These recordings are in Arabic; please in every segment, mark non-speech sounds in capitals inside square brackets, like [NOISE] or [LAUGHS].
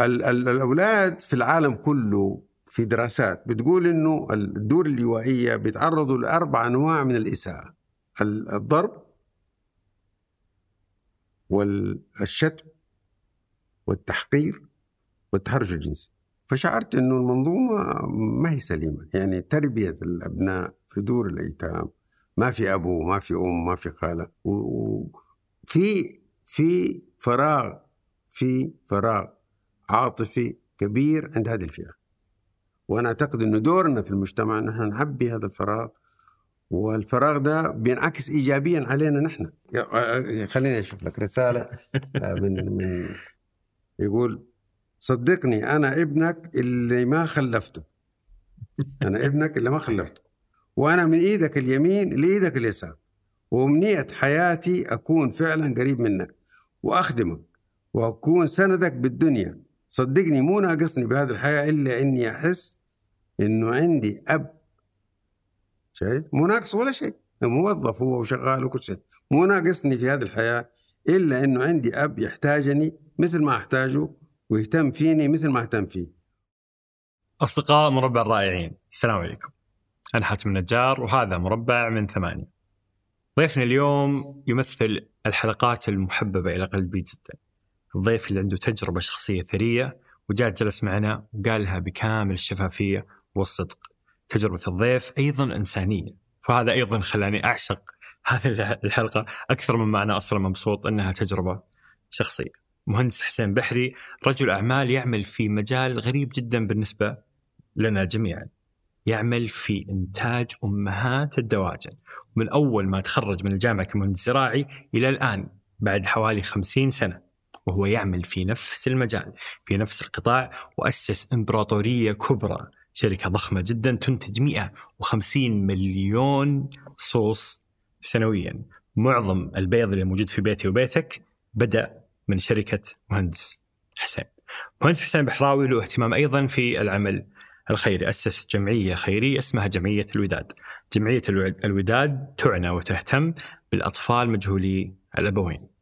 ال- ال- الأولاد في العالم كله في دراسات بتقول إنه الدور اللوائية بيتعرضوا لأربع أنواع من الإساءة. ال- الضرب والشتم والتحقير والتحرش الجنسي. فشعرت إنه المنظومة ما هي سليمة. يعني تربية الأبناء في دور الأيتام ما في أبو ما في أم ما في خالة. وفي في فراغ في فراغ عاطفي كبير عند هذه الفئة. وأنا أعتقد إنه دورنا في المجتمع إن إحنا نعبي هذا الفراغ والفراغ ده بينعكس ايجابيا علينا نحن. يا- خليني أشوف لك رسالة من من يقول صدقني أنا ابنك اللي ما خلفته. أنا ابنك اللي ما خلفته. وأنا من إيدك اليمين لإيدك اليسار. وامنيه حياتي أكون فعلا قريب منك وأخدمك وأكون سندك بالدنيا. صدقني مو ناقصني بهذه الحياة إلا إني أحس إنه عندي أب. شايف؟ مو ناقص ولا شيء. موظف هو وشغال وكل شيء. مو ناقصني في هذه الحياة إلا إنه عندي أب يحتاجني مثل ما أحتاجه ويهتم فيني مثل ما أهتم فيه. أصدقاء مربع الرائعين السلام عليكم. أنا حاتم النجار وهذا مربع من ثمانية. ضيفنا اليوم يمثل الحلقات المحببة إلى قلبي جدا. الضيف اللي عنده تجربة شخصية ثرية وجاء جلس معنا وقالها بكامل الشفافية والصدق. تجربة الضيف أيضا إنسانية فهذا أيضا خلاني أعشق هذه الحلقة أكثر مما أنا أصلا مبسوط أنها تجربة شخصية. مهندس حسين بحري رجل أعمال يعمل في مجال غريب جدا بالنسبة لنا جميعا. يعمل في إنتاج أمهات الدواجن. من أول ما تخرج من الجامعة كمهندس زراعي إلى الآن بعد حوالي خمسين سنة. وهو يعمل في نفس المجال في نفس القطاع وأسس إمبراطورية كبرى شركة ضخمة جدا تنتج 150 مليون صوص سنويا. معظم البيض اللي موجود في بيتي وبيتك بدأ من شركة مهندس حسين. مهندس حسين بحراوي له اهتمام أيضا في العمل الخيري. أسس جمعية خيرية اسمها جمعية الوداد. جمعية الوداد تعنى وتهتم بالأطفال مجهولي الأبوين.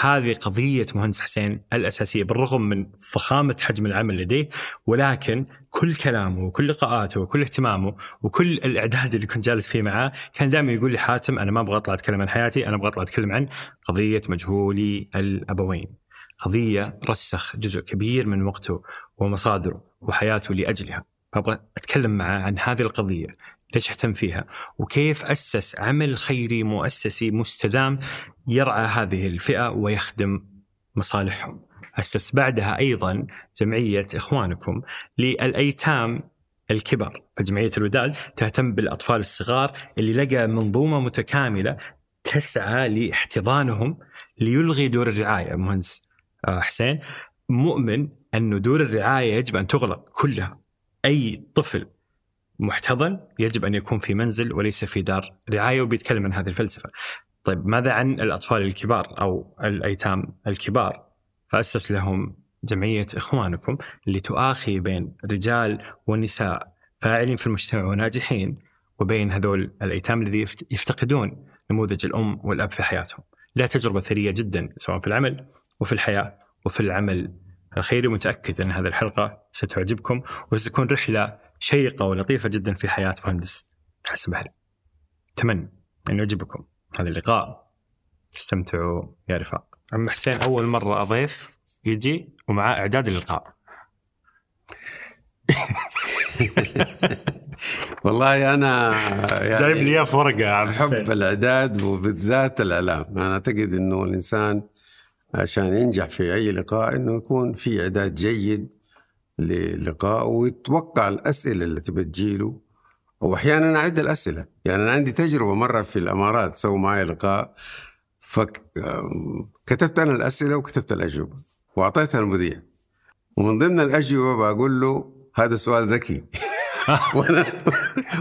هذه قضية مهندس حسين الأساسية بالرغم من فخامة حجم العمل لديه ولكن كل كلامه وكل لقاءاته وكل اهتمامه وكل الإعداد اللي كنت جالس فيه معاه كان دائما يقول لي حاتم أنا ما أبغى أطلع أتكلم عن حياتي أنا أبغى أطلع أتكلم عن قضية مجهولي الأبوين. قضية رسخ جزء كبير من وقته ومصادره وحياته لأجلها. فأبغى أتكلم معه عن هذه القضية ليش أهتم فيها؟ وكيف أسس عمل خيري مؤسسي مستدام يرعى هذه الفئة ويخدم مصالحهم؟ أسس بعدها أيضا جمعية إخوانكم للأيتام الكبار. فجمعية الوداد تهتم بالأطفال الصغار اللي لقى منظومة متكاملة تسعى لاحتضانهم ليلغي دور الرعاية. مهندس حسين مؤمن أن دور الرعاية يجب أن تغلق كلها. أي طفل محتضن يجب أن يكون في منزل وليس في دار رعاية وبيتكلم عن هذه الفلسفة. طيب ماذا عن الأطفال الكبار أو الأيتام الكبار؟ فأسس لهم جمعية إخوانكم اللي تؤاخي بين رجال ونساء فاعلين في المجتمع وناجحين وبين هذول الأيتام الذي يفتقدون نموذج الأم والأب في حياتهم. لها تجربة ثرية جدا سواء في العمل وفي الحياة وفي العمل الخيري متأكد أن هذه الحلقة ستعجبكم وستكون رحلة شيقة ولطيفة جدا في حياة مهندس حسن بحري. أتمنى ان يعجبكم هذا اللقاء. استمتعوا يا رفاق. عم حسين أول مرة أضيف يجي ومعاه إعداد اللقاء. [LAUGHS] والله أنا يعني جايب لي إياه في ورقة يا عم أحب الإعداد وبالذات الأعلام، أنا أعتقد إنه الإنسان عشان ينجح في أي لقاء إنه يكون في إعداد جيد للقاء ويتوقع الأسئلة التي بتجيله. وأحيانا أعد الأسئلة. يعني أنا عندي تجربة مرة في الإمارات سووا معي لقاء. فكتبت أنا الأسئلة وكتبت الأجوبة وأعطيتها المذيع. ومن ضمن الأجوبة بقول له هذا سؤال ذكي. [LAUGHS] [LAUGHS] وأنا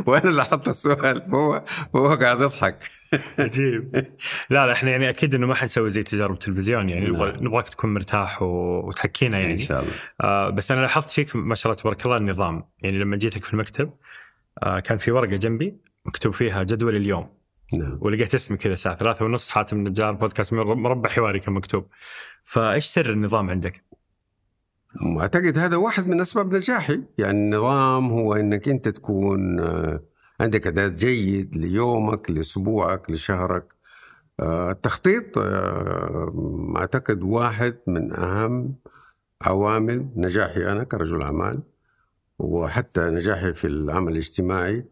وأنا اللي حط السؤال. فهو فهو قاعد يضحك. عجيب. [LAUGHS] لا لا إحنا يعني أكيد إنه ما حنسوي زي تجارب تلفزيون يعني نبغى نبغاك تكون مرتاح وتحكينا يعني. إن شاء الله. آه بس أنا لاحظت فيك ما شاء الله تبارك الله النظام. يعني لما جيتك في المكتب آه كان في ورقة جنبي مكتوب فيها جدول اليوم. نعم. ولقيت اسمي كذا الساعة ثلاثة ونص حاتم النجار بودكاست مربع حواري كان مكتوب. فإيش سر النظام عندك؟ وأعتقد هذا واحد من أسباب نجاحي. يعني النظام هو إنك أنت تكون آه، عندك اعداد جيد ليومك لأسبوعك لشهرك. آه، التخطيط آه، أعتقد واحد من أهم عوامل نجاحي أنا كرجل أعمال. وحتى نجاحي في العمل الاجتماعي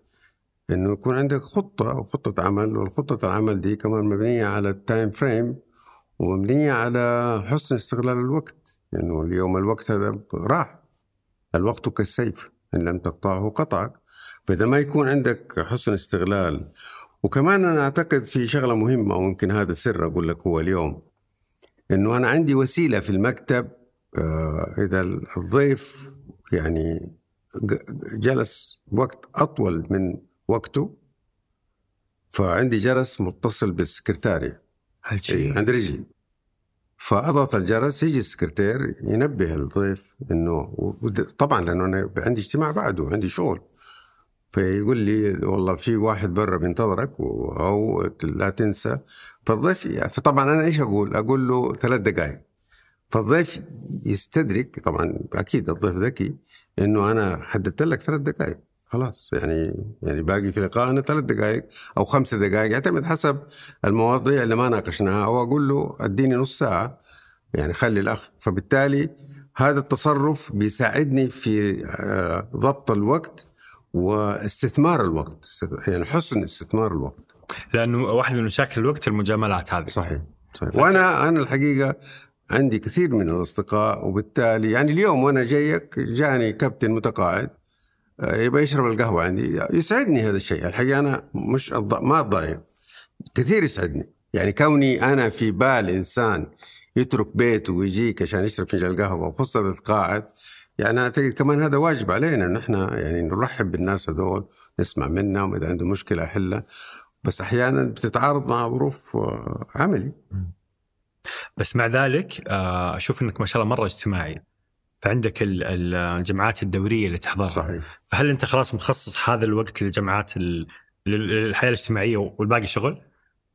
إنه يكون عندك خطة وخطه عمل. والخطة العمل دي كمان مبنية على ال time frame ومبنية على حسن استغلال الوقت. لأنه يعني اليوم الوقت هذا راح. الوقت كالسيف إن لم تقطعه قطعك. فإذا ما يكون عندك حسن استغلال وكمان أنا أعتقد في شغلة مهمة ويمكن هذا سر أقول لك هو اليوم إنه أنا عندي وسيلة في المكتب. آه، إذا الضيف يعني جلس وقت أطول من وقته فعندي جرس متصل بالسكرتارية. عجيب عند رجلي. فأضغط الجرس يجي السكرتير ينبه الضيف إنه طبعا لأنه أنا عندي اجتماع بعده عندي شغل. فيقول لي والله في واحد برا بينتظرك أو لا تنسى. فالضيف فطبعا أنا إيش أقول؟ أقول له ثلاث دقائق فالضيف يستدرك طبعا أكيد الضيف ذكي إنه أنا حددت لك ثلاث دقائق خلاص يعني يعني باقي في لقائنا ثلاث دقائق أو خمس دقائق يعتمد حسب المواضيع اللي ما ناقشناها. أو أقول له أديني نص ساعة يعني خلي الأخ فبالتالي هذا التصرف بيساعدني في آه، ضبط الوقت واستثمار الوقت يعني حسن استثمار الوقت. لأنه واحد من مشاكل الوقت المجاملات هذه. صحيح صحيح. وأنا أنا الحقيقة عندي كثير من الأصدقاء وبالتالي يعني اليوم وأنا جايك جاني كابتن متقاعد يبغى يشرب القهوة عندي. يسعدني هذا الشيء. الحقيقة أنا مش ما اتضايق كثير يسعدني. يعني كوني أنا في بال إنسان يترك بيته ويجيك عشان يشرب فنجان قهوه وخصوصا تتقاعد يعني أعتقد كمان هذا واجب علينا إن إحنا يعني نرحب بالناس هذول نسمع منهم. إذا عنده مشكلة احلها بس أحيانا بتتعارض مع ظروف آه، عملي. بس مع ذلك آه، أشوف إنك ما شاء الله مرة اجتماعي. فعندك الجمعات الدورية اللي تحضرها. صحيح. فهل أنت خلاص مخصص هذا الوقت للجمعات للحياة الاجتماعية والباقي شغل؟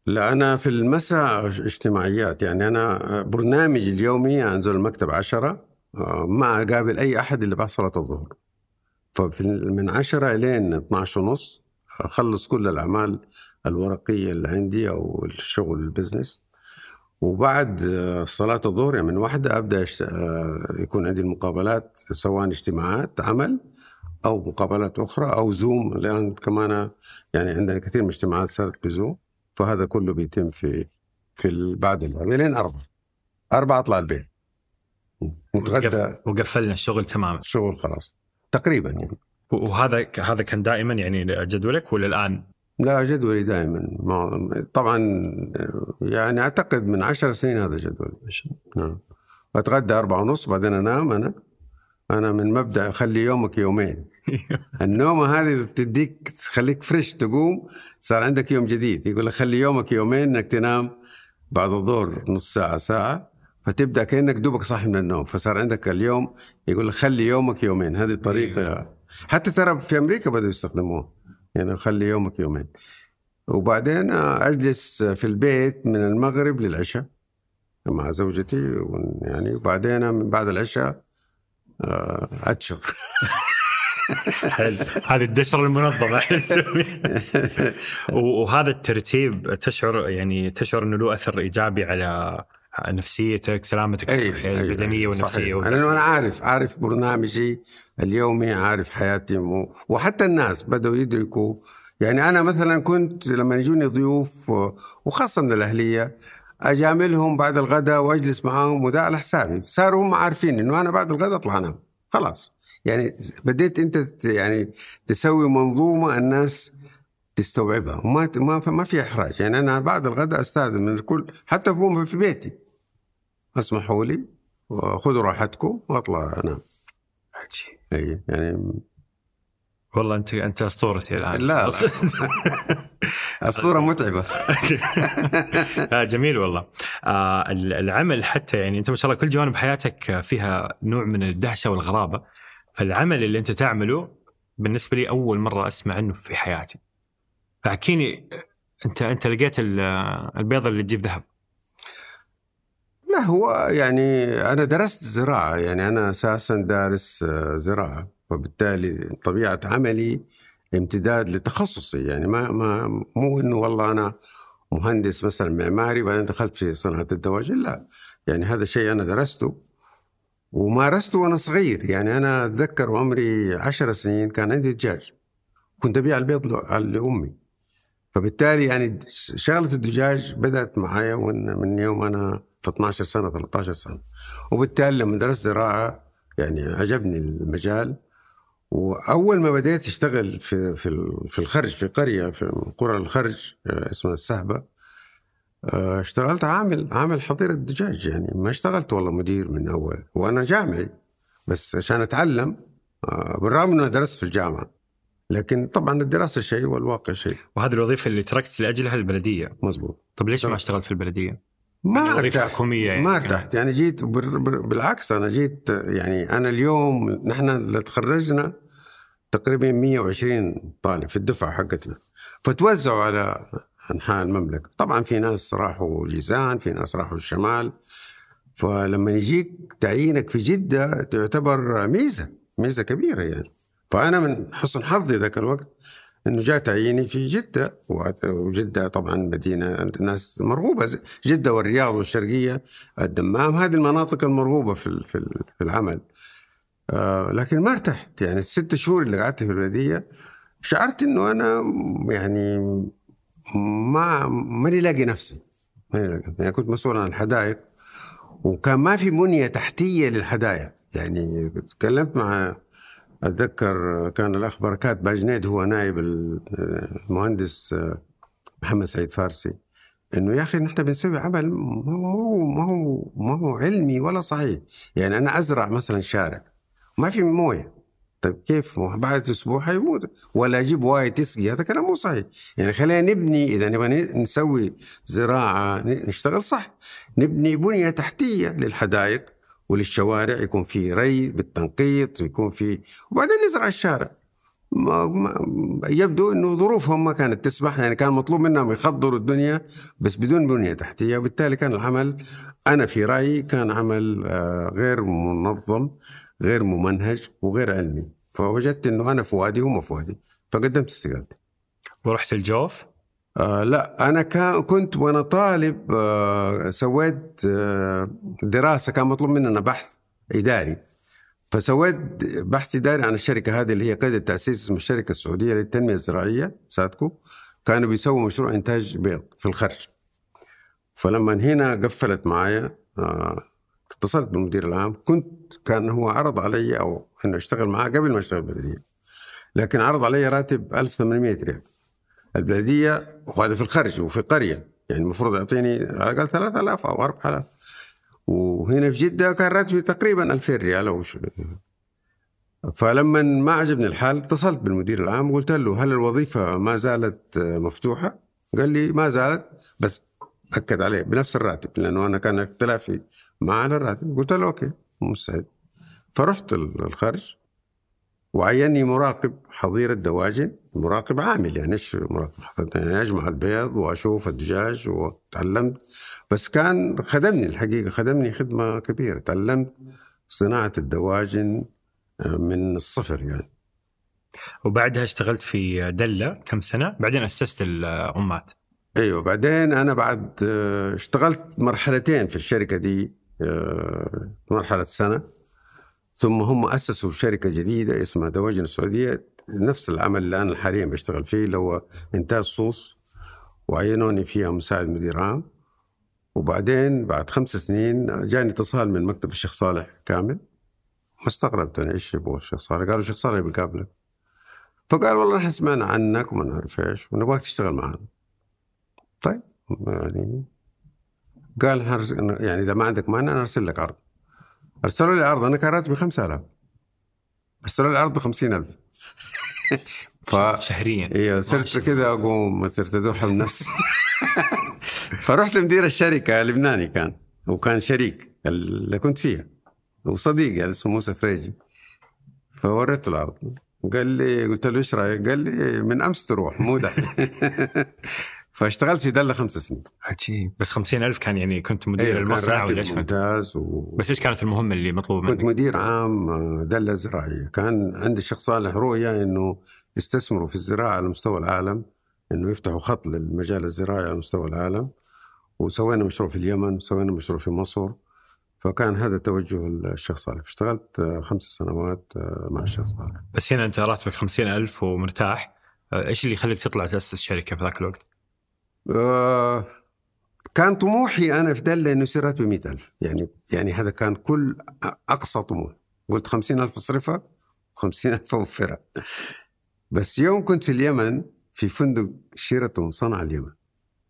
لا أنا في المساء اجتماعيات. يعني أنا برنامجي اليومي أنزل المكتب عشرة آه، ما أقابل أي أحد إلا بعد صلاة الظهر ففي من عشرة إلين 12 ونص أخلص كل الأعمال الورقية اللي عندي أو الشغل البزنس. وبعد آه، صلاة الظهر يعني من واحدة أبدأ آه، يكون عندي المقابلات سواء اجتماعات عمل أو مقابلات أخرى أو زوم لأن كمان يعني عندنا كثير من الاجتماعات صارت بزوم فهذا كله بيتم في في بعد لين أربعة أربعة أطلع البيت نتغدى. وقفلنا الشغل تماما. الشغل خلاص. تقريبا يعني. وهذا هذا كان دائما يعني جدولك ولا الآن لا جدولي دائما طبعا يعني أعتقد من عشر سنين هذا جدولي. نعم. أتغدى أربعة ونص بعدين أنام أنا. أنا من مبدأ خلي يومك يومين. [LAUGHS] النومة هذه تديك تخليك فريش تقوم. صار عندك يوم جديد. يقول لك خلي يومك يومين إنك تنام بعد الظهر نص ساعة ساعة. فتبدأ كأنك دوبك صاحي من النوم. فصار عندك اليوم يقول لك خلي يومك يومين. هذه الطريقة حتى ترى في أمريكا بدأوا يستخدموها. يعني خلي يومك يومين. وبعدين أجلس في البيت من المغرب للعشاء مع زوجتي يعني وبعدين من بعد العشاء آه، اتشر حلو. هذه الدشرة المنظمة. [LAUGHS] [LAUGHS] وهذا الترتيب تشعر يعني تشعر إنه له أثر إيجابي على نفسيتك سلامتك أيوة الصحية أيوة البدنية أيوة والنفسية لأنه أنا عارف عارف برنامجي اليومي عارف حياتي وحتى الناس بدأوا يدركوا. يعني أنا مثلا كنت لما يجوني ضيوف وخاصة من الاهليه اجاملهم بعد الغداء وأجلس معاهم وده على حسابي. صاروا هم عارفين إنه أنا بعد الغداء أطلع أنام. خلاص. يعني بديت أنت يعني تسوي منظومة الناس تستوعبها. وما ما ما في إحراج. يعني أنا بعد الغداء أستاذن من الكل حتى في بيتي. اسمحوا لي وخذوا راحتكم واطلع انام عجيب. إي يعني والله انت أنت اسطورتي الآن. لا, لا. [LAUGHS] اسطوره متعبة. [LAUGHS] آه، جميل والله. آه العمل حتى يعني أنت ما شاء الله كل جوانب حياتك فيها نوع من الدهشة والغرابة. فالعمل اللي أنت تعمله بالنسبة لي أول مرة أسمع عنه في حياتي. فاحكيني انت أنت لقيت البيضة اللي تجيب ذهب. لا هو يعني أنا درست زراعة يعني أنا أساسا دارس آه، زراعة وبالتالي طبيعة عملي امتداد لتخصصي. يعني ما ما مو إنه والله أنا مهندس مثلا معماري وبعدين دخلت في صناعة الدواجن لا. يعني هذا شيء أنا درسته ومارسته وأنا صغير. يعني أنا أتذكر وعمري عشر سنين كان عندي دجاج. كنت أبيع البيض لأمي. فبالتالي يعني شغلة الدجاج بدأت معايا من يوم أنا في 12 سنة 13 سنة. وبالتالي لما درست زراعة يعني عجبني المجال. وأول ما بديت أشتغل في في في الخرج في قرية في قرى الخرج آه، اسمها السهبة آه، اشتغلت عامل عامل حظيره دجاج يعني ما اشتغلت والله مدير من أول. وأنا جامعي بس عشان أتعلم آه، بالرغم انه درست في الجامعة. لكن طبعا الدراسة شيء والواقع شيء. وهذه الوظيفة اللي تركت لأجلها البلدية. مزبوط طب ليش ما اشتغلت في البلدية؟ ما حكوميه يعني ما أرتحت. يعني جيت بالعكس أنا جيت يعني أنا اليوم نحن اللي تخرجنا تقريبا 120 طالب في الدفعة حقتنا فتوزعوا على أنحاء المملكة. طبعا في ناس راحوا جيزان في ناس راحوا الشمال. فلما يجيك تعيينك في جدة تعتبر ميزة ميزة كبيرة يعني. فأنا من حسن حظي ذاك الوقت إنه جاء تعييني في جدة وجدة طبعا مدينة الناس مرغوبة جدة والرياض والشرقية الدمام هذه المناطق المرغوبة في في العمل. آه لكن ما ارتحت. يعني الست شهور اللي قعدت في البلدية شعرت إنه أنا يعني ما ماني لاقي نفسي. ماني لاقي يعني كنت مسؤول عن الحدائق وكان ما في بنيه تحتية للحدائق. يعني تكلمت مع أتذكر كان الاخ بركات باجنيد هو نائب المهندس محمد سعيد فارسي إنه يا أخي نحن بنسوي عمل ما هو ما هو ما هو علمي ولا صحيح. يعني أنا أزرع مثلا شارع ما في موية. طيب كيف؟ بعد أسبوع حيموت ولا أجيب واي تسقي. هذا كلام مو صحيح. يعني خلينا نبني إذا نبغى نسوي زراعة نشتغل صح. نبني بنية تحتية للحدائق. وللشوارع يكون في ري بالتنقيط يكون في وبعدين نزرع الشارع. ما ما يبدو إنه ظروفهم ما كانت تسمح يعني كان مطلوب منهم يخضروا الدنيا بس بدون بنية تحتية. وبالتالي كان العمل أنا في رأيي كان عمل آه، غير منظم غير ممنهج وغير علمي. فوجدت إنه أنا في وادي وما في وادي فقدمت استقالتي. ورحت الجوف؟ آه لا أنا كنت وأنا طالب آه سويت آه دراسة كان مطلوب مننا بحث إداري. فسويت بحث إداري عن الشركة هذه اللي هي قيد التأسيس اسمها الشركة السعودية للتنمية الزراعية ساتكو كانوا بيسووا مشروع إنتاج بيض في الخرج. فلما هنا قفلت معايا اتصلت بالمدير العام. كنت كان هو عرض علي أو إنه اشتغل معاه قبل ما اشتغل بالبلديه لكن عرض علي راتب 1800 ريال. البلدية وهذا في الخرج وفي قريه يعني المفروض يعطيني على الأقل 3000 أو 4000 وهنا في جدة كان راتبي تقريبا 2000 ريال أو فلما ما عجبني الحال اتصلت بالمدير العام وقلت له هل الوظيفة ما زالت مفتوحة؟ قال لي ما زالت بس أكد عليه بنفس الراتب لأنه أنا كان اختلافي على الراتب. قلت له أوكي مستعد. فرحت الخارج. وعيني مراقب حظيرة دواجن مراقب عامل يعني إيش مراقب؟ يعني أجمع البيض وأشوف الدجاج وتعلمت. بس كان خدمني الحقيقة خدمني خدمة كبيرة. تعلمت صناعة الدواجن آه، من الصفر يعني. وبعدها اشتغلت في دلة كم سنة بعدين أسست الأمات أيوه بعدين أنا بعد آه، اشتغلت مرحلتين في الشركة دي آه، مرحلة سنة. ثم هم أسسوا شركة جديدة اسمها دواجن السعودية نفس العمل اللي أنا حاليا بشتغل فيه اللي هو إنتاج صوص وعينوني فيها مساعد مدير عام. وبعدين بعد خمس سنين جاني اتصال من مكتب الشيخ صالح كامل. ما استغربت أنا إيش يبغى الشيخ صالح؟ قالوا الشيخ صالح بيقابلك فقال والله إحنا سمعنا عنك وما نعرف إيش ونبغاك تشتغل معنا. طيب يعني قال يعني إذا ما عندك مانع أنا أرسل لك عرض. ارسلوا لي عرض أنا كان راتبي 5000 ارسلوا لي عرض ب 50000 ف شهريا. أيوه صرت كذا أقوم صرت ادوح من نفسي. [LAUGHS] فرحت لمدير الشركة لبناني كان وكان شريك اللي كنت فيها وصديقي اسمه موسى فريجي. فوريته العرض قال لي قلت له إيش رأيك؟ قال لي من أمس تروح مو دحين. [LAUGHS] فاشتغلت في دله خمس سنين. عجيب. بس خمسين ألف كان يعني كنت مدير أيوة، المصنع ولا إيش كنت؟ ممتاز و... بس إيش كانت المهمة اللي مطلوبة كنت منك؟ مدير عام آه، دله زراعية. كان عند الشيخ صالح رؤيه إنه يستثمروا في الزراعة على مستوى العالم إنه يفتحوا خط للمجال الزراعي على مستوى العالم. وسوينا مشروع في اليمن وسوينا مشروع في مصر. فكان هذا توجه الشيخ صالح. اشتغلت آه، خمس سنوات آه، مع الشيخ صالح. بس هنا أنت راتبك خمسين ألف ومرتاح. إيش اللي يخليك تطلع تأسس شركة في ذاك الوقت؟ آه، كان طموحي أنا في دله إنه يصير راتبي 100000 يعني يعني هذا كان كل أقصى طموح. قلت 50000 اصرفها و50000 أوفرها. بس يوم كنت في اليمن في فندق شيراتون صنع اليمن.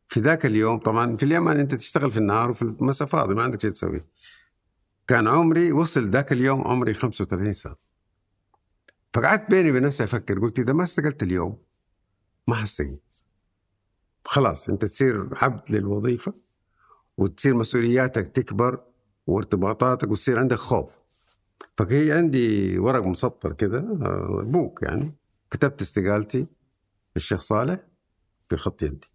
في ذاك اليوم طبعا في اليمن أنت تشتغل في النهار وفي المساء فاضي ما عندك شيء تسويه كان عمري وصل ذاك اليوم عمري 35 سنة. فقعدت بيني وبين نفسي أفكر قلت إذا ما استقلت اليوم ما حستقيل خلاص انت تصير عبد للوظيفة وتصير مسؤولياتك تكبر وارتباطاتك وتصير عندك خوف. فهي عندي ورق مسطر كده آه، بوك يعني. كتبت استقالتي للشيخ صالح بخط يدي.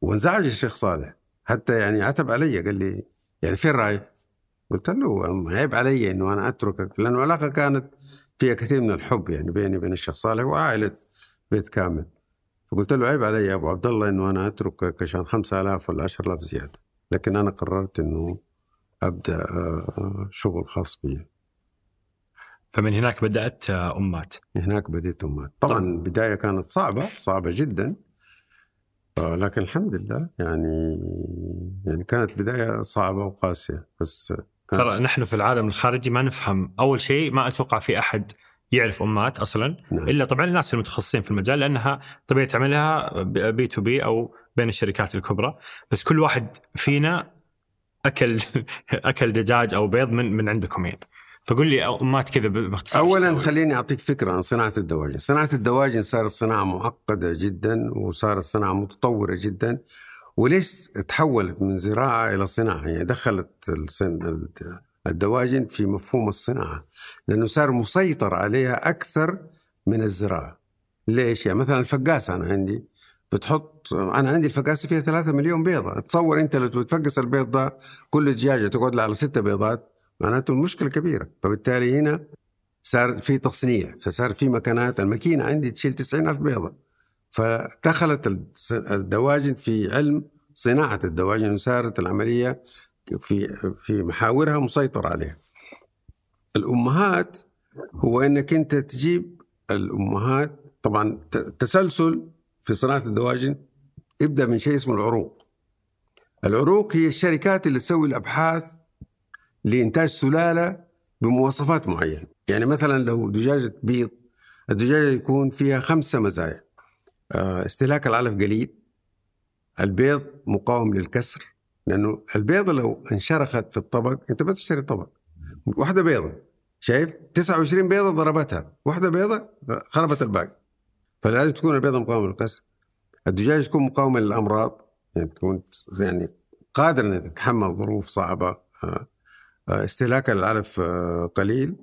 وانزعج الشيخ صالح. حتى يعني عتب علي قال لي يعني فين رايح؟ قلت له عيب علي إنه أنا أتركك لأنه العلاقة كانت فيها كثير من الحب يعني بيني وبين الشيخ صالح وعائلة بيت كامل. فقلت له عيب علي يا أبو عبد الله إنه أنا اتركك عشان 5000 ولا 10000 زيادة. لكن أنا قررت إنه أبدأ آه، شغل خاص بي. فمن هناك بدأت آه، أمات. هناك بديت أمات. طبعا البداية كانت صعبة صعبة جدا. آه، لكن الحمد لله يعني يعني كانت بداية صعبة وقاسية بس ترى نحن في العالم الخارجي ما نفهم. أول شيء ما أتوقع في أحد يعرف أمات أصلا. نعم. إلا طبعا الناس المتخصصين في المجال لأنها طبيعة عملها B2B أو بين الشركات الكبرى. بس كل واحد فينا أكل [LAUGHS] أكل دجاج أو بيض من من عندكم يعني. فقول لي امات كذا باختصار اولا؟ خليني أعطيك فكرة عن صناعة الدواجن، صناعة الدواجن صارت صناعة معقدة جدا وصارت صناعة متطورة جدا. وليش تحولت من زراعة إلى صناعة؟ يعني دخلت الدواجن في مفهوم الصناعة لأنه صار مسيطر عليها أكثر من الزراعة. ليش؟ يعني مثلا الفقاسه أنا عندي بتحط أنا عندي الفقاسه فيها 3 مليون بيضة، تصور أنت لو تفقس البيض ده كل دجاجه تقعد لها على ستة بيضات معناته المشكلة كبيرة، فبالتالي هنا صار في تصنيع فصار في مكانات الماكينة عندي تشيل 90 ألف بيضة فدخلت الدواجن في علم صناعة الدواجن وصارت العملية في في محاورها مسيطر عليها. الأمهات هو إنك أنت تجيب الأمهات طبعا تسلسل في صناعة الدواجن يبدأ من شيء اسمه العروق. العروق هي الشركات اللي تسوي الأبحاث لإنتاج سلالة بمواصفات معينة. يعني مثلا لو دجاجة بيض الدجاجة يكون فيها خمسه مزايا. آه، استهلاك العلف قليل البيض مقاوم للكسر لأنه البيضة لو انشرخت في الطبق أنت ما تشتري طبق. واحدة بيضة. شايف؟ 29 بيضة ضربتها. واحدة بيضة خربت الباقي. فلازم تكون البيضة مقاومة للكسر الدجاج تكون مقاومه للأمراض. يعني تكون يعني قادره انها تتحمل ظروف صعبة. آه، آه، استهلاك العلف آه، قليل.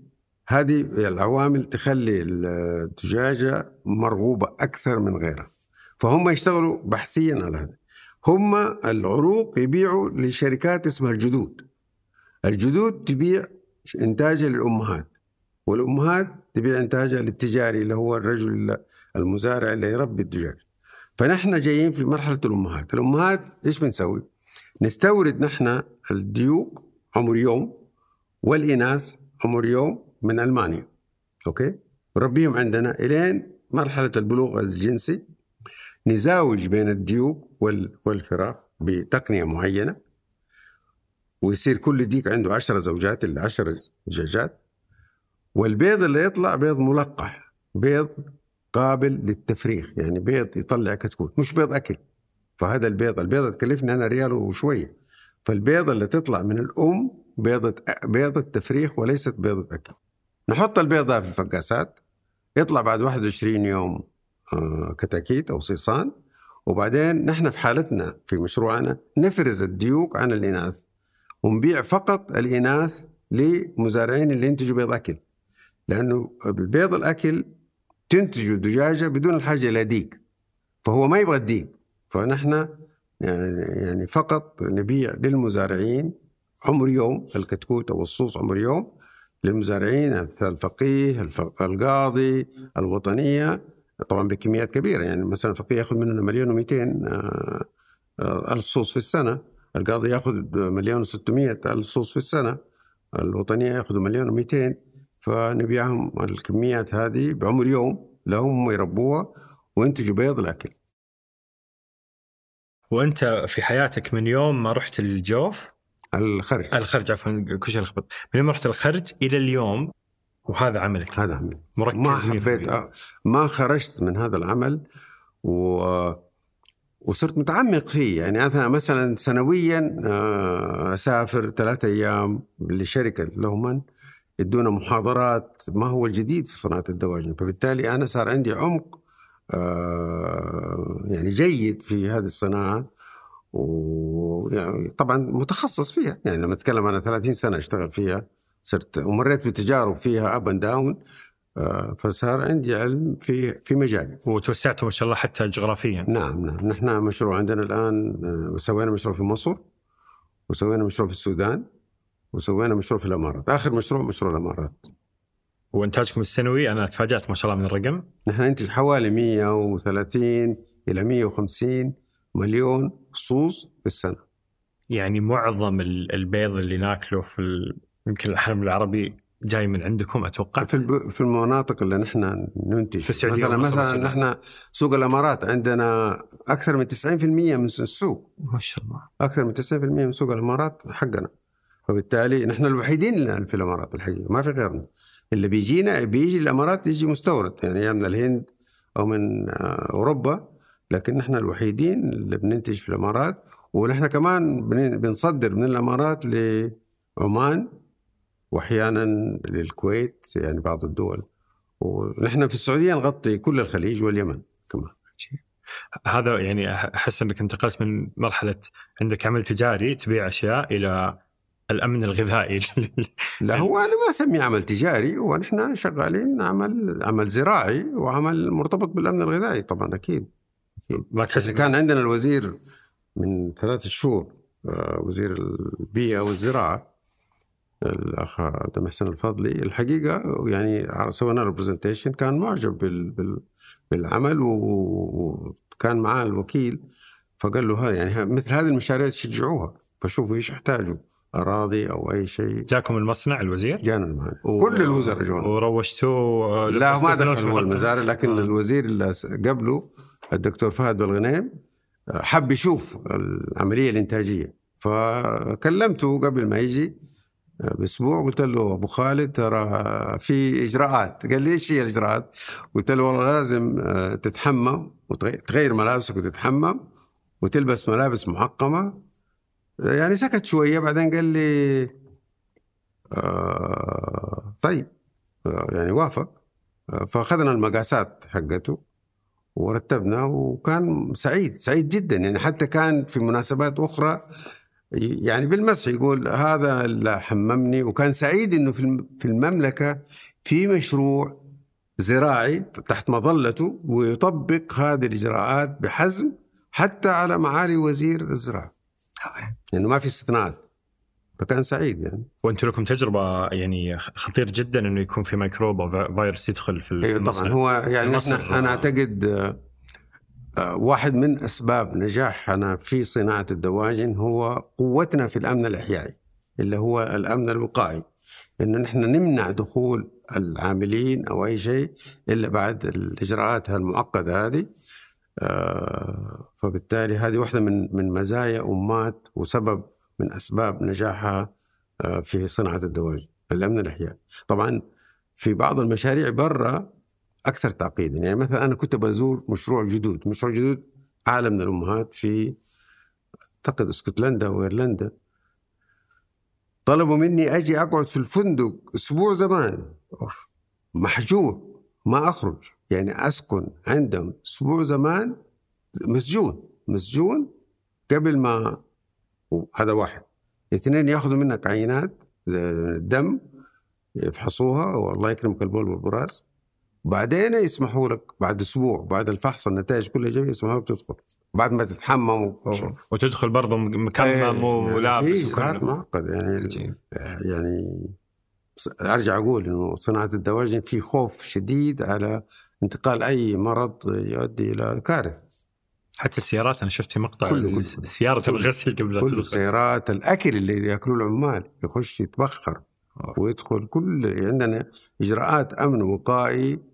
هذه العوامل تخلي الدجاجة مرغوبة أكثر من غيرها. فهم يشتغلوا بحثيا على هذا. هم العروق يبيعوا لشركات اسمها الجدود. الجدود تبيع إنتاجها للأمهات والأمهات تبيع إنتاجها للتجاري اللي هو الرجل المزارع اللي يربي الدجاج فنحن جايين في مرحلة الأمهات. الأمهات إيش بنسوي؟ نستورد نحن الديوك عمر يوم والإناث عمر يوم من ألمانيا. okay؟ نربيهم عندنا إلين مرحلة البلوغ الجنسي. نزاوج بين الديوك والفراخ بتقنية معينة ويصير كل ديك عنده عشرة زوجات اللي عشرة دجاجات والبيض اللي يطلع بيض ملقح بيض قابل للتفريخ يعني بيض يطلع كتكوت مش بيض أكل. فهذا البيض البيضة تكلفني أنا ريال وشوية. فالبيضة اللي تطلع من الأم بيضة بيضة تفريخ وليست بيضة أكل. نحط البيض ده في الفقاسات يطلع بعد 21 يوم آه، كتاكيت أو صيصان وبعدين نحن في حالتنا في مشروعنا نفرز الديوك عن الإناث ونبيع فقط الإناث لمزارعين اللي ينتجوا بيض أكل. لأنه البيض الأكل تنتجه دجاجة بدون الحاجة إلى ديك فهو ما يبغى الديك. فنحن يعني يعني فقط نبيع للمزارعين عمر يوم الكتكوت أو الصوص عمر يوم للمزارعين الفقيه القاضي الوطنية طبعا بكميات كبيرة. يعني مثلا الفقيه يأخذ مننا مليون و200 آه، ألف صوص في السنة. القاضي يأخذ مليون و600 ألف صوص في السنة. الوطنية ياخذوا مليون و200 فنبيعهم الكميات هذه بعمر يوم لهم يربوها وينتجوا بيض الاكل وأنت في حياتك من يوم ما رحت الجوف؟ الخرج. الخرج عفوا كل شيء لخبط. من يوم رحت الخرج إلى اليوم وهذا عملك. هذا عمل مركز ما 100%. حبيت ما خرجت من هذا العمل و وصرت متعمق فيه. يعني أنا مثلا سنويا آه، أسافر ثلاثة أيام لشركة لهمن يدونا محاضرات ما هو الجديد في صناعة الدواجن. فبالتالي أنا صار عندي عمق آه، يعني جيد في هذه الصناعة. ويعني طبعا متخصص فيها. يعني لما أتكلم أنا 30 سنة أشتغل فيها. صرت ومريت بتجارب فيها up and down فصار عندي علم في في مجالي. وتوسعتوا ما شاء الله حتى جغرافيا. نعم نعم. نحن مشروع عندنا الآن آه، سوينا مشروع في مصر وسوينا مشروع في السودان وسوينا مشروع في الإمارات. آخر مشروع مشروع الإمارات. وانتاجكم السنوي أنا تفاجأت ما شاء الله من الرقم. نحن ننتج حوالي 130 إلى 150 مليون صوص في السنة. يعني معظم ال- البيض اللي ناكله في. يمكن الحلم العربي جاي من عندكم أتوقع. في الب... في المناطق اللي نحن ننتج. في السعودية مثلا مثلا. نحن سوق الإمارات عندنا أكثر من 90% من السوق. ما شاء الله. أكثر من 90% من سوق الإمارات حقنا. فبالتالي نحن الوحيدين اللي في الإمارات الحقيقة ما في غيرنا. اللي بيجينا بيجي الإمارات يجي مستورد يعني يا من الهند أو من آه، أوروبا لكن نحن الوحيدين اللي بننتج في الإمارات. ونحن كمان بن- بنصدر من الإمارات لعمان. وأحيانا للكويت يعني بعض الدول. ونحن في السعودية نغطي كل الخليج واليمن كمان هذا يعني أحس أنك انتقلت من مرحلة عندك عمل تجاري تبيع أشياء إلى الأمن الغذائي. [LAUGHS] لا هو أنا ما أسميه عمل تجاري ونحن شغالين عمل عمل زراعي وعمل مرتبط بالأمن الغذائي طبعا أكيد. ما تحس كان عندنا الوزير من ثلاثة شهور آه، وزير البيئة والزراعة الأخ عبد المحسن الفضلي. الحقيقة يعني سوينا له برزنتيشن كان معجب بال بال بالعمل وكان معاه الوكيل فقال له هذا يعني مثل هذه المشاريع تشجعوها فشوفوا إيش يحتاجوا أراضي أو أي شيء. جاكم المصنع الوزير؟ جانا معنا و- كل الوزراء جونا. وروجتوه لا ما لبستوه دخل هو المزارع لكن آه. الوزير اللي قبله الدكتور فهد بالغنيم حب يشوف العملية الإنتاجية. فكلمته قبل ما يجي بأسبوع قلت له أبو خالد ترى في إجراءات. قال لي إيش هي الإجراءات؟ قلت له والله لازم آه، تتحمم وتغير ملابسك وتتحمم وتلبس ملابس معقمه يعني سكت شوية بعدين قال لي آه طيب آه يعني وافق. آه فأخذنا المقاسات حقته ورتبنا وكان سعيد سعيد جدا. يعني حتى كان في مناسبات أخرى يعني بالمسح يقول هذا اللي حممني. وكان سعيد إنه في في المملكة في مشروع زراعي تحت مظلته ويطبق هذه الإجراءات بحزم حتى على معالي وزير الزراعة. لأنه ما في استثناءات. فكان سعيد يعني. وأنتم لكم تجربة يعني خطير جدا إنه يكون في ميكروب أو في- فيروس يدخل في أيوه المصنع. طبعا. هو يعني أنا أعتقد واحد من أسباب نجاحنا في صناعة الدواجن هو قوتنا في الأمن الإحيائي اللي هو الأمن الوقائي. إنه نحن نمنع دخول العاملين أو أي شيء إلا بعد الإجراءات المعقده هذه. آه، فبالتالي هذه واحدة من من مزايا أمات وسبب من أسباب نجاحها آه، في صناعة الدواجن الأمن الإحيائي. طبعا في بعض المشاريع برا أكثر تعقيدا. يعني مثلا أنا كنت بزور مشروع جدود. مشروع جدود اعلى من الأمهات في أعتقد إسكتلندا وإيرلندا. طلبوا مني أجي أقعد في الفندق أسبوع زمان. أوف. محجور ما أخرج. يعني أسكن عندهم أسبوع زمان مسجون. مسجون قبل ما هذا واحد. اثنين يأخذوا منك عينات آه، دم يفحصوها والله يكرمك البول والبراز. بعدين يسمحوا لك بعد أسبوع بعد الفحص النتائج كلها جميلة يسمحوا لك تدخل بعد ما تتحمم وتدخل برضه مكمم إيه، ولابس في ساعات وكله معقد يعني. يعني أرجع أقول إنه صناعة الدواجن في خوف شديد على انتقال أي مرض يؤدي إلى كارثة حتى السيارات أنا شفت في مقطع كله-. سيارة كله. الغسيل قبل لا كل تدخل السيارات الأكل اللي يأكلوه العمال يخش يتبخر أوه. ويدخل كل عندنا إجراءات أمن وقائي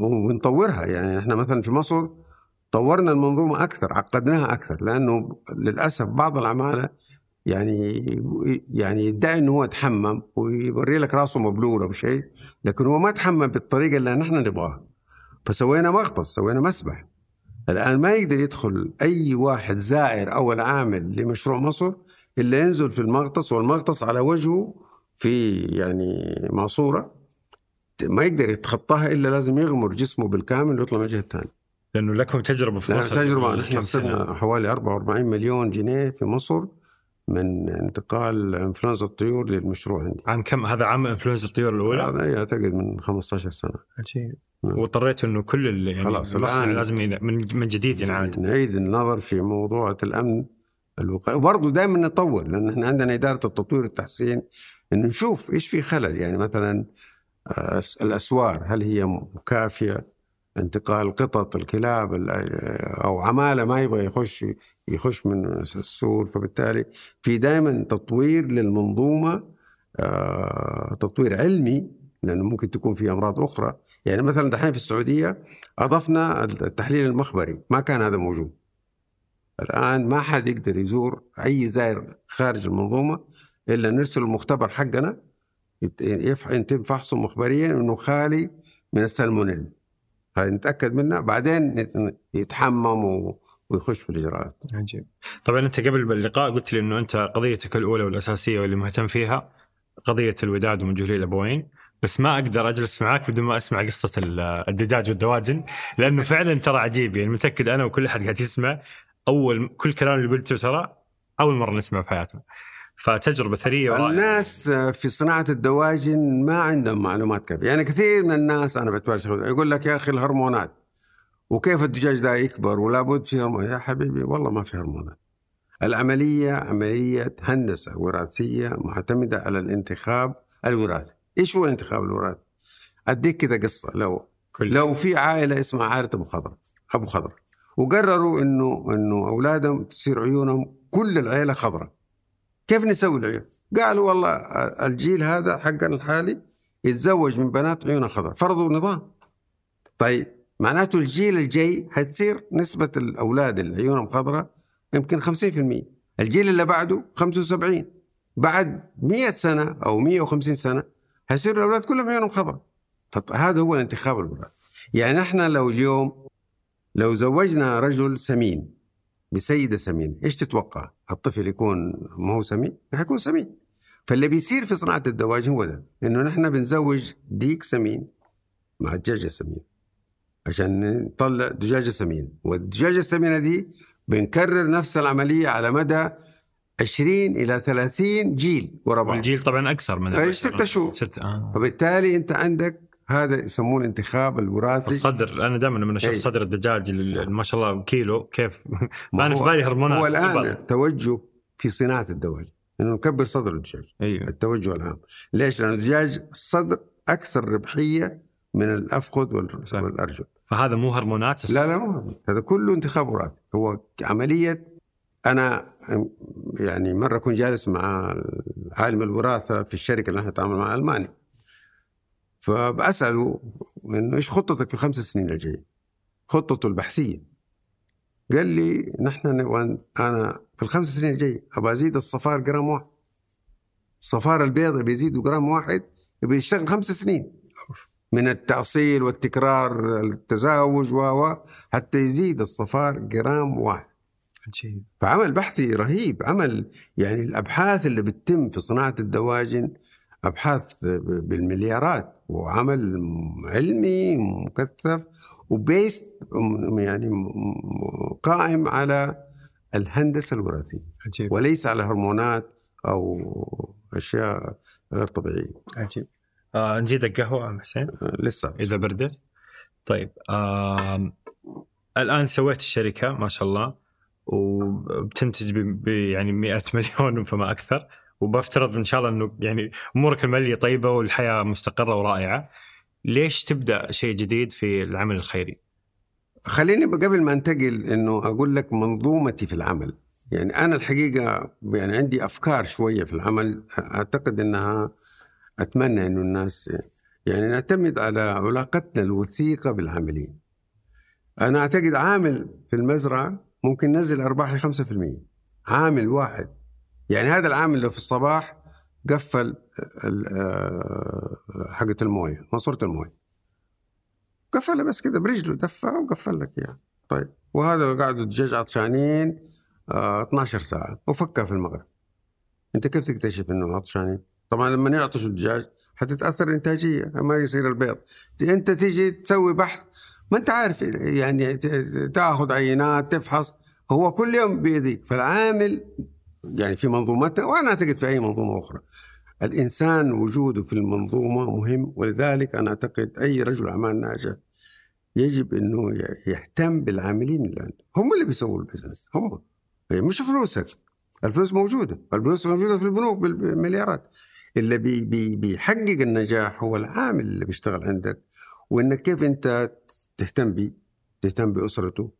ونطورها. يعني إحنا مثلا في مصر طورنا المنظومة أكثر عقدناها أكثر لأنه للأسف بعض العماله يعني يعني يدعي إنه هو تحمم ويوري لك راسه مبلول أو شيء لكن هو ما تحمم بالطريقة اللي نحن نبغاها. فسوينا مغطس سوينا مسبح. الآن ما يقدر يدخل أي واحد زائر أو العامل لمشروع مصر إلا ينزل في المغطس والمغطس على وجهه في يعني ماسورة ما يقدر يتخطاها إلا لازم يغمر جسمه بالكامل ويطلع من الجهة الثانية. لأنه لكم تجربة في لا مصر تجربة نحن سنة. خسرنا حوالي 44 مليون جنيه في مصر من انتقال إنفلونزا الطيور للمشروع عندي. عام كم هذا عام إنفلونزا الطيور الأولى هذا أعتقد من 15 سنة. عجيب نعم. واضطريتوا إنه كل اللي يعني خلاص، الآن- لازم من من جديد ينعاد نعيد النظر في موضوع الأمن الوقائي وبرضه دائما نطور لأن إحنا عندنا إدارة التطوير والتحسين إنه نشوف إيش في خلل يعني مثلا الأسوار هل هي كافية؟ انتقال قطط الكلاب ال- أو عمالة ما يبغى يخش يخش من السور فبالتالي في دائما تطوير للمنظومة آه، تطوير علمي لأنه ممكن تكون في أمراض أخرى. يعني مثلا دحين في السعودية أضفنا التحليل المخبري ما كان هذا موجود. الآن ما حد يقدر يزور أي زائر خارج المنظومة إلا نرسل المختبر حقنا يتم فحصه مخبريا إنه خالي من السالمونيلا هاي نتأكد منها بعدين يتحمم و- ويخش في الإجراءات. عجيب. طبعا أنت قبل اللقاء قلت لي إنه أنت قضيتك الأولى والأساسية واللي مهتم فيها قضية الوداد ومن جهلي الابوين بس ما أقدر أجلس معاك بدون ما أسمع قصة ال- الدجاج والدواجن لأنه فعلا ترى عجيب. يعني متأكد أنا وكل أحد قاعد يسمع أول كل كلام اللي قلته ترى أول مرة نسمعه في حياتنا. فتجربة ثرية ورائعه الناس في صناعة الدواجن ما عندهم معلومات كافيه يعني كثير من الناس أنا بتبارك يقول لك يا أخي الهرمونات وكيف الدجاج ده يكبر ولا بد في هرمونات يا حبيبي والله ما في هرمونات. العملية عملية هندسة وراثية معتمدة على الانتخاب الوراثي. إيش هو الانتخاب الوراثي؟ أديك كده قصة. لو كل لو في عائلة اسمها عائلة أبو خضر أبو خضر وقرروا انه إنه أولادهم تصير عيونهم كل العيلة خضراء. كيف نسوي العيون؟ قالوا والله الجيل هذا حقنا الحالي يتزوج من بنات عيونها خضراء. فرضوا نظام طيب معناته الجيل الجاي حتصير نسبة الأولاد اللي عيونهم خضراء يمكن 50% الجيل اللي بعده 75 بعد 100 سنة أو 150 سنة حيصير الأولاد كلهم عيونهم خضراء. فهذا هو الانتخاب الوراثي. يعني إحنا لو اليوم لو زوجنا رجل سمين بسيدة سمين إيش تتوقع؟ الطفل يكون ما هو سمين؟ حيكون سمين فاللي بيصير في صناعة الدواجن هو ده إنه نحن بنزوج ديك سمين مع دجاجة سمين عشان نطلع دجاجة سمين والدجاجة السمينة دي بنكرر نفس العملية على مدى 20 إلى 30 جيل ورا بعض والجيل طبعا أكثر من. ستة شهور. ست آه. فبالتالي أنت عندك هذا يسموه الانتخاب الوراثي. الصدر. أنا دائما لما أشوف أي. صدر الدجاج ما شاء الله كيلو كيف؟ ما [LAUGHS] أنا في بالي هرمونات. هو قبل. الآن توجه في صناعة الدواجن إنه نكبر صدر الدجاج. أيوه. التوجه العام. ليش؟ لأن الدجاج الصدر أكثر ربحية من الأفخذ وال- صح. والأرجل. فهذا مو هرمونات؟ لا لا مو هذا كله انتخاب وراثي. هو عملية أنا يعني مرة كنت جالس مع عالم الوراثة في الشركة اللي نحن نتعامل معها ألماني فبسأله إنه إيش خطتك في الخمس سنين الجاية؟ خطته البحثية. قال لي نحن نبغى أنا في الخمس سنين الجاية أبغى أزيد الصفار جرام واحد. الصفار البيضاء بيزيدوا جرام واحد يبي يشتغل خمس سنين. من التأصيل والتكرار التزاوج و حتى يزيد الصفار جرام واحد. عجيب فعمل بحثي رهيب عمل يعني الأبحاث اللي بتتم في صناعة الدواجن أبحاث بالمليارات. وعمل علمي مكثف وبيست يعني قائم على الهندسة الوراثية. عجيب. وليس على هرمونات أو أشياء غير طبيعية. عجيب. آه نزيدك قهوه أم حسين؟ آه، لسه. إذا بردت. طيب آه الآن سويت الشركة ما شاء الله وبتنتج ب- يعني 100 مليون فما أكثر. وبفترض إن شاء الله إنه يعني أمورك المالية طيبة والحياة مستقرة ورائعة ليش تبدأ شيء جديد في العمل الخيري؟ خليني قبل ما أنتقل إنه أقول لك منظومتي في العمل. يعني أنا الحقيقة يعني عندي أفكار شوية في العمل أعتقد إنها أتمنى إنه الناس يعني نعتمد على علاقتنا الوثيقة بالعاملين. أنا أعتقد عامل في المزرعة ممكن نزل أرباحي 5% عامل واحد. يعني هذا العامل لو في الصباح قفل آه، حقة الموية ماسورة الموية. قفلها بس كده برجله دفع وقفل لك اياها طيب وهذا قاعد الدجاج عطشانين آه 12 ساعة وفكها في المغرب. أنت كيف تكتشف إنه عطشانين؟ طبعا لما يعطشوا الدجاج حتتأثر الانتاجيه ما يصير البيض. أنت تيجي تسوي بحث ما أنت عارف يعني تأخذ عينات تفحص هو كل يوم بيديك فالعامل يعني في منظومتنا وأنا أعتقد في أي منظومة أخرى. الإنسان وجوده في المنظومة مهم ولذلك أنا أعتقد أي رجل أعمال ناجح يجب إنه يهتم بالعاملين اللي عنده. هم اللي بيسووا ال business هم. هي مش فلوسك. الفلوس موجودة. الفلوس موجودة في البنوك بال- بالمليارات. اللي بي بي بيحقق النجاح هو العامل اللي بيشتغل عندك وإنك كيف أنت تهتم بيه؟ تهتم بأسرته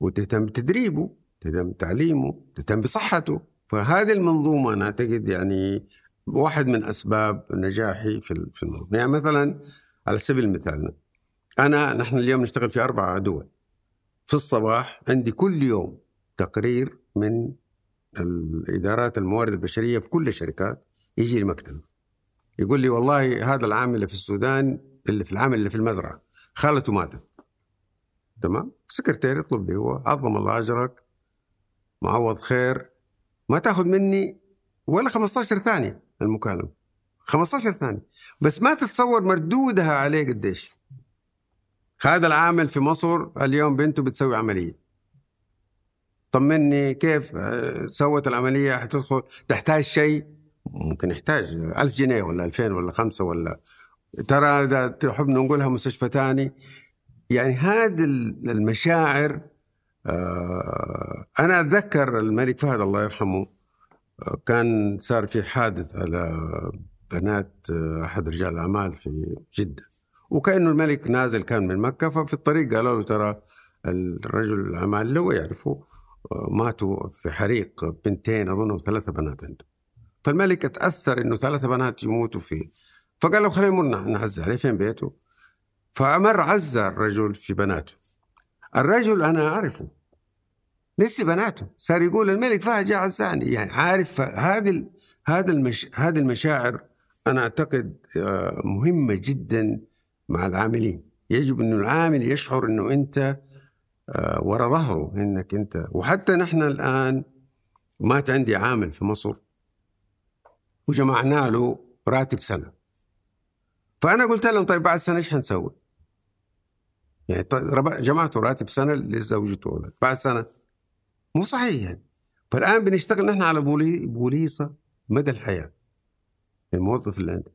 وتهتم بتدريبه تهتم بتعليمه تهتم بصحته. فهذه المنظومة أنا أعتقد يعني واحد من أسباب نجاحي في في المنظومه يعني مثلا على سبيل المثال أنا نحن اليوم نشتغل في أربع دول. في الصباح عندي كل يوم تقرير من الإدارات الموارد البشرية في كل الشركات يجي لي مكتب يقول لي والله هذا العامل اللي في السودان اللي في العامل اللي في المزرعة خالته ماتت. تمام؟ السكرتير يطلب لي هو عظم الله أجرك معوض خير. ما تاخذ مني ولا 15 ثانية المكالمة. 15 ثانية. بس ما تتصور مردودها عليه قديش. هذا العامل في مصر اليوم بنته بتسوي عملية. طمني كيف آه، سوت العملية؟ حتدخل تحتاج شيء؟ ممكن يحتاج ألف جنيه ولا ألفين ولا خمسة ولا. ترى إذا تحب نقولها مستشفى تاني. يعني هذه المشاعر آه، أنا أتذكر الملك فهد الله يرحمه آه، كان صار في حادث على بنات آه، أحد رجال الأعمال في جدة. وكأنه الملك نازل كان من مكة ففي الطريق قالوا له ترى الرجل الأعمال اللي هو يعرفه ماتوا في حريق بنتين أو ثلاثة بنات عنده. فالملك أتأثر إنه ثلاثة بنات يموتوا فيه. فقال له خلينا نمر عليه فين بيته؟ فأمر عزى الرجل في بناته. الرجل أنا أعرفه. نسي بناته. صار يقول الملك فهد جاء عزاني يعني عارف هذه هذا المش هذه المشاعر أنا أعتقد آه، مهمة جدا مع العاملين. يجب أنه العامل يشعر أنه أنت آه، ورا ظهره أنك أنت. وحتى نحن الآن مات عندي عامل في مصر. وجمعنا له راتب سنة. فأنا قلت لهم طيب بعد سنة إيش حنسوي؟ يعني طيب رب- جمعت راتب سنة لزوجته وولد بعد سنة. مو صحيح يعني. فالآن بنشتغل نحن على بولي بوليصة مدى الحياة. الموظف اللي عندك.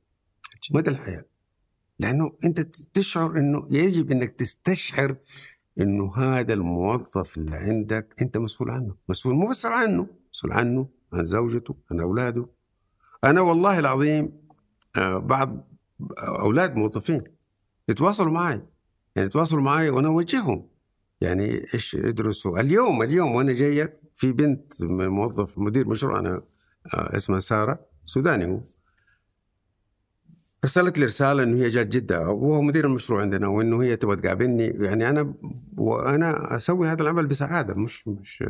مدى الحياة. لأنه أنت تشعر أنه يجب أنك تستشعر أنه هذا الموظف اللي عندك أنت مسؤول عنه. مسؤول مو بس عنه مسؤول عنه عن زوجته عن أولاده. أنا والله العظيم آه، بعض أولاد موظفين يتواصلوا معي. يعني يتواصلوا معي وأنا أوجههم. يعني إيش ادرسوا؟ اليوم اليوم وأنا جايك في بنت موظف مدير مشروع أنا آه، اسمها سارة سوداني هو. أرسلت لي رسالة إنه هي جات جدة وهو مدير المشروع عندنا وإنه هي تبغى تقابلني. يعني أنا وأنا أسوي هذا العمل بسعادة مش مش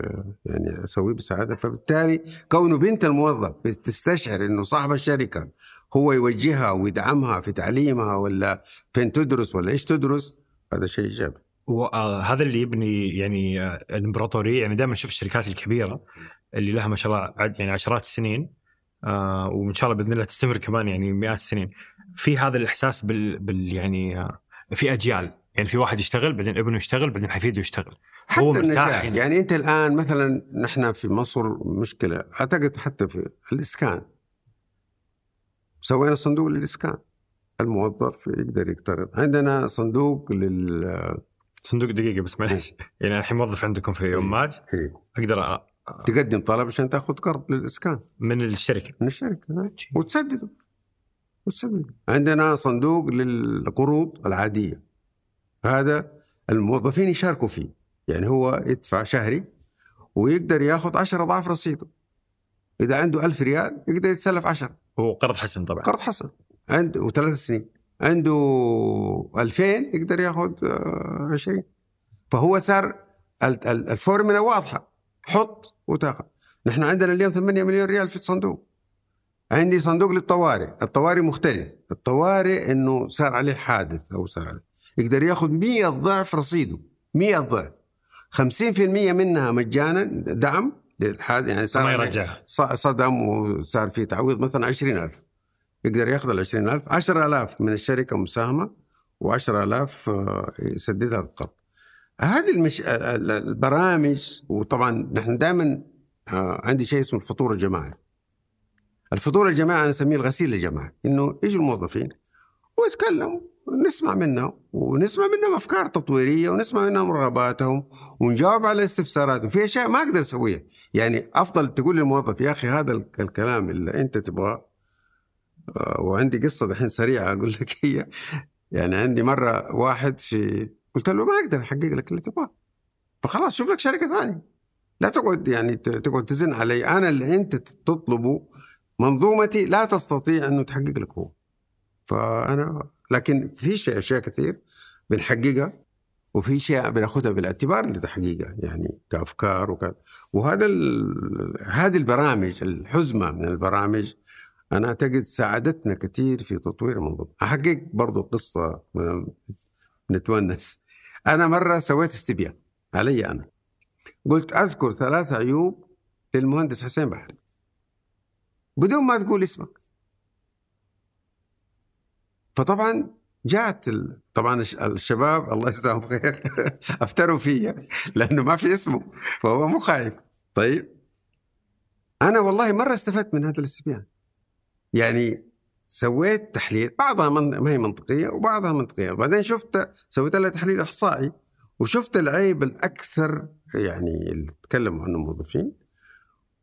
يعني أسويه بسعادة. فبالتالي كونه بنت الموظف بتستشعر إنه صاحب الشركة هو يوجهها ويدعمها في تعليمها ولا فين تدرس ولا إيش تدرس هذا شيء إيجابي. وهذا اللي يبني يعني آه، الإمبراطورية. يعني دائما نشوف الشركات الكبيرة اللي لها ما شاء الله عد يعني عشرات السنين آه وإن شاء الله بإذن الله تستمر كمان يعني مئات السنين. في هذا الإحساس بال, بال يعني آه في أجيال. يعني في واحد يشتغل بعدين ابنه يشتغل بعدين حفيده يشتغل. حتى هو مرتاح النجاح. هنا. يعني أنت الآن مثلا نحن في مصر مشكلة أعتقد حتى في الإسكان. سوينا صندوق للإسكان. الموظف يقدر يقترض. عندنا صندوق لل صندوق دقيقة بس معلش يعني الحين موظف عندكم في امات إيه. أقدر أ- تقدم طلب عشان تاخذ قرض للإسكان. من الشركة. من الشركة نعم. وتسدده. وتسدده. عندنا صندوق للقروض العادية. هذا الموظفين يشاركوا فيه. يعني هو يدفع شهري ويقدر ياخذ 10 أضعاف رصيده. إذا عنده ألف ريال يقدر يتسلف 10 هو قرض حسن طبعا. قرض حسن. عنده وثلاث سنين عنده 2000 يقدر ياخذ آه، 20 فهو صار ال- ال- الفورمولا واضحة حط وتاخذ. نحن عندنا اليوم 8 مليون ريال في الصندوق. عندي صندوق للطوارئ الطوارئ مختلف. الطوارئ إنه صار عليه حادث أو صار عليه. يقدر ياخذ 100 ضعف رصيده 100 ضعف. 50% منها مجانا دعم للحادث يعني صار ما ص- صدم وصار في تعويض مثلا 20000 يقدر ياخذ ال 20000 10000 من الشركة مساهمة و10000 يسددها القرض هذه المش... ال- ال- البرامج وطبعا نحن دائما عندي شيء اسمه الفطور الجماعي. الفطور الجماعي أنا أسميه الغسيل الجماعي إنه يجوا الموظفين ويتكلموا نسمع منهم ونسمع منهم أفكار تطويرية ونسمع منهم رغباتهم ونجاوب على استفساراتهم. في أشياء ما أقدر أسويها. يعني أفضل تقول للموظف يا أخي هذا ال- الكلام اللي أنت تبغاه آه، وعندي قصة دحين سريعة أقول لك هي. يعني عندي مرة واحد في قلت له ما أقدر أحقق لك اللي تبغاه. فخلاص شوف لك شركة ثانية. لا تقعد يعني تقعد تزن علي. أنا اللي أنت تطلبه منظومتي لا تستطيع أنه تحقق لك هو. فأنا لكن في شيء أشياء كثير بنحققها وفي اشياء بناخذها بالاعتبار لتحقيقها يعني كأفكار وك... وهذا. هذه البرامج الحزمة من البرامج أنا أعتقد ساعدتنا كثير في تطوير المنظومه أحقق برضو قصة نتونس. أنا مرة سويت استبيان علي أنا. قلت أذكر ثلاث عيوب للمهندس حسين بحري بدون ما تقول اسمك. فطبعا جاءت ال... طبعا الش- الشباب الله يجزاهم خير [LAUGHS] أفتروا فيا لأنه ما في اسمه فهو مو خايف. طيب. أنا والله مرة استفدت من هذا الاستبيان. يعني سويت تحليل بعضها من... ما هي منطقية وبعضها منطقية وبعدين شفت سويت لها تحليل إحصائي وشفت العيب الأكثر يعني اللي تكلموا عنه الموظفين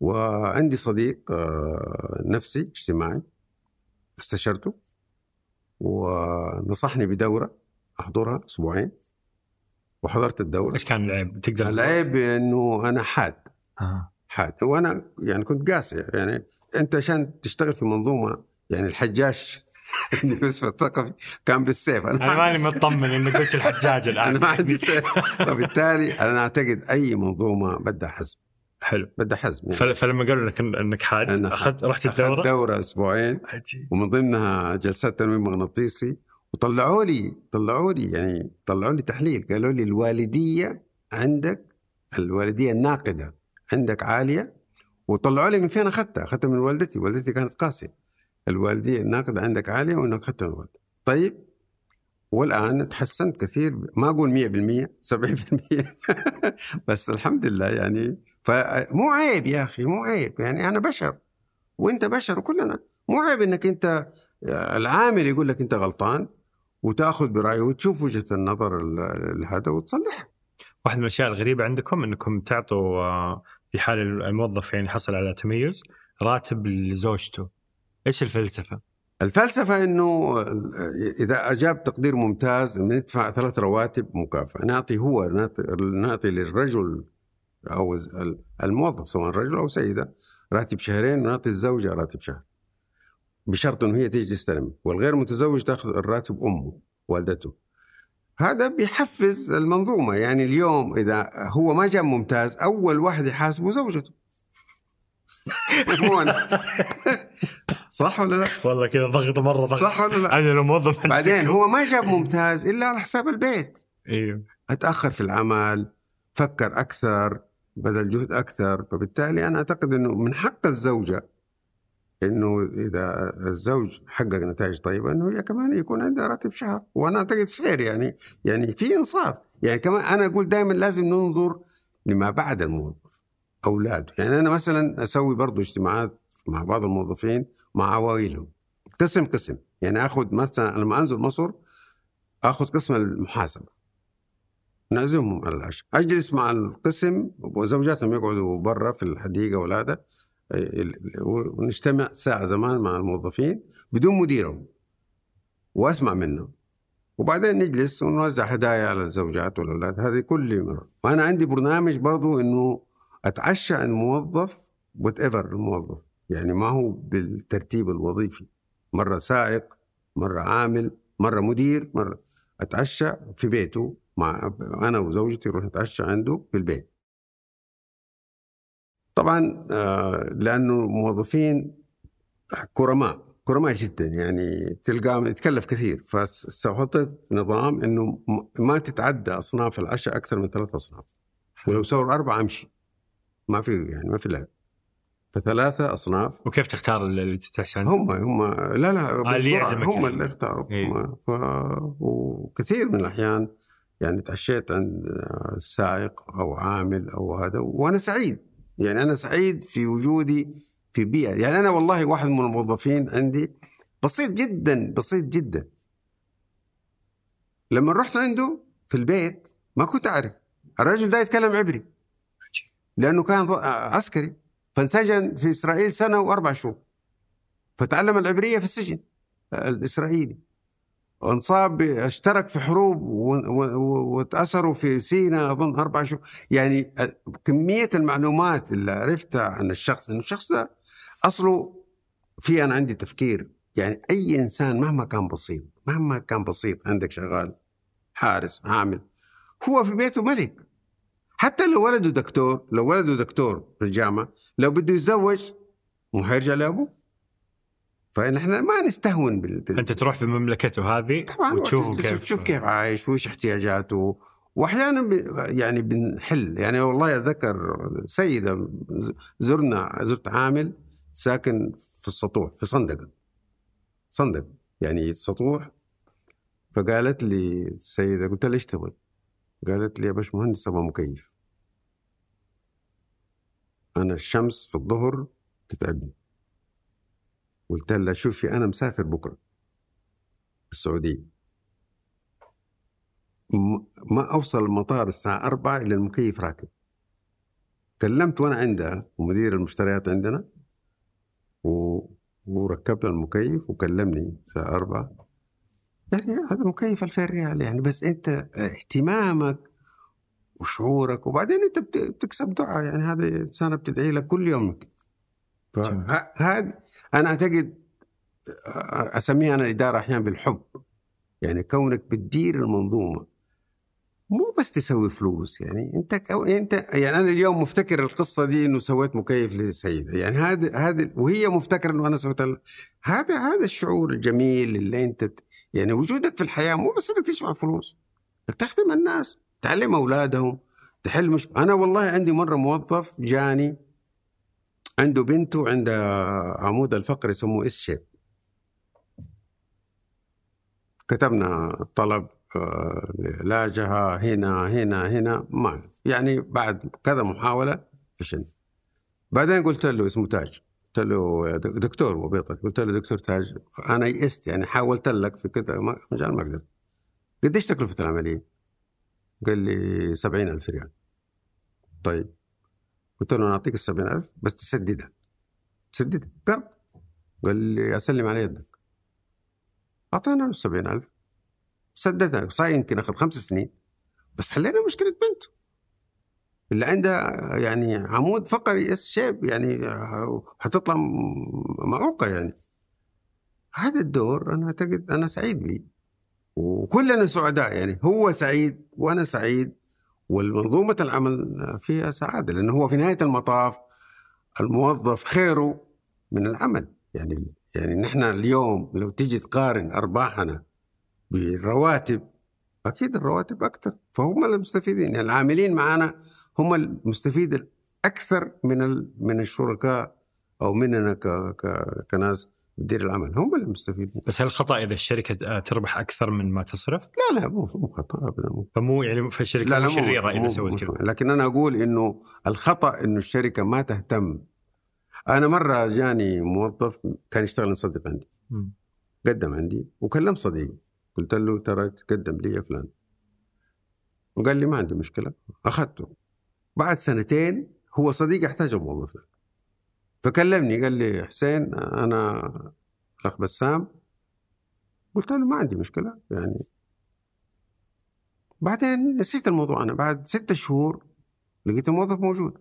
وعندي صديق آه، نفسي اجتماعي استشرته ونصحني بدورة أحضرها أسبوعين وحضرت الدورة إيش كان العيب؟ تقدر؟ العيب إنه أنا حاد آه. حاد وأنا يعني كنت قاسي يعني انت عشان تشتغل في منظومة يعني الحجاج يوسف الثقفي [LAUGHS] كان بالسيف. أنا ما ماني مطمن إنك قلت الحجاج [LAUGHS] الآن. أنا ما عندي سيف. فبالتالي أنا أعتقد أي منظومة بدها حزم. حلو. بدها حزم. يعني. فل- فلما قالوا لك إنك حاد أنا اخذت رحت أخذت الدوره دورة أسبوعين. عجيب. ومن ضمنها جلسات تنويم مغناطيسي. وطلعوا لي طلعوا لي يعني طلعوا لي تحليل. قالوا لي الوالدية عندك الوالدية الناقدة عندك عالية. وطلعوا لي من فين أخذتها؟ أخذتها من والدتي، والدتي كانت قاسية. الوالدية الناقده عندك عالية وأنك أخذتها من والدتي. طيب والآن تحسنت كثير ما أقول 100% 70% [LAUGHS] بس الحمد لله يعني فمو عيب يا أخي مو عيب يعني أنا بشر وأنت بشر وكلنا مو عيب إنك أنت العامل يقول لك أنت غلطان وتأخذ برأيه وتشوف وجهة النظر ال- هذا وتصلحها واحد من الأشياء الغريبة عندكم إنكم تعطوا آه، في حال الموظف يعني حصل على تميز راتب لزوجته. إيش الفلسفة؟ الفلسفة إنه إذا أجاب تقدير ممتاز ندفع ثلاث رواتب مكافأة. نعطي هو نعطي, للرجل أو الموظف سواء رجل أو سيدة راتب شهرين ونعطي الزوجة راتب شهر. بشرط إنه هي تيجي تستلم. والغير متزوج تاخذ الراتب أمه والدته. هذا بيحفز المنظومة. يعني اليوم إذا هو ما جاب ممتاز أول واحد يحاسبه زوجته. مو أنا صح ولا لا؟ والله كذا ضغط مرة ضغط. صح ولا لا؟ أنا لو موظف عندك- بعدين هو ما جاب ممتاز إلا على حساب البيت. أيوه أتأخر في العمل فكر أكثر بذل جهد أكثر. فبالتالي أنا أعتقد إنه من حق الزوجة إنه إذا الزوج حقق نتائج طيبة إنه هي كمان يكون عندها راتب شهر. وأنا أعتقد فير يعني يعني في إنصاف. يعني كمان أنا أقول دائما لازم ننظر لما بعد الموظف أولاده. يعني أنا مثلا أسوي برضو اجتماعات مع بعض الموظفين مع عوائلهم. قسم قسم. يعني آخذ مثلا لما أنزل مصر آخذ قسم المحاسبة. نعزمهم على العشاء. أجلس مع القسم وزوجاتهم يقعدوا برا في الحديقة ولا ونجتمع ساعة زمان مع الموظفين بدون مديرهم وأسمع منه وبعدين نجلس ونوزع هدايا على الزوجات والأولاد. هذه كل مره وأنا عندي برنامج برضو إنه أتعشى الموظف وات ايفر الموظف. يعني ما هو بالترتيب الوظيفي. مرة سائق مرة عامل مرة مدير مرة. أتعشى في بيته مع أنا وزوجتي نروح نتعشى عنده في البيت. طبعا آه، لأنه الموظفين كرماء كرماء جدا يعني تلقاه يتكلف كثير. فحطيت نظام إنه ما تتعدى أصناف العشاء أكثر من ثلاث أصناف. ولو صار أربعة أمشي. ما في يعني ما في لعب. فثلاثة أصناف. وكيف تختار اللي تتعشى هم هم لا لا آه اللي يعزمك هم يعني. اللي اختاروا إيه. ف... وكثير من الأحيان يعني تعشيت عند سائق أو عامل أو هذا وأنا سعيد. يعني أنا سعيد في وجودي في بيئة. يعني أنا والله واحد من الموظفين عندي بسيط جدا بسيط جدا. لما رحت عنده في البيت ما كنت أعرف. الرجل ده يتكلم عبري. لأنه كان عسكري. فانسجن في إسرائيل سنة وأربع شهور. فتعلم العبرية في السجن الإسرائيلي. وانصاب اشترك في حروب وتأثروا في سينا أظن أربع شهور. يعني كمية المعلومات اللي عرفتها عن الشخص إنه الشخص ده أصله في أنا عندي تفكير. يعني أي إنسان مهما كان بسيط مهما كان بسيط عندك شغال حارس عامل هو في بيته ملك. حتى لو ولده دكتور لو ولده دكتور في الجامعة لو بده يتزوج مو حيرجع لأبوه. فنحن ما نستهون بال... بال... أنت تروح في مملكته هذه طبعا وتشوفه كيف شوف كيف عايش وايش احتياجاته واحيانا ب... يعني بنحل. يعني والله اتذكر سيدة زرنا زرت عامل ساكن في السطوح في صندقه صندق. يعني سطوح. فقالت لي السيده قلت لها إيش تبغي؟ قالت لي يا باشمهندس أبغى مكيف. أنا الشمس في الظهر تتعبني. قلت لها شوفي أنا مسافر بكرة السعودية. ما أوصل المطار الساعة 4 إلا المكيف راكب كلمت وأنا عندها ومدير المشتريات عندنا و... وركبنا المكيف وكلمني الساعة 4 يعني هذا مكيف 2000 ريال يعني بس أنت اهتمامك وشعورك وبعدين أنت بتكسب دعاء يعني هذه انسانه بتدعي لك كل يوم فهذه أنا أعتقد أسميها أنا الإدارة أحيانا بالحب. يعني كونك بتدير المنظومة. مو بس تسوي فلوس يعني أنت أنت يعني أنا اليوم مفتكر القصة دي إنه سويت مكيف لسيدة. يعني هذا هذا وهي مفتكرة إنه أنا سويت هذا هذا الشعور الجميل اللي أنت يعني وجودك في الحياة مو بس إنك تجمع فلوس. إنك تخدم الناس تعلم أولادهم تحل مش أنا والله عندي مرة موظف جاني عنده بنته عندها عمود الفقري يسموه S shape. كتبنا طلب آه، لعلاجها هنا هنا هنا ما يعني بعد كذا محاولة فشل بعدين قلت له اسمه تاج. قلت له دكتور وبيطل قلت له دكتور تاج أنا يئست يعني حاولت لك في كذا مجال ما أقدر قديش تكلفة العملية؟ قال لي سبعين ألف ريال. طيب. قلت له نعطيك السبعين ألف بس تسددها. تسددها. قرض قال لي أسلم على يدك. أعطينا له السبعين ألف. سددها. صحيح يمكن أخذ خمس سنين. بس حلينا مشكلة بنته اللي عندها يعني عمود فقري اس شيب يعني حتطلع معوقة يعني. هذا الدور أنا أعتقد أنا سعيد به وكلنا سعداء يعني. هو سعيد وأنا سعيد. والمنظومة العمل فيها سعادة لأنه هو في نهاية المطاف الموظف خيره من العمل. يعني يعني نحن اليوم لو تيجي تقارن أرباحنا بالرواتب أكيد الرواتب أكثر. فهم المستفيدين يعني العاملين معنا هم المستفيد الأكثر من من الشركاء أو مننا ك ك كناس. مدير العمل هم المستفيدين بس هل خطأ إذا الشركة تربح أكثر من ما تصرف؟ لا لا مو مو خطأ ابدا مو. فمو يعني فالشركه لا لا مو شريرة إذا سوت كذا. لكن أنا أقول إنه الخطأ إنه الشركة ما تهتم. أنا مرة جاني موظف كان يشتغل يصدق عندي. م. قدم عندي وكلم صديقي. قلت له ترى تقدم لي يا فلان. وقال لي ما عندي مشكلة. أخذته. بعد سنتين هو صديقي احتاج الموظف فكلمني قال لي حسين أنا الاخ بسام. قلت له ما عندي مشكلة يعني. بعدين نسيت الموضوع أنا بعد ستة شهور لقيت الموظف موجود.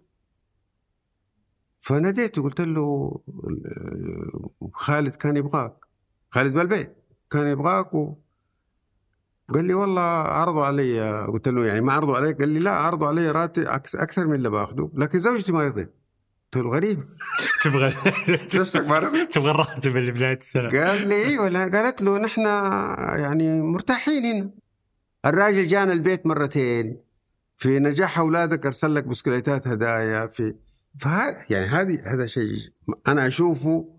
فناديته قلت له خالد كان يبغاك خالد بالبيت كان يبغاك و... قال لي والله عرضوا علي. قلت له يعني ما عرضوا عليك؟ قال لي لا عرضوا علي راتب أكثر من اللي باخذه لكن زوجتي ما رضيت قلت له غريب. تبغى نفسك تبغى الراتب اللي بنهايه السنة. قال لي أيوه قالت له نحن يعني مرتاحين هنا. الراجل جانا البيت مرتين. في نجاح أولادك أرسل لك بسكليتات هدايا في فهذا يعني هذه هذا شيء أنا أشوفه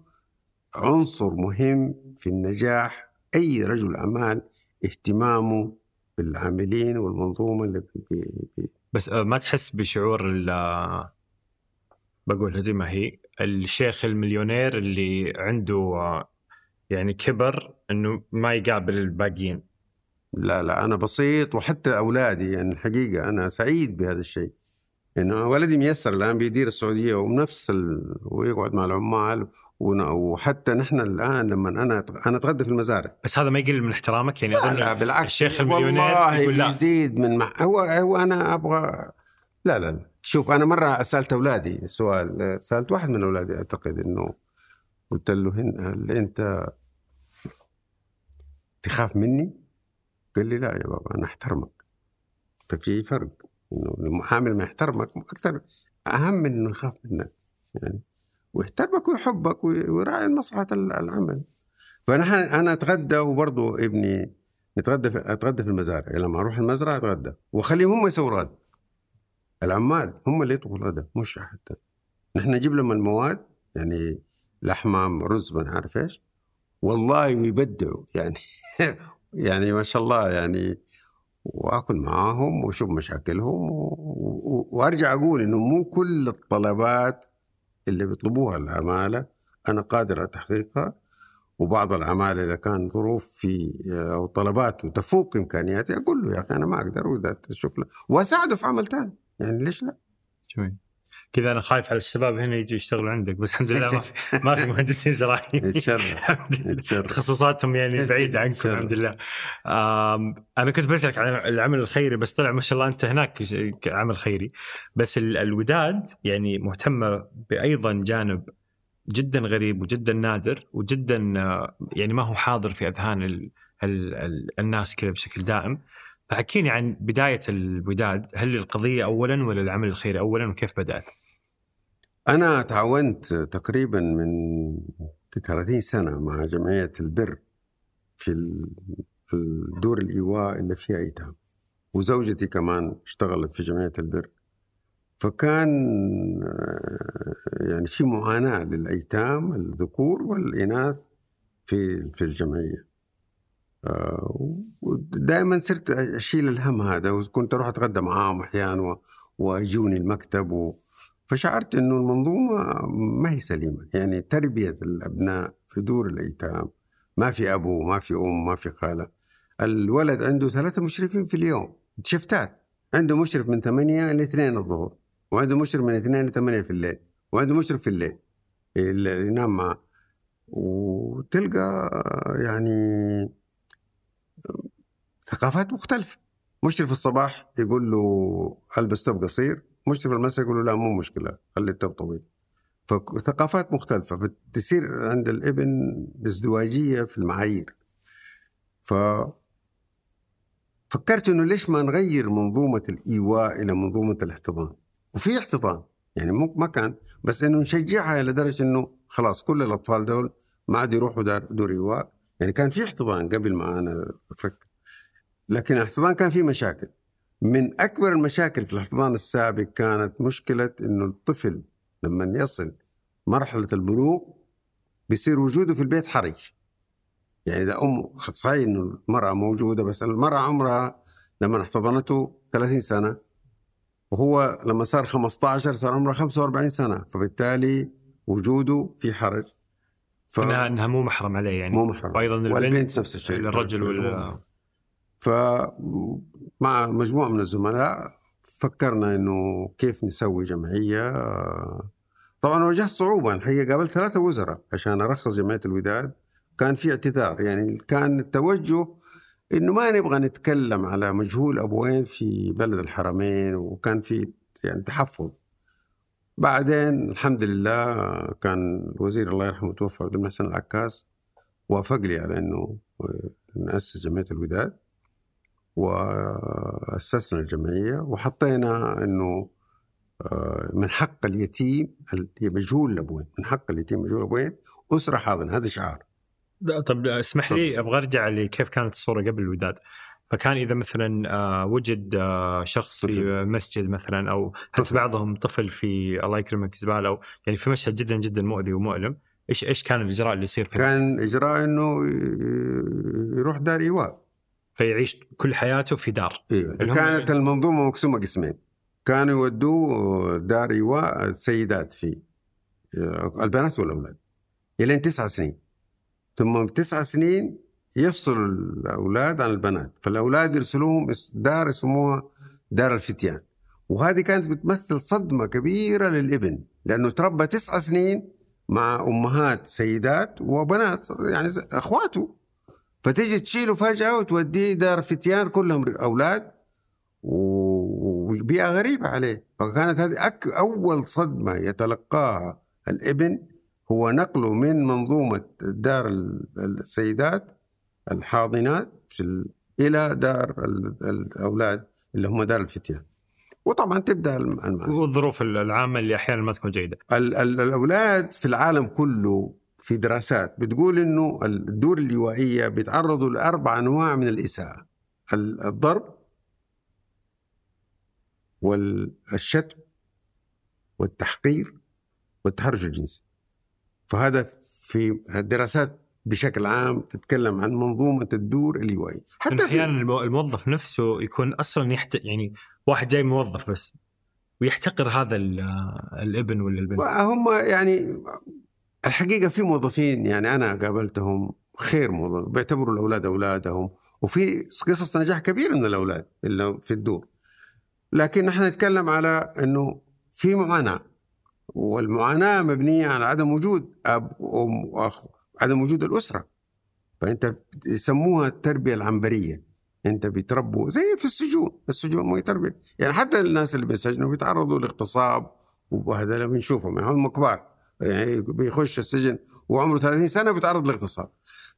عنصر مهم في النجاح. أي رجل اعمال اهتمامه بالعاملين والمنظومة اللي بي بي بس آه، ما تحس بشعور بقولها زي ما هي الشيخ المليونير اللي عنده آه، يعني كبر إنه ما يقابل الباقيين. لا لا أنا بسيط وحتى أولادي يعني الحقيقة أنا سعيد بهذا الشيء. انه ولدي ميسر الآن بيدير السعودية ونفس ال... ويقعد مع العمال ون... وحتى نحن الآن لما أنا أنا أتغدى في المزارع. بس هذا ما يقل من احترامك؟ يعني لا, لا بالعكس الشيخ المليونير والله يقول لا. يزيد من مع... هو هو أنا أبغى لا لا لا. شوف أنا مرة سألت أولادي سؤال سألت واحد من أولادي أعتقد إنه قلت له هل أنت تخاف مني؟ قال لي لا يا بابا أنا أحترمك. ففي فرق؟ إنه المحامي ما يحترمك أكثر أهم من إنه يخاف منك يعني. ويحترمك ويحبك ويراعي مصلحة العمل. فنحن أنا أتغدى وبرضه ابني نتغدى في أتغدى في المزارع. لما أروح المزرعة أتغدى. وأخليهم هم يسووا العمال هم اللي يطبخوا الغداء مش حتى. نحن نجيب لهم المواد يعني لحمه رز ما عارف إيش والله ويبدعوا. يعني [LAUGHS] يعني ما شاء الله يعني وآكل معاهم وأشوف مشاكلهم. وأرجع أقول إنه مو كل الطلبات اللي بيطلبوها العمالة. أنا قادر على تحقيقها وبعض العمالة إذا كان ظروف في أو طلباته تفوق امكانياتي أقول له يا أخي أنا ما أقدر وإذا تشوف له وأساعده في عمل ثاني يعني ليش لا؟ جميل كذا أنا خايف على الشباب هنا يجوا يشتغلوا عندك بس الحمد لله ما, [LAUGHS] [LAUGHS] ما في مهندسين زراعيين. تخصصاتهم يعني بعيده عنكم الحمد لله. أنا كنت بسألك عن العمل الخيري بس طلع ما شاء الله أنت هناك عمل خيري. بس الوداد يعني مهتمه بايضا جانب جدا غريب وجدا نادر وجدا يعني ما هو حاضر في أذهان ال ال ال الناس كذا بشكل دائم. فحكيني عن بداية الوداد هل القضية اولا ولا العمل الخيري اولا وكيف بدأت؟ أنا تعاونت تقريبا من 30 سنة مع جمعية البر في الدور الإيواء اللي فيها أيتام وزوجتي كمان اشتغلت في جمعية البر. فكان يعني في معاناة للأيتام الذكور والإناث في في الجمعية. ودائما صرت أشيل الهم هذا وكنت أروح أتغدى معاهم أحيانا ويجوني المكتب و فشعرت إنه المنظومة ما هي سليمة. يعني تربية الأبناء في دور الأيتام ما في أبو ما في أم ما في خالة. الولد عنده ثلاثة مشرفين في اليوم شفتات. عنده مشرف من ثمانية ل 2 الظهر وعنده مشرف من 2 ل 8 في الليل وعنده مشرف في الليل اللي ينام معه وتلقى يعني ثقافات مختلفة. مشرف الصباح يقول له ألبس ثوب قصير مشرف المساء يقول له لا مو مشكلة خلي التوب طويل. فثقافات مختلفة فتصير عند الابن ازدواجية في المعايير. ف فكرت إنه ليش ما نغير منظومة الإيواء إلى منظومة الاحتضان؟ وفي احتضان يعني مو ما كان بس إنه نشجعها إلى درجة إنه خلاص كل الأطفال دول ما عاد يروحوا دور إيواء. يعني كان في احتضان قبل ما أنا أفكر لكن الاحتضان كان فيه مشاكل. من أكبر المشاكل في الاحتضان السابق كانت مشكلة أنه الطفل لما يصل مرحلة البلوغ بيصير وجوده في البيت حرج يعني إذا أم صحيح أنه المرأة موجودة بس المرأة عمرها لما احتضنته 30 سنة وهو لما صار 15 صار عمره 45 سنة فبالتالي وجوده في حرج. ف... إنها إنها مو محرم عليه يعني. مو محرم. وأيضا البنت والبنت نفس الشيء الرجل وال فمع مجموعة من الزملاء فكرنا إنه كيف نسوي جمعية. طبعا واجهت صعوبة الحقيقة قابلت ثلاثة وزراء عشان أرخص جمعية الوداد. كان في اعتذار يعني كان التوجه إنه ما نبغى نتكلم على مجهول ابوين في بلد الحرمين وكان في يعني تحفظ. بعدين الحمد لله كان الوزير الله يرحمه توفى عبد المحسن العكاس وافق لي على إنه نأسس جمعية الوداد. وأسسنا الجمعية وحطينا إنه آه، من حق اليتيم مجهول الابوين من حق اليتيم مجهول الابوين أسرة حاضنة هذا شعار لا طب اسمح لي أبغى أرجع لكيف كانت الصورة قبل الوداد فكان إذا مثلا آه، وجد آه، شخص في طفل. مسجد مثلا أو حتى. بعضهم طفل في الله يكرمك زبالة أو يعني في مشهد جدا جدا مؤذي ومؤلم إيش إيش كان الإجراء اللي يصير فيه؟ كان إجراء إنه يروح دار إيواء فيعيش كل حياته في دار. اللي هم- كانت المنظومة مقسومة قسمين. كانوا يودوه دار ايواء السيدات فيه. البنات والأولاد. إلين تسع سنين. ثم بتسع سنين يفصل الأولاد عن البنات. فالأولاد يرسلوهم دار يسموها دار الفتيان. وهذه كانت بتمثل صدمة كبيرة للإبن. لأنه تربى تسع سنين مع أمهات سيدات وبنات يعني أخواته. فتجي تشيله فجأة وتوديه دار فتيان كلهم أولاد و- وبيئة غريبة عليه. فكانت هذه أك أول صدمة يتلقاها الإبن هو نقله من منظومة دار ال- السيدات الحاضنات في إلى دار ال- الأولاد اللي هم دار الفتيان. وطبعا تبدأ الم- المأساة. والظروف العامة اللي أحيانا ما تكون جيدة. ال- ال- الأولاد في العالم كله في دراسات بتقول إنه الدور اللوائيه بيتعرضوا لأربع أنواع من الإساءة. ال- الضرب والشتم والتحقير والتحرش الجنسي. فهذا في الدراسات بشكل عام تتكلم عن منظومة الدور اللوائي حتى أحيانا المو- الموظف نفسه يكون أصلا يحت... يعني واحد جاي موظف بس ويحتقر هذا ال- الابن ولا البنت. هم يعني الحقيقة في موظفين يعني أنا قابلتهم خير موظف بيعتبروا الأولاد أولادهم وفي قصص نجاح كبيرة من الأولاد اللي في الدور. لكن نحن نتكلم على أنه في معاناة والمعاناة مبنية على عدم وجود أب وأم وأخ عدم وجود الأسرة. فأنت يسموها التربية العنبرية. أنت بتربوا زي في السجون السجون مو تربية. يعني حتى الناس اللي بيسجنوا بيتعرضوا لاغتصاب وهذا بنشوفهم يعني هم كبار يعني بيخش السجن وعمره 30 سنة بيتعرض لاغتصاب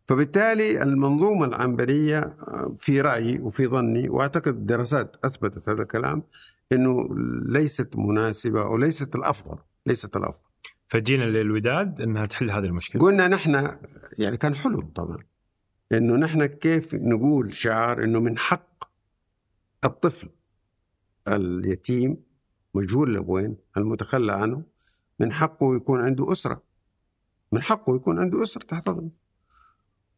فبالتالي المنظومة العنبرية آه، في رأيي وفي ظني وأعتقد الدراسات أثبتت هذا الكلام إنه ليست مناسبة وليست الأفضل ليست الأفضل. فجينا للوداد إنها تحل هذه المشكلة. قلنا نحن يعني كان حلم طبعا إنه نحن كيف نقول شعار إنه من حق الطفل اليتيم مجهول الابوين المتخلى عنه من حقه يكون عنده أسرة. من حقه يكون عنده أسرة تحتضنه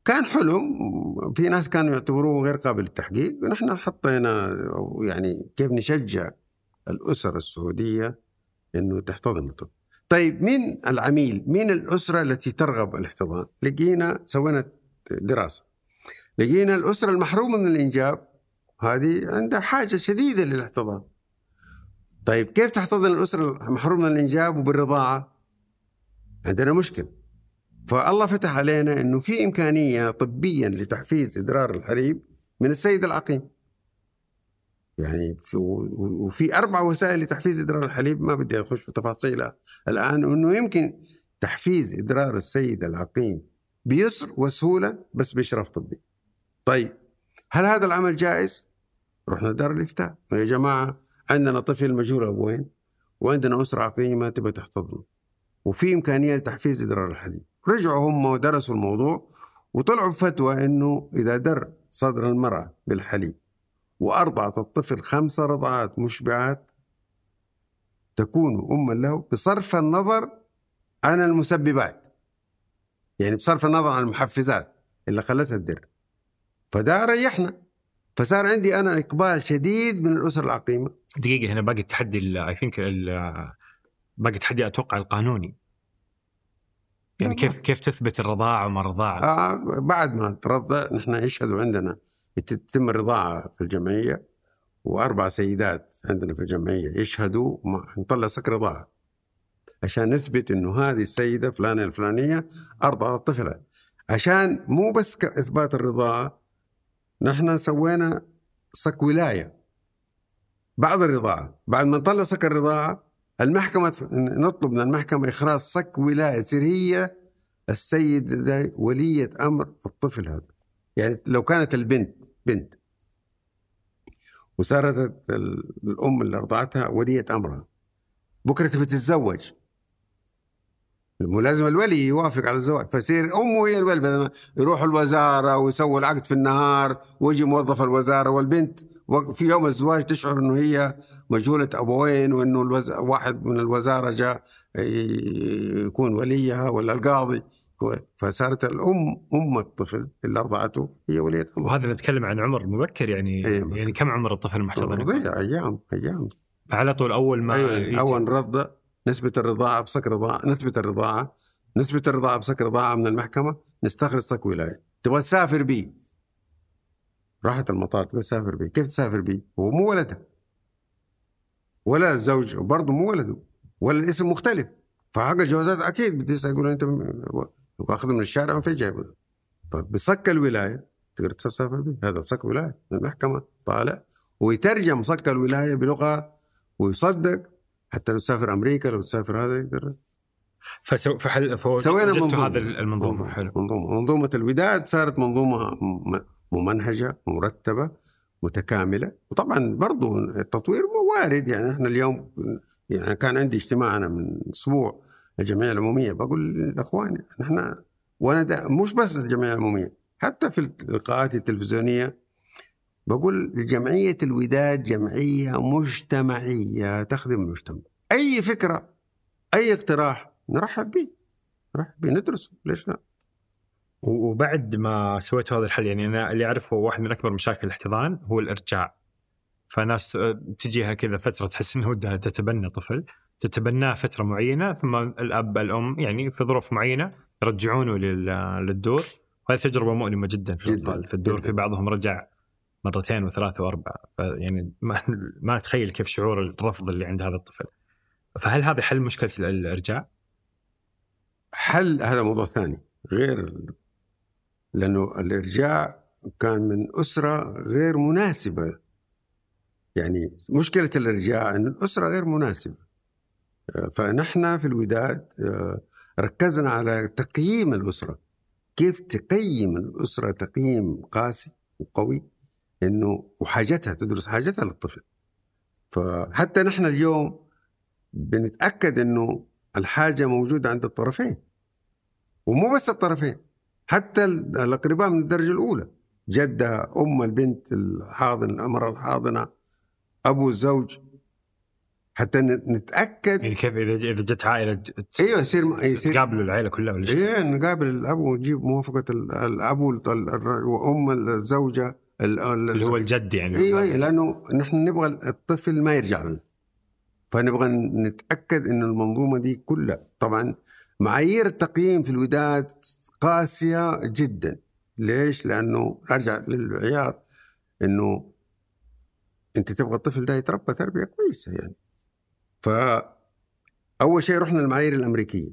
كان حلم في ناس كانوا يعتبروه غير قابل للتحقيق ونحن حطينا يعني كيف نشجع الاسر السعودية إنه تحتضن الطفل طيب مين العميل؟ مين الأسرة التي ترغب الاحتضان؟ لقينا سوينا دراسة. لقينا الأسرة المحرومة من الإنجاب هذه عندها حاجة شديدة للاحتضان. طيب كيف تحتضن الأسرة المحرومة من الإنجاب وبالرضاعة عندنا مشكلة فالله فتح علينا أنه في إمكانية طبيا لتحفيز إدرار الحليب من السيد العقيم يعني في وفي أربع وسائل لتحفيز إدرار الحليب ما بدي أخش في تفاصيلها الآن انه يمكن تحفيز إدرار السيد العقيم بيسر وسهولة بس بإشراف طبي. طيب هل هذا العمل جائز؟ رحنا دار الإفتاء يا جماعة عندنا طفل مجهول أبوين وعندنا أسرة عقيمه تبغى تحتضنه. وفي إمكانية لتحفيز إدرار الحليب. رجعوا هم ودرسوا الموضوع وطلعوا بفتوى إنه إذا در صدر المرأة بالحليب وأرضعت الطفل خمس رضعات مشبعات تكون أما له بصرف النظر عن المسببات. يعني بصرف النظر عن المحفزات اللي خلتها تدر. فده ريحنا. فصار عندي أنا إقبال شديد من الأسر العقيمة. دقيقة هنا باقي التحدي اي ثينك باقي التحدي أتوقع القانوني. يعني كيف كيف تثبت الرضاعة وما الرضاعة؟ آه بعد ما ترضى نحن يشهدوا عندنا تتم الرضاعة في الجمعية وأربع سيدات عندنا في الجمعية يشهدوا ما- نطلع سك رضاعة. عشان نثبت إنه هذه السيدة فلانة الفلانية أرضعت طفلة. عشان مو بس كإثبات الرضاعة نحن سوينا صك ولاية. بعد الرضاعة. بعد ما نطلع صك الرضاعة المحكمة نطلب من المحكمة إخراج صك ولاية تصير هي السيد ده ولية أمر الطفل هذا. يعني لو كانت البنت بنت. وصارت ال- الأم اللي أرضعتها ولية أمرها. بكرة تبي تتزوج. مو لازم الولي يوافق على الزواج فيصير أمه هي الولي بدل ما يروح الوزارة ويسوي العقد في النهار ويجي موظف الوزارة والبنت في يوم الزواج تشعر إنه هي مجهولة أبوين وإنه الوز... واحد من الوزارة جاء يكون وليها ولا القاضي. فصارت الأم أم الطفل اللي أرضعته هي وليه أمر وهذا نتكلم عن عمر مبكر يعني إيه. يعني كم عمر الطفل المحتضن؟ أيام أيام. على طول أول ما يجي- أول رضع. نثبت الرضاعة بصك رضاعة نثبت الرضاعة نثبت الرضاعة بصك رضاعة من المحكمة نستخرج صك ولاية. تبغى تسافر بيه راحت المطار تبغى تسافر بيه كيف تسافر بيه؟ هو مو ولدها ولا الزوج برضه مو ولده. ولا الاسم مختلف. فحق الجوازات أكيد بدي يقول أنت واخذه من الشارع ما في جايبه. فبصك الولاية تقدر تسافر به هذا صك ولاية. المحكمة طالع ويترجم صك الولاية بلغة ويصدق حتى لو تسافر أمريكا لو تسافر هذا يقدر. فسو فحل سوينا منظومة. هذا المنظومة. حلو. منظومة. منظومة الوداد صارت منظومة م- ممنهجة مرتبة متكاملة. وطبعا برضو التطوير وارد. يعني إحنا اليوم يعني كان عندي اجتماع أنا من أسبوع الجمعية العمومية. بقول لإخواني نحن وأنا مش بس الجمعية العمومية حتى في اللقاءات التلفزيونية بقول جمعية الوداد جمعية مجتمعية تخدم المجتمع. أي فكرة أي اقتراح نرحب به نرحب به ندرسه. ليش لا؟ وبعد ما سويتوا هذا الحل يعني أنا اللي أعرفه واحد من أكبر مشاكل الاحتضان هو الإرجاع. فناس تجيها كذا فترة تحس انه ودها تتبنى طفل تتبناه فترة معينة ثم الأب الأم يعني في ظروف معينة يرجعونه لل- للدور. وهذه تجربة مؤلمة جدا في جداً، الأطفال في الدور. في بعضهم رجع مرتين وثلاثة وأربعة. يعني ما, [LAUGHS] ما أتخيل كيف شعور الرفض اللي عند هذا الطفل. فهل هذا حل مشكلة ال- الإرجاع؟ حل هذا موضوع ثاني غير ال- لأنه الإرجاع كان من أسرة غير مناسبة. يعني مشكلة الإرجاع إن الأسرة غير مناسبة. آه، فنحن في الوداد آه، ركزنا على تقييم الأسرة. كيف تقيم الأسرة تقييم قاسي وقوي؟ إنه وحاجتها تدرس حاجتها للطفل. فحتى نحن اليوم بنتأكد إنه الحاجة موجودة عند الطرفين. ومو بس الطرفين حتى ال- الأقرباء من الدرجة الأولى. جدها أم البنت الحاضن المراه الحاضنة أبو الزوج. حتى نتأكد يعني كيف إذا إذا جت عائلة أيوه يصير يصير تقابلوا العائله كلها ولا؟ إيه نقابل الأب ونجيب موافقة ال- الابو ال- ال- وأم الزوجة. ال- ال- اللي هو الجد يعني. أيوه أيوه لأنه نحن نبغى الطفل ما يرجع لنا فنبغى نتأكد ان المنظومة دي كلها طبعا معايير التقييم في الوداد قاسية جدا. ليش؟ لأنه أرجع للعيار إنه أنت تبغى الطفل ده يتربى تربية كويسة يعني. ف اول شيء رحنا للمعايير الأمريكية.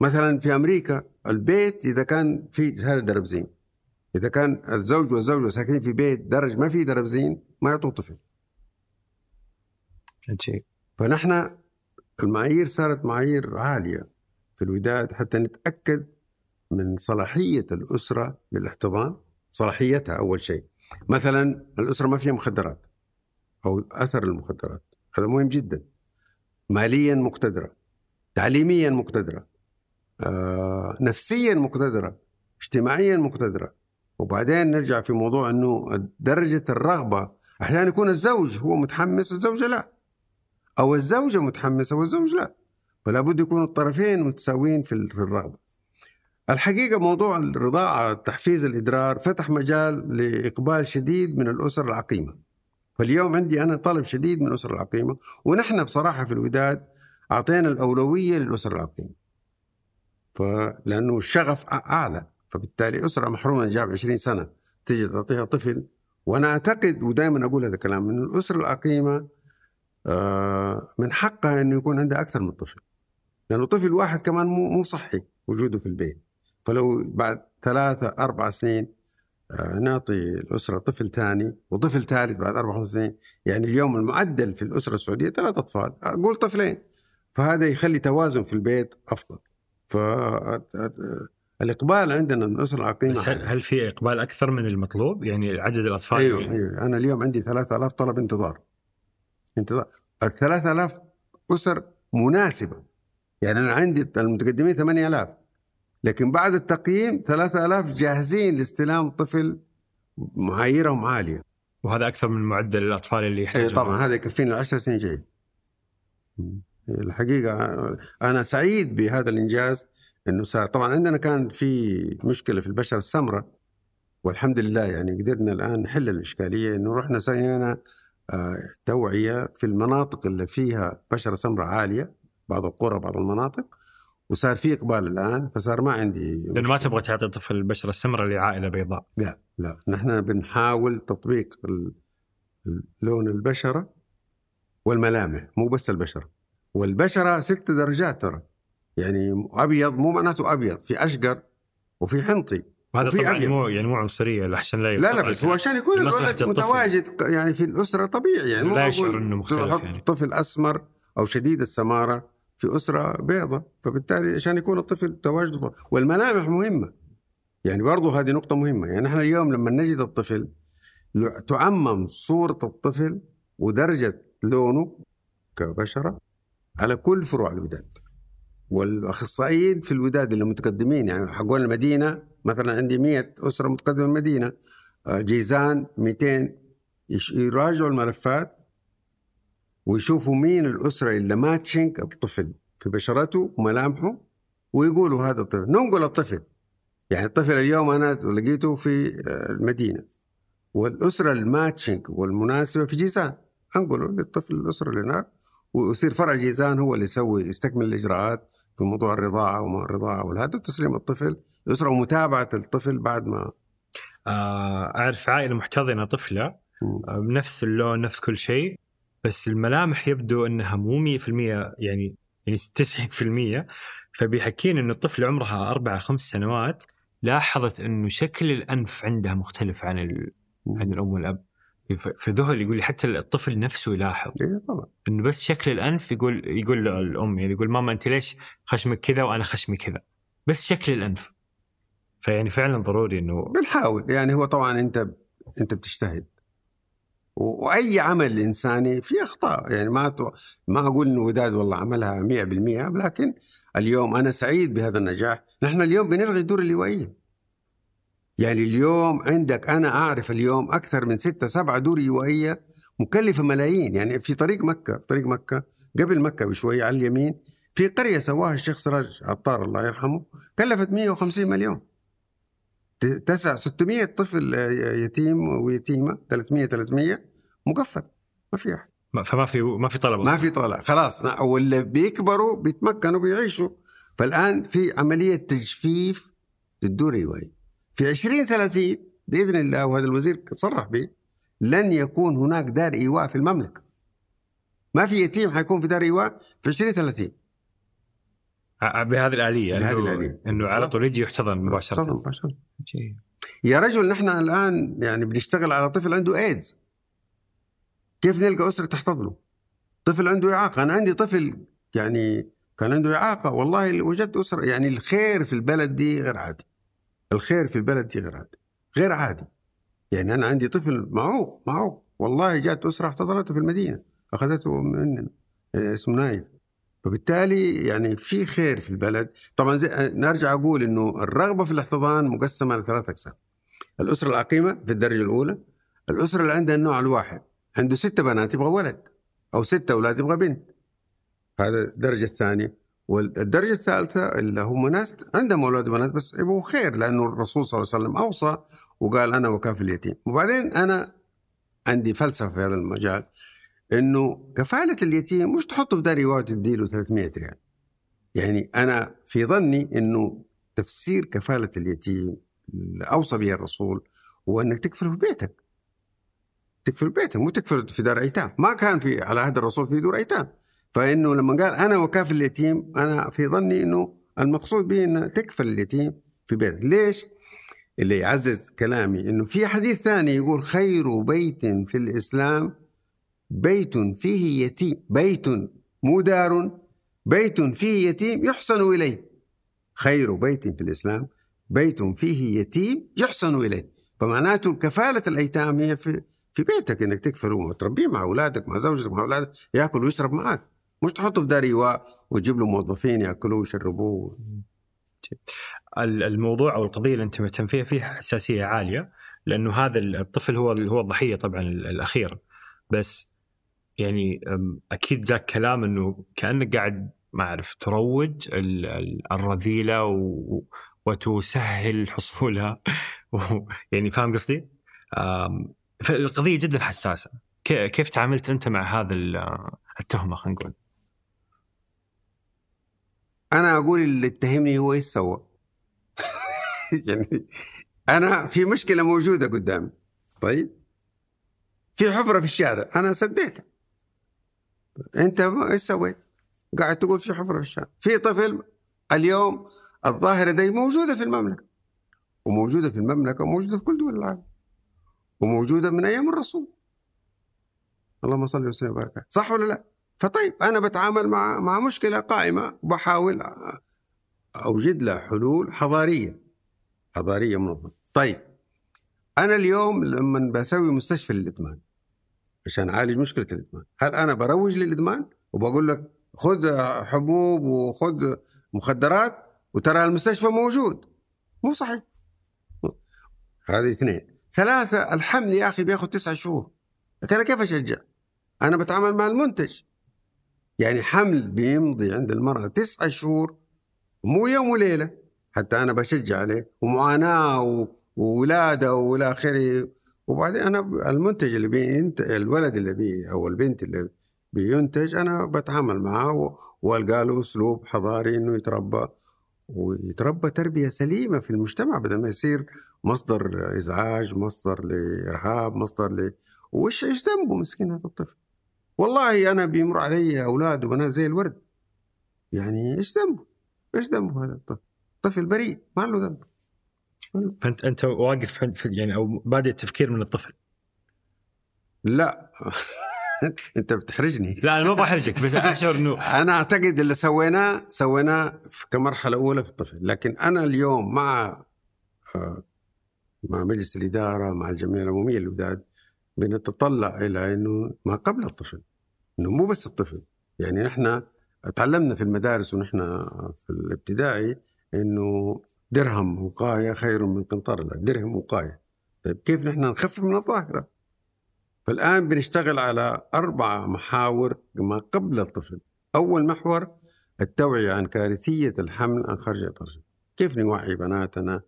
مثلا في أمريكا البيت إذا كان في هذا دربزين إذا كان الزوج والزوجه ساكنين في بيت درج ما في دربزين ما يعطوا طفل. عجيب فنحن المعايير صارت معايير عالية في الوداد حتى نتأكد من صلاحية الأسرة للاحتضان. صلاحيتها أول شيء. مثلا الأسرة ما فيها مخدرات أو أثر المخدرات. هذا مهم جدا. ماليا مقتدرة. تعليميا مقتدرة. آه، نفسيا مقتدرة. اجتماعيا مقتدرة. وبعدين نرجع في موضوع إنه درجة الرغبة أحيانا يكون الزوج هو متحمس الزوجة لا. أو الزوجة متحمسة والزوج لا. فلا بد يكون الطرفين متساويين في ال- في الرغبة. الحقيقة موضوع الرضاعة تحفيز الإدرار فتح مجال لإقبال شديد من الأسر العقيمة. فاليوم عندي أنا طلب شديد من الأسر العقيمة ونحن بصراحة في الوداد أعطينا الأولوية للأسر العقيمة. فلانه الشغف أعلى. فبالتالي أسرة محرومة من جاب 20 سنة تجي تعطيها طفل. وأنا أعتقد ودائما أقول هذا الكلام إن الأسرة العقيمه آه، من حقها إنه يكون عندها أكثر من طفل. لأنه طفل واحد كمان مو مو صحي وجوده في البيت. فلو بعد ثلاثة أربع سنين آه، نعطي الأسرة طفل ثاني وطفل ثالث بعد أربع خمس سنين يعني اليوم المعدل في الأسرة السعودية ثلاث أطفال. أقول طفلين. فهذا يخلي توازن في البيت أفضل. فالإقبال عندنا من الأسرة العقيمة بس هل, هل في إقبال أكثر من المطلوب؟ يعني عدد الأطفال أيوه أيوه. أنا اليوم عندي 3000 طلب انتظار. انتظار. ال 3000 أسر مناسبة. يعني أنا عندي المتقدمين 8000 لكن بعد التقييم 3000 جاهزين لاستلام طفل معاييرهم عالية. وهذا أكثر من معدل الأطفال اللي اي يحتاجون طبعا. هذا يكفينا العشر سنين جاي الحقيقة أنا سعيد بهذا الإنجاز. إنه صار طبعا عندنا كان في مشكلة في البشرة السمراء والحمد لله يعني قدرنا الآن نحل الإشكالية إنه رحنا سوينا آه، توعية في المناطق اللي فيها بشرة سمراء عالية بعض القرى بعض المناطق وصار في إقبال الآن فصار ما عندي لأنه ما. تبغى تعطي طفل البشرة السمراء لعائلة بيضاء. لا لا. نحن بنحاول تطبيق لون البشرة والملامح مو بس البشرة. والبشرة ست درجات ترى. يعني أبيض مو معناته أبيض في أشقر وفي حنطي وهذا وفي طبعا أبيض. مو يعني مو عنصرية احسن لا لا لا بس هو عشان يكون الولد الطفل. متواجد يعني في الأسرة طبيعي يعني مو يشعر إنه مختلف يعني. طفل أسمر أو شديد السمارة في أسرة بيضة فبالتالي عشان يكون الطفل تواجده والملامح مهمة يعني برضه هذه نقطة مهمة يعني إحنا اليوم لما نجد الطفل تعمم صورة الطفل ودرجة لونه كبشرة على كل فروع الوداد والأخصائيين في الوداد اللي متقدمين يعني حقون المدينة مثلا عندي 100 أسرة متقدمة المدينة آه، جيزان 200 يش- يراجعوا الملفات ويشوفوا مين الأسرة اللي ماتشنج الطفل في بشرته وملامحه ويقولوا هذا الطفل. ننقل الطفل يعني الطفل اليوم أنا لقيته في آه، المدينة والأسرة الماتشنج والمناسبة في جيزان أنقله للطفل الأسرة اللي هناك ويصير فرع جيزان هو اللي يسوي يستكمل الإجراءات في موضوع الرضاعة وما الرضاعة والهذا وتسليم الطفل الاسره ومتابعه الطفل بعد ما آه، أعرف عائلة محتضنة طفلة آه، بنفس اللون نفس كل شيء بس الملامح يبدو إنها مو 100% يعني يعني 90% فبيحكين انه الطفل عمرها أربع خمس سنوات لاحظت إنه شكل الأنف عندها مختلف عن. عن الأم والأب. فذهل يقول لي حتى الطفل نفسه يلاحظ. إيه طبعا. إنه بس شكل الأنف يقول يقول الام يعني يقول ماما أنت ليش خشمك كذا وأنا خشمي كذا؟ بس شكل الأنف. فيعني فعلا ضروري إنه بنحاول. يعني هو طبعا أنت أنت بتجتهد. و- وأي عمل إنساني في أخطاء. يعني ما تو- ما أقول إنه وداد والله عملها 100% لكن اليوم أنا سعيد بهذا النجاح. نحن اليوم بنلغي الدور اللوائيه يعني اليوم عندك أنا أعرف اليوم أكثر من ستة سبعة دور لوائيه مكلفة ملايين. يعني في طريق مكة في طريق مكة قبل مكة بشويه على اليمين في قرية سواها الشيخ سراج عطار الله يرحمه كلفت 150 مليون. تسع 600 طفل يتيم ويتيمة 300 300 مقفل ما في أحد. ما- فما في ما في طلب ما في طلع خلاص واللي بيكبروا بيتمكنوا بيعيشوا. فالآن في عملية تجفيف للدور الروائي في 2030 بإذن الله وهذا الوزير صرح به لن يكون هناك دار إيواء في المملكة ما في يتيم حيكون في دار إيواء في 2030 ع- بهذه الآلية بهذه إنه- الآلية. إنه على طول يجي يحتضن مباشرة مباشرة. جيد. يا رجل نحن الآن يعني بنشتغل على طفل عنده ايدز كيف نلقى أسرة تحتضنه؟ طفل عنده إعاقة، أنا عندي طفل يعني كان عنده إعاقة والله وجدت أسرة يعني الخير في البلد دي غير عادي. الخير في البلد دي غير عادي. غير عادي. يعني أنا عندي طفل معوق معوق والله جات أسرة احتضنته في المدينة أخذته مننا آه، اسمه نايف. فبالتالي يعني في خير في البلد، طبعا زي نرجع أقول إنه الرغبة في الاحتضان مقسمة لثلاث أقسام. الأسرة العقيمة في الدرجة الأولى الأسرة اللي عندها النوع الواحد عنده ستة بنات يبغى ولد أو ستة أولاد يبغى بنت هذا الدرجة الثانية والدرجة الثالثة اللي هم ناس عندهم أولاد وبنات بس يبغوا خير لأنه الرسول صلى الله عليه وسلم أوصى وقال أنا وكافل اليتيم. وبعدين أنا عندي فلسفة في هذا المجال إنه كفالة اليتيم مش تحطه في دار إيواء وتديله 300 ريال. يعني أنا في ظني إنه تفسير كفالة اليتيم اللي أوصى به الرسول هو إنك تكفله في بيتك. تكفل بيتك مو تكفل في دار أيتام. ما كان في على عهد الرسول في دور أيتام. فإنه لما قال أنا وكافل اليتيم أنا في ظني إنه المقصود به ان تكفل اليتيم في بيتك. ليش؟ اللي يعزز كلامي إنه في حديث ثاني يقول خير بيت في الإسلام بيت فيه يتيم بيت مو دار بيت فيه يتيم يحسن إليه. خير بيت في الإسلام بيت فيه يتيم يحسن إليه. فمعناته كفالة الأيتام هي في في بيتك إنك تكفله وتربيه مع أولادك مع زوجتك مع أولادك يأكل ويشرب معك مش تحطه في دار ايواء وتجيب له موظفين ياكلوه ويشربوه. الموضوع أو القضية اللي أنت مهتم فيها فيها حساسية عالية لأنه هذا الطفل هو هو الضحية طبعا الاخيره بس يعني أكيد جاك كلام إنه كأنك قاعد ما أعرف تروج الرذيلة وتسهل حصولها. [LAUGHS] يعني فاهم قصدي؟ فالقضية جدا حساسة. كيف تعاملت أنت مع هذا التهمة خلينا نقول؟ أنا أقول اللي اتهمني هو إيش سوى؟ [LAUGHS] يعني أنا في مشكلة موجودة قدامي. طيب؟ في حفرة في الشارع أنا سديتها. أنت إيش سويت؟ قاعد تقول في حفرة في الشارع. في طفل اليوم الظاهرة دي موجودة في المملكة. وموجودة في المملكة وموجودة في كل دول العالم. وموجودة من أيام الرسول. اللهم صل وسلم وبارك صح ولا لا؟ فطيب أنا بتعامل مع مع مشكلة قائمة وبحاول أوجد لها حلول حضارية حضارية منظمه طيب أنا اليوم لما بسوي مستشفى للإدمان عشان أعالج مشكلة الإدمان هل أنا بروج للإدمان وبقول لك خذ حبوب وخذ مخدرات وترى المستشفى موجود؟ مو صحيح. هذه اثنين. ثلاثة الحمل يا أخي بياخذ تسعة شهور. أنا كيف أشجع؟ أنا بتعامل مع المنتج. يعني حمل بيمضي عند المرأة تسعة شهور مو يوم وليلة حتى أنا بشجع عليه ومعاناة وولادة وإلى آخره. وبعدين أنا المنتج اللي بينتج الولد اللي بي أو البنت اللي بينتج أنا بتعامل معه وألقى له أسلوب حضاري إنه يتربى ويتربى تربية سليمة في المجتمع بدل ما يصير مصدر إزعاج مصدر لإرهاب مصدر ل وش إيش ذنبه مسكين هذا الطفل؟ والله أنا بيمر علي أولاد وبنات زي الورد. يعني إيش ذنبه؟ إيش ذنبه هذا الطفل طفل بريء ما له ذنب. فأنت أنت واقف يعني أو بادئ التفكير من الطفل. لا. [LAUGHS] أنت بتحرجني. لا أنا ما بحرجك بس أشعر إنه [LAUGHS] أنا أعتقد اللي سويناه سويناه كمرحلة أولى في الطفل. لكن أنا اليوم مع آه، مع مجلس الإدارة مع الجمعية العموميه للوداد بنتطلع إلى إنه ما قبل الطفل إنه مو بس الطفل. يعني نحن تعلمنا في المدارس ونحن في الابتدائي إنه درهم وقاية خير من قنطار درهم وقاية. طيب كيف نحن نخفف من الظاهرة؟ فالآن بنشتغل على أربع محاور ما قبل الطفل. أول محور التوعية عن كارثية الحمل عن خارج الطرف كيف نوعي بناتنا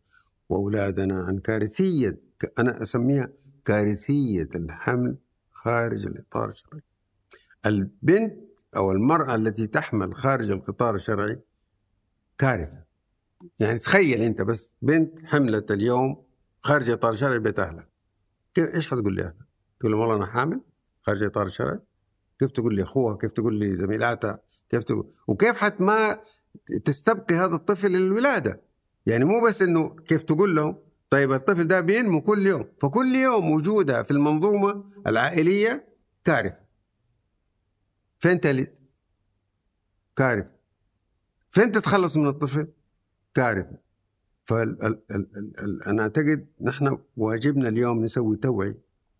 وأولادنا عن كارثية أنا أسميها كارثية الحمل خارج الإطار الشرعي. البنت أو المرأة التي تحمل خارج القطار الشرعي كارثة. يعني تخيل أنت بس بنت حملت اليوم خارج إطار شرعي بيت أهلها كيف إيش حتقول لي أهلها تقول له والله أنا حامل خارج إطار الشرعي. كيف تقول لي أخوها؟ كيف تقول لي زميلاتها؟ كيف تقول وكيف حتى ما تستبقي هذا الطفل للولادة؟ يعني مو بس إنه كيف تقول لهم طيب الطفل ده بينمو كل يوم فكل يوم وجودها في المنظومة العائلية كارثة. فين تلد كارثة. فين تتخلص من الطفل كارثة. فانا أعتقد نحن واجبنا اليوم نسوي توعي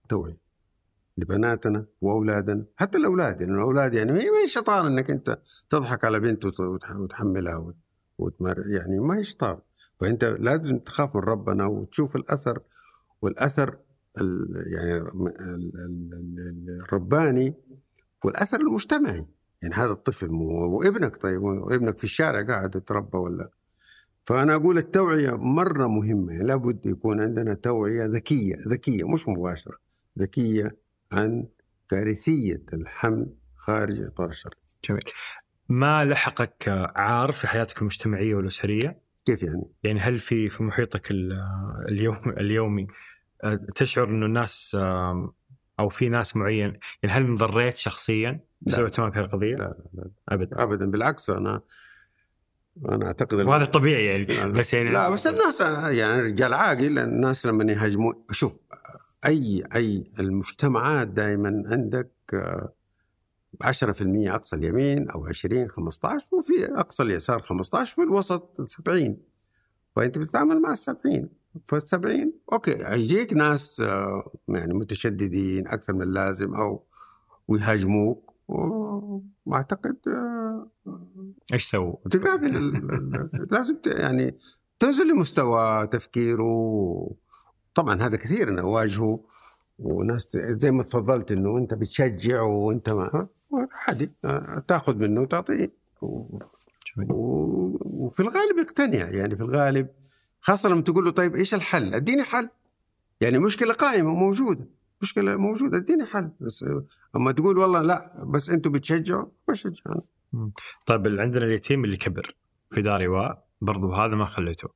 توعي لبناتنا وأولادنا حتى الأولاد يعني الأولاد يعني ما هي شطارة إنك أنت تضحك على بنت وتحملها وتمر يعني ما هي شطارة. فأنت لازم تخاف من ربنا وتشوف الأثر والأثر يعني الرباني والأثر المجتمعي يعني هذا الطفل وابنك طيب وابنك في الشارع قاعد يتربى ولا فأنا أقول التوعية مرة مهمة لابد يكون عندنا توعية ذكية ذكية مش مباشرة ذكية عن كارثية الحمل خارج إطار الشرع. جميل. ما لحقك عار في حياتك المجتمعية والأسرية؟ كيف يعني؟ يعني هل في في محيطك ال- اليوم اليومي آه، تشعر إنه الناس أو في ناس معين يعني هل انضريت شخصيا بسبب اهتمامك في القضية؟ لا لا ابدا. ابدا. بالعكس أنا أنا أعتقد وهذا طبيعي يعني بس يعني لا بس الناس يعني رجال عاقل الناس لما يهاجمون شوف أي أي المجتمعات دائما عندك آه، 10% أقصى اليمين أو 20 15 وفي أقصى اليسار 15 في الوسط 70 فانت بتتعامل مع ال 70 فال 70 أوكي هيجيك ناس آه، يعني متشددين أكثر من اللازم أو ويهاجموك وأعتقد آه، إيش سووا؟ تقابل لازم يعني تنزل لمستوى تفكيره طبعا هذا كثير أنا اواجهه وناس زي ما تفضلت إنه أنت بتشجع وأنت ما عادي آه، تأخذ منه وتعطيه. و- وفي الغالب يقتنع يعني في الغالب خاصة لما تقول له طيب إيش الحل؟ أديني حل. يعني مشكلة قائمة موجوده مشكلة موجودة أديني حل. بس آه، أما تقول والله لا بس أنتم بتشجعوا بشجع أنا. طيب عندنا اليتيم اللي كبر في دار ايواء برضو هذا ما خليته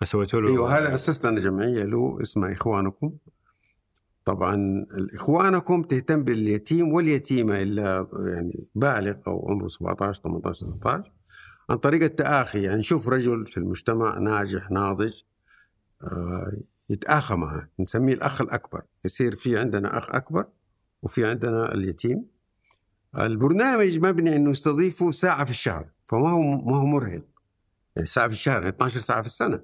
فسويتوا له أيوه هذا أسسنا أنا جمعية له اسمها إخوانكم. طبعا إخوانكم تهتم باليتيم واليتيمة إلا يعني بالغ أو عمره 17 18 16 عن طريق التآخي. يعني نشوف رجل في المجتمع ناجح ناضج آه، يتآخى معه. نسميه الأخ الأكبر. يصير في عندنا أخ أكبر وفي عندنا اليتيم. البرنامج مبني أنه يستضيفه ساعة في الشهر فما هو ما هو مرهق. يعني ساعة في الشهر يعني 12 ساعة في السنة.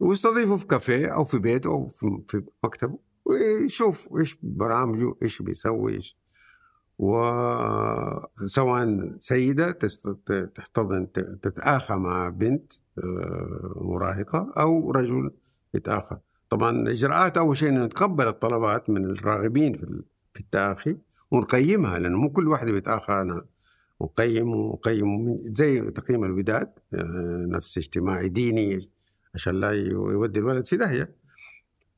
ويستضيفه في كافيه أو في بيته أو في مكتبه ويشوف إيش برامجه إيش بيسوي إيش وسواء سيدة تحتضن تتآخى مع بنت آه، مراهقة أو رجل يتآخى. طبعا الإجراءات أول شيء نتقبل الطلبات من الراغبين في ال- في التآخي ونقيمها لأنه مو كل واحد بيتآخى. أنا نقيم ونقيم من- زي تقييم الوداد آه، نفس اجتماعي ديني عشان لا يودي الولد في داهية.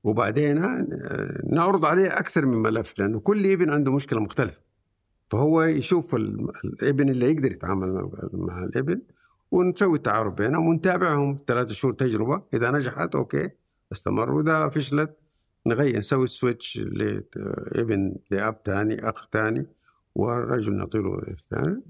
وبعدين آه، نعرض عليه أكثر من ملف لأنه كل ابن عنده مشكلة مختلفة. فهو يشوف ال- الابن اللي يقدر يتعامل مع- الابن ونسوي التعارف بينهم ونتابعهم. ثلاثة شهور تجربة إذا نجحت okay استمر. وإذا فشلت نغير نسوي switch لابن لأب ثاني أخ ثاني ورجل نعطيله ثاني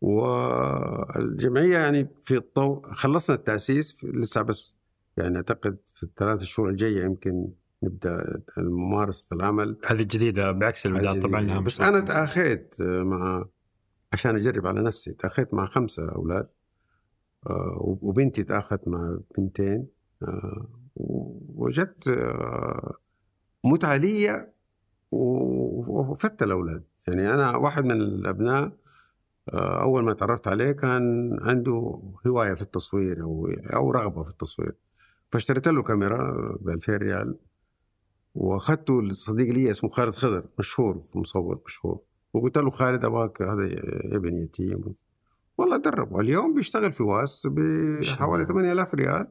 والجمعية يعني في الطو خلصنا التأسيس لسه بس يعني أعتقد في الثلاث شهور الجاية يمكن نبدأ ممارسة العمل. هذه جديدة بعكس الوداد حاجة طبعا بس. أنا تأخيت مع عشان أجرب على نفسي تأخيت مع خمسة أولاد. آه، وبنتي تأخت مع بنتين. آه، ووجدت آه، متعه لي وفدت الأولاد. يعني أنا واحد من الأبناء أول ما تعرفت عليه كان عنده هواية في التصوير أو أو رغبة في التصوير. فاشتريت له كاميرا ب 2000 ريال وأخذته لصديق لي اسمه خالد خضر مشهور مصور مشهور. وقلت له خالد ابغاك هذا ابن يتيم. والله دربه. اليوم بيشتغل في واس بحوالي 8000 ريال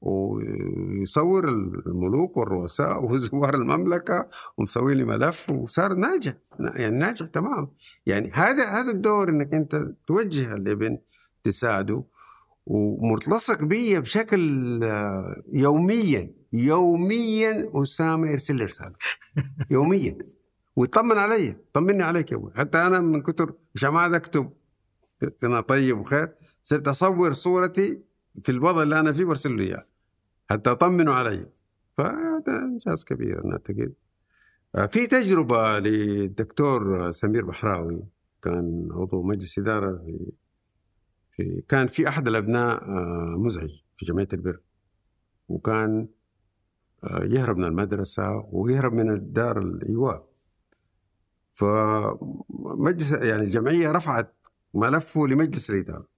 ويصور الملوك والرؤساء [LAUGHS] وزوار المملكة ومسوي لي ملف وصار ناجح. يعني ناجح تمام. يعني هذا هذا الدور إنك أنت توجه الابن تساعده. ومتلصق بي بشكل يوميا يوميا أسامة يرسل لي رسالة. [LAUGHS] يوميا. ويطمن علي طمني عليك يا أبوي. حتى أنا من كتر مش ما أكتب أنا طيب وخير صرت أصور صورتي في الوضع اللي أنا فيه وأرسل له إياه. حتى اطمنوا علي. فهذا إنجاز كبير أنا اعتقد في تجربة للدكتور سمير بحراوي كان عضو مجلس إدارة في في كان في أحد الأبناء آه، مزعج في جمعية البر. وكان آه، يهرب من المدرسة ويهرب من الدار الإيواء. فمجلس يعني الجمعية رفعت ملفه لمجلس الإدارة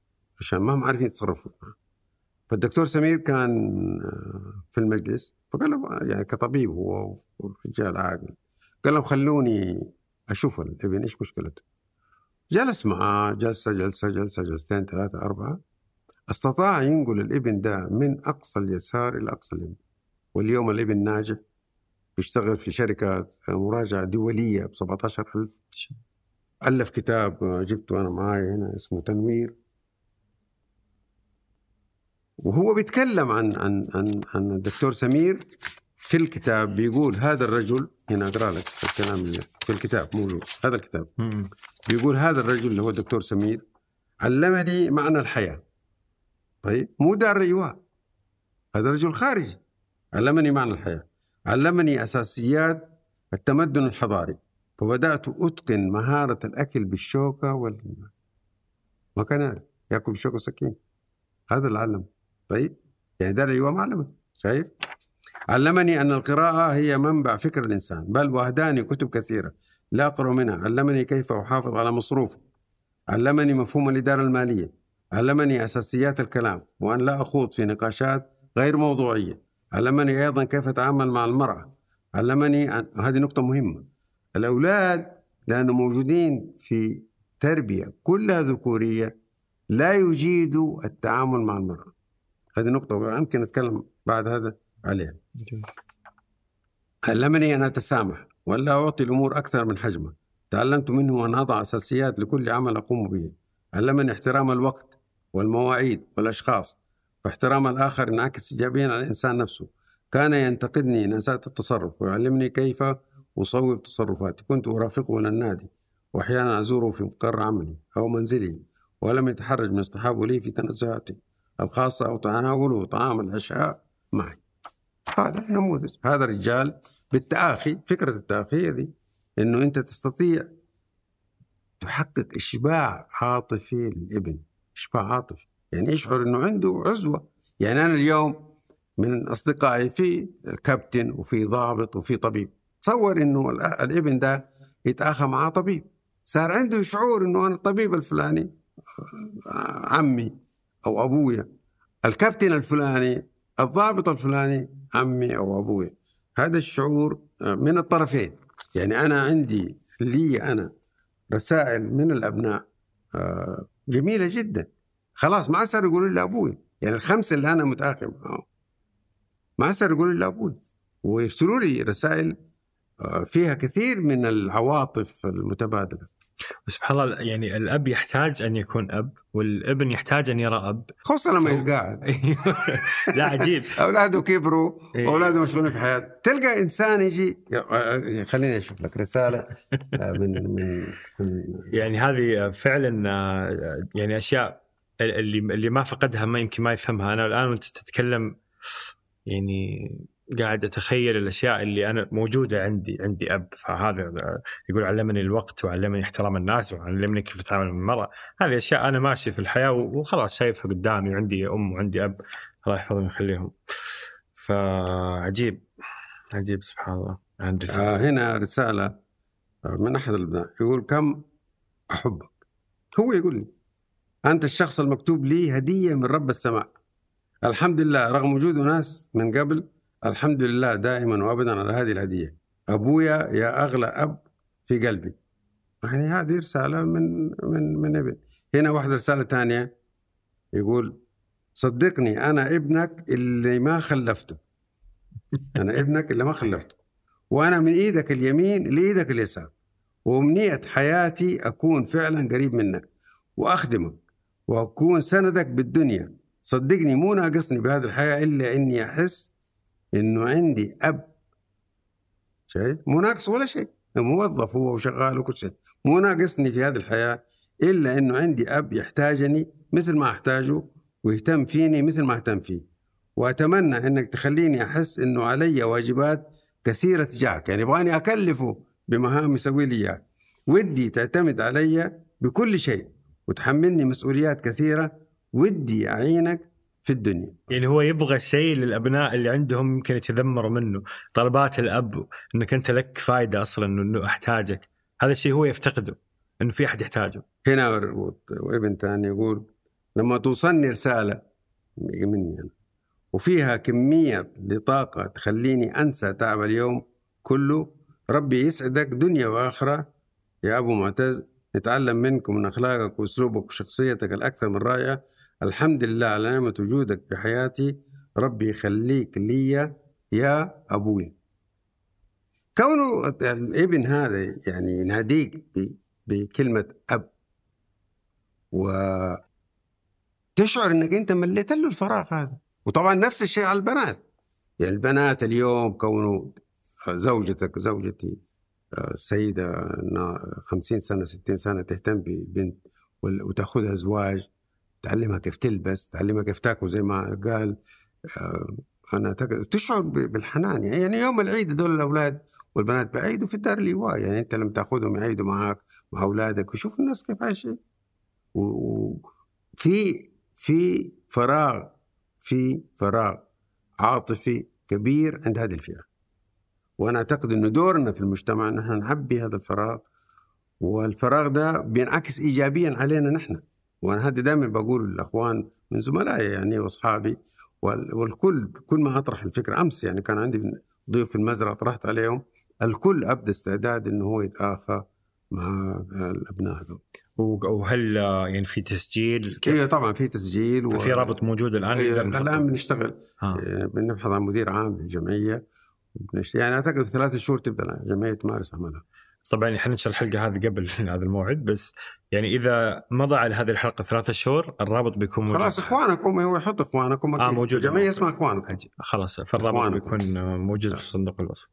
عشان ما هم عارفين يتصرفوا. فالدكتور سمير كان آه، في المجلس فقال له يعني كطبيب هو رجال عاقل قال لهم خلوني أشوف الابن إيش مشكلته؟ جلس معاه جلسة جلسة جلسة جلستين ثلاثة أربعة. استطاع ينقل الإبن ده من أقصى اليسار إلى أقصى اليمين واليوم الإبن ناجح بيشتغل في شركة مراجعة دولية ب 17000 ألف كتاب جبته أنا معاي هنا اسمه تنوير. وهو بيتكلم عن عن عن عن الدكتور سمير في الكتاب بيقول هذا الرجل هنا أقرأ لك الكلام في الكتاب موجود هذا الكتاب. بيقول هذا الرجل اللي هو الدكتور سمير علمني معنى الحياة. طيب مو دار أيوه هذا رجل خارجي علمني معنى الحياة. علمني أساسيات التمدن الحضاري فبدأت أتقن مهارة الأكل بالشوكة وال. ما كان يعرف يأكل بالشوكة وسكين هذا اللي علم طيب يعني دار أيوه ما علمني شايف؟ علمني أن القراءة هي منبع فكر الإنسان بل وأهداني كتب كثيرة. لا أقرأ منها. علمني كيف أحافظ على مصروفي. علمني مفهوم الإدارة المالية. علمني أساسيات الكلام. وأن لا أخوض في نقاشات غير موضوعية. علمني أيضا كيف أتعامل مع المرأة. علمني أن... هذه نقطة مهمة. الأولاد لأنه موجودين في تربية كلها ذكورية لا يجيدوا التعامل مع المرأة. هذه نقطة يمكن أتكلم بعد هذا عليها. علمني أن أتسامح. ولا أعطي الأمور أكثر من حجمها. تعلمت منه أن أضع أساسيات لكل عمل أقوم به. علمني احترام الوقت والمواعيد والأشخاص فاحترام الآخر ينعكس إيجابيا على الإنسان نفسه. كان ينتقدني إن أسأت التصرف ويعلمني كيف أصوب تصرفاتي. كنت أرافقه إلى النادي وأحيانا أزوره في مقر عملي أو منزلي ولم يتحرج من اصطحابه لي في تنزهاتي الخاصة أو تناوله طعام العشاء معي. هذا نموذج هذا رجال بالتآخي فكرة التآخي هذه إنه أنت تستطيع تحقق إشباع عاطفي للإبن إشباع عاطفي. يعني يشعر إنه عنده عزوة. يعني أنا اليوم من أصدقائي في كابتن وفي ضابط وفي طبيب. تصور إنه الإبن ده يتآخى مع طبيب. صار عنده شعور إنه أنا الطبيب الفلاني عمي أو أبويا. الكابتن الفلاني الضابط الفلاني عمي أو أبوي هذا الشعور آه، من الطرفين. يعني أنا عندي لي أنا رسائل من الأبناء آه، جميلة جدا. خلاص ما صار يقولوا لي أبوي يعني الخمسة اللي أنا متاخر معهم ما صار يقولوا لي أبوي ويرسلوا لي رسائل آه، فيها كثير من العواطف المتبادلة. سبحان الله يعني الأب يحتاج أن يكون أب والابن يحتاج أن يرى أب. خصوصا لما يتقاعد. [LAUGHS] لا عجيب. [LAUGHS] أولاده كبروا إيه. وأولاده مشغولين في حياته تلقى إنسان يجي يا- خليني أشوف لك رسالة آه، من من, يعني هذه فعلا آه، يعني أشياء اللي اللي ما فقدها ما يمكن ما يفهمها. أنا الآن وأنت تتكلم يعني قاعد أتخيل الأشياء اللي أنا موجودة عندي عندي أب فهذا يقول علمني الوقت وعلمني احترام الناس وعلمني كيف أتعامل مع المرأة. هذه أشياء أنا ماشي في الحياة وخلاص شايفها قدامي وعندي أم وعندي أب الله يحفظهم ويخليهم. فعجيب عجيب سبحان الله. عن رسالة آه هنا رسالة من أحد الأبناء يقول كم أحبك؟ هو يقول لي أنت الشخص المكتوب لي هدية من رب السماء. الحمد لله رغم وجود ناس من قبل الحمد لله دائما وابدا على هذه الهدية. أبويا يا أغلى أب في قلبي. يعني هذه رسالة من من من ابن. هنا واحدة رسالة ثانية. يقول صدقني أنا ابنك اللي ما خلفته. [LAUGHS] أنا ابنك اللي ما خلفته. وأنا من إيدك اليمين لإيدك اليسار. وامنيه حياتي أكون فعلا قريب منك وأخدمك وأكون سندك بالدنيا. صدقني مو ناقصني بهذه الحياة إلا إني أحس إنه عندي أب. شايف؟ مو ناقص ولا شيء. موظف هو وشغال وكل شيء. مو ناقصني في هذه الحياة إلا إنه عندي أب يحتاجني مثل ما أحتاجه ويهتم فيني مثل ما أهتم فيه. وأتمنى إنك تخليني أحس إنه علي واجبات كثيرة تجاهك. يعني يبغاني أكلفه بمهام يسوي لي إياها. ودي تعتمد علي بكل شيء وتحملني مسؤوليات كثيرة. ودي أعينك في الدنيا. يعني هو يبغى الشيء للأبناء اللي عندهم يمكن يتذمروا منه. طلبات الأب إنك أنت لك فائده أصلا إنه أحتاجك. هذا الشيء هو يفتقده إنه في أحد يحتاجه. هنا وابن ثاني يقول لما توصلني رسالة مني أنا. وفيها كمية لطاقة تخليني أنسى تعب اليوم كله. ربي يسعدك دنيا وآخرة. يا أبو معتز نتعلم منك ومن أخلاقك وأسلوبك وشخصيتك الأكثر من رائعة. الحمد لله على نعمة وجودك في حياتي ربي يخليك لي يا أبوي. كونه الابن هذا يعني يناديك بكلمة أب وتشعر إنك أنت مليت له الفراغ هذا. وطبعا نفس الشيء على البنات. يعني البنات اليوم كونوا زوجتك زوجتي سيدة خمسين سنة ستين سنة تهتم ببنت وتأخذها زواج تعلمها كيف تلبس تعلمها كيف تاكل زي ما قال آه، أنا تشعر بالحنان. يعني يوم العيد دول الأولاد والبنات بعيدوا في الدار الايواء يعني أنت لما تأخذهم يعيدوا معك مع أولادك وشوف الناس كيف عايشين وفي في فراغ في فراغ عاطفي كبير عند هذه الفئة. وأنا أعتقد إنه دورنا في المجتمع إن نحن نعبي هذا الفراغ. والفراغ ده بينعكس ايجابيا علينا نحن. وأنا هذا دائما بقول للأخوان من زملائي يعني وأصحابي والكل كل ما أطرح الفكرة أمس يعني كان عندي ضيوف في المزرعة طرحت عليهم الكل أبدأ استعداد إنه هو يتآخى مع الأبناء هذول. وهل يعني في تسجيل؟ أيوه طبعا في تسجيل و... في رابط موجود الآن؟ إيه الآن بنشتغل. آه. بنبحث عن مدير عام للجمعية يعني أعتقد في ثلاثة شهور تبدأ الجمعيه تمارس عملها. طبعا إحنا ننشر الحلقة هذه قبل [LAUGHS] هذا الموعد بس يعني إذا مضى على هذه الحلقة ثلاثة شهور الرابط بيكون موجود. خلاص إخوانكم هو يحط إخوانكم آه موجود. جمعيه اسمها إخوانكم. خلاص فالرابط بيكون موجود في صندوق الوصف.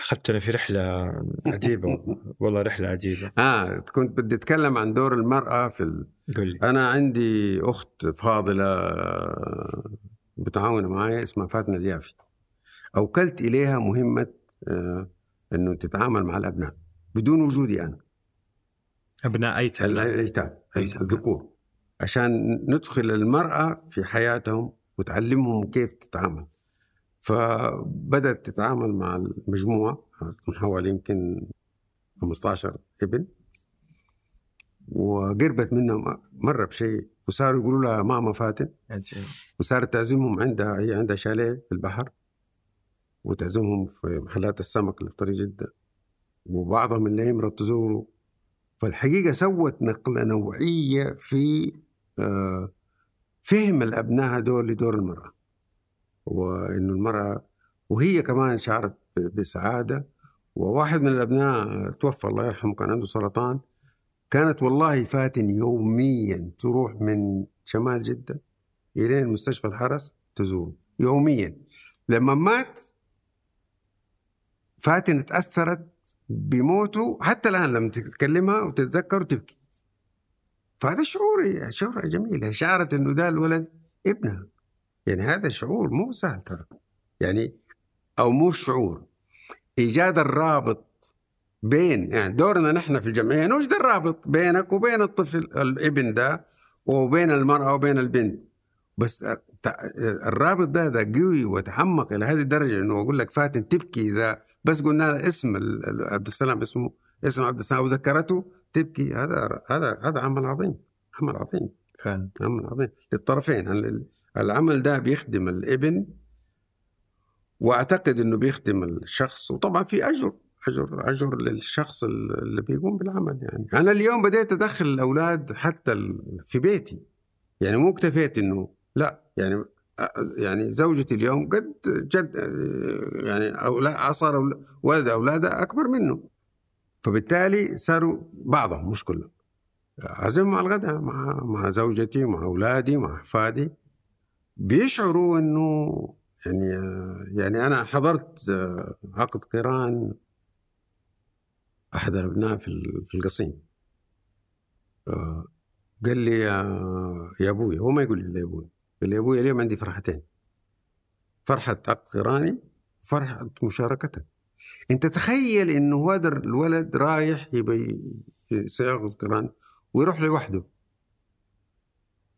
اخذتنا في رحلة عجيبة [LAUGHS] والله رحلة عجيبة. آه كنت بدي أتكلم عن دور المرأة في ال... قولي. أنا عندي أخت فاضلة متعاونة معي اسمها فاتنه اليافي. أوكلت إليها مهمة آه إنه تتعامل مع الأبناء بدون وجودي أنا. أبناء ايتام الايتام الذكور عشان ندخل المرأة في حياتهم وتعلمهم كيف تتعامل. فبدأت تتعامل مع المجموعة من حوالي يمكن 15 ابن وقربت منهم مرة بشيء. وصاروا يقولوا لها ماما فاتن. وصارت تعزمهم عندها هي عندها شاليه في البحر. وتعزمهم في محلات السمك اللي في طريق جدة. وبعضهم اللي يمرض تزوروا فالحقيقة سوت نقلة نوعية في آه، فهم الأبناء هذول لدور المرأة. وإنه المرأة وهي كمان شعرت بسعادة. وواحد من الأبناء توفى الله يرحمه كان عنده سرطان. كانت والله فاتن يوميا تروح من شمال جدة إلى مستشفى الحرس تزوره. يوميا. لما مات فاتن تأثرت بموته حتى الآن لما تتكلمها وتتذكر تبكي فهذا شعور شعور جميل. شعرت إنه ده الولد ابنها. يعني هذا شعور مو سهل ترى. يعني أو مو شعور. إيجاد الرابط بين يعني دورنا نحن في الجمعيه نوجد الرابط بينك وبين الطفل الابن ده وبين المرأة وبين البنت؟ بس الرابط ده ده قوي وتعمق إلى هذه الدرجة إنه أقول لك فاتن تبكي إذا بس قلنا لها اسم عبد السلام اسمه اسم عبد السلام وذكرته تبكي. هذا هذا هذا عمل عظيم عمل عظيم. فعلا. عمل عظيم. للطرفين العمل ده بيخدم الابن وأعتقد إنه بيخدم الشخص. وطبعا في أجر أجر أجر للشخص اللي بيقوم بالعمل يعني. أنا اليوم بديت أدخل الأولاد حتى في بيتي. يعني مو اكتفيت إنه لا يعني يعني زوجتي اليوم قد جد يعني أولاد صار ولد أولادها أكبر منه. فبالتالي صاروا بعضهم مش كلهم. عزمهم على الغداء مع مع زوجتي مع أولادي مع أحفادي. بيشعروا إنه يعني يعني أنا حضرت عقد قيران أحد الأبناء في في القصيم. قال لي يا, يا أبوي هو ما يقول لي يا أبوي. قال لي أبوي اليوم عندي فرحتين فرحة عقد قراني وفرحة مشاركتك. أنت تخيل انه هذا الولد رايح يبي سياخذ قران ويروح لوحده.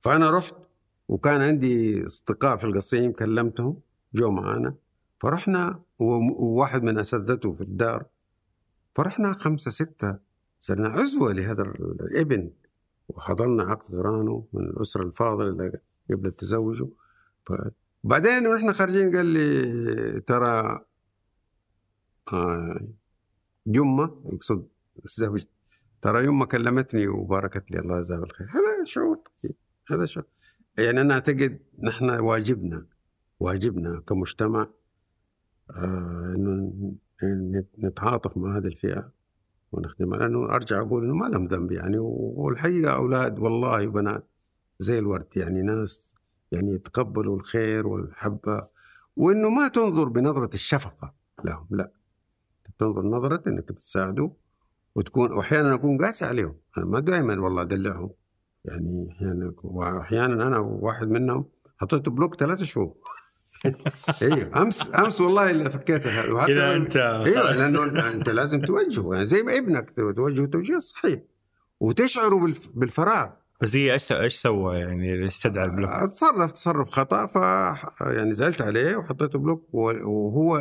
فأنا رحت وكان عندي أصدقاء في القصيم كلمتهم جو معانا فرحنا وواحد من أساتذته في الدار فرحنا خمسة ستة صرنا عزوة لهذا الابن وحضرنا عقد غرانه من الأسرة الفاضلة قبل التزوج بعدين وإحنا خارجين قال لي ترى آه يمه يقصد الزوج ترى يمه كلمتني وباركت لي الله يجزاها بالخير. هذا شعور طيب هذا شعور. يعني أنا أعتقد نحن واجبنا واجبنا كمجتمع آه انه نتعاطف مع هذه الفئة ونخدمها. لأنه أرجع أقول إنه ما لهم ذنب يعني والحقيقة أولاد والله وبنات. زي الورد يعني ناس يعني يتقبلوا الخير والحبة وإنه ما تنظر بنظرة الشفقة لهم لا. تنظر نظرة إنك بتساعده وتكون واحيانا أكون قاسي عليهم. أنا ما دائما والله أدلعهم. يعني أحيانا واحيانا أنا واحد منهم حطيته بلوك ثلاثة شهور. [LAUGHS] أيوه أمس أمس والله اللي فكيتها اذا أنت. أيوه لأنه أنت لازم توجهه. يعني زي ما ابنك توجهه توجيه صحيح. وتشعره بالف... بالفراغ. بس هي إيش إيش سوى؟ يعني استدعى ال block؟ تصرف تصرف خطأ ف يعني زعلت عليه وحطيته block وهو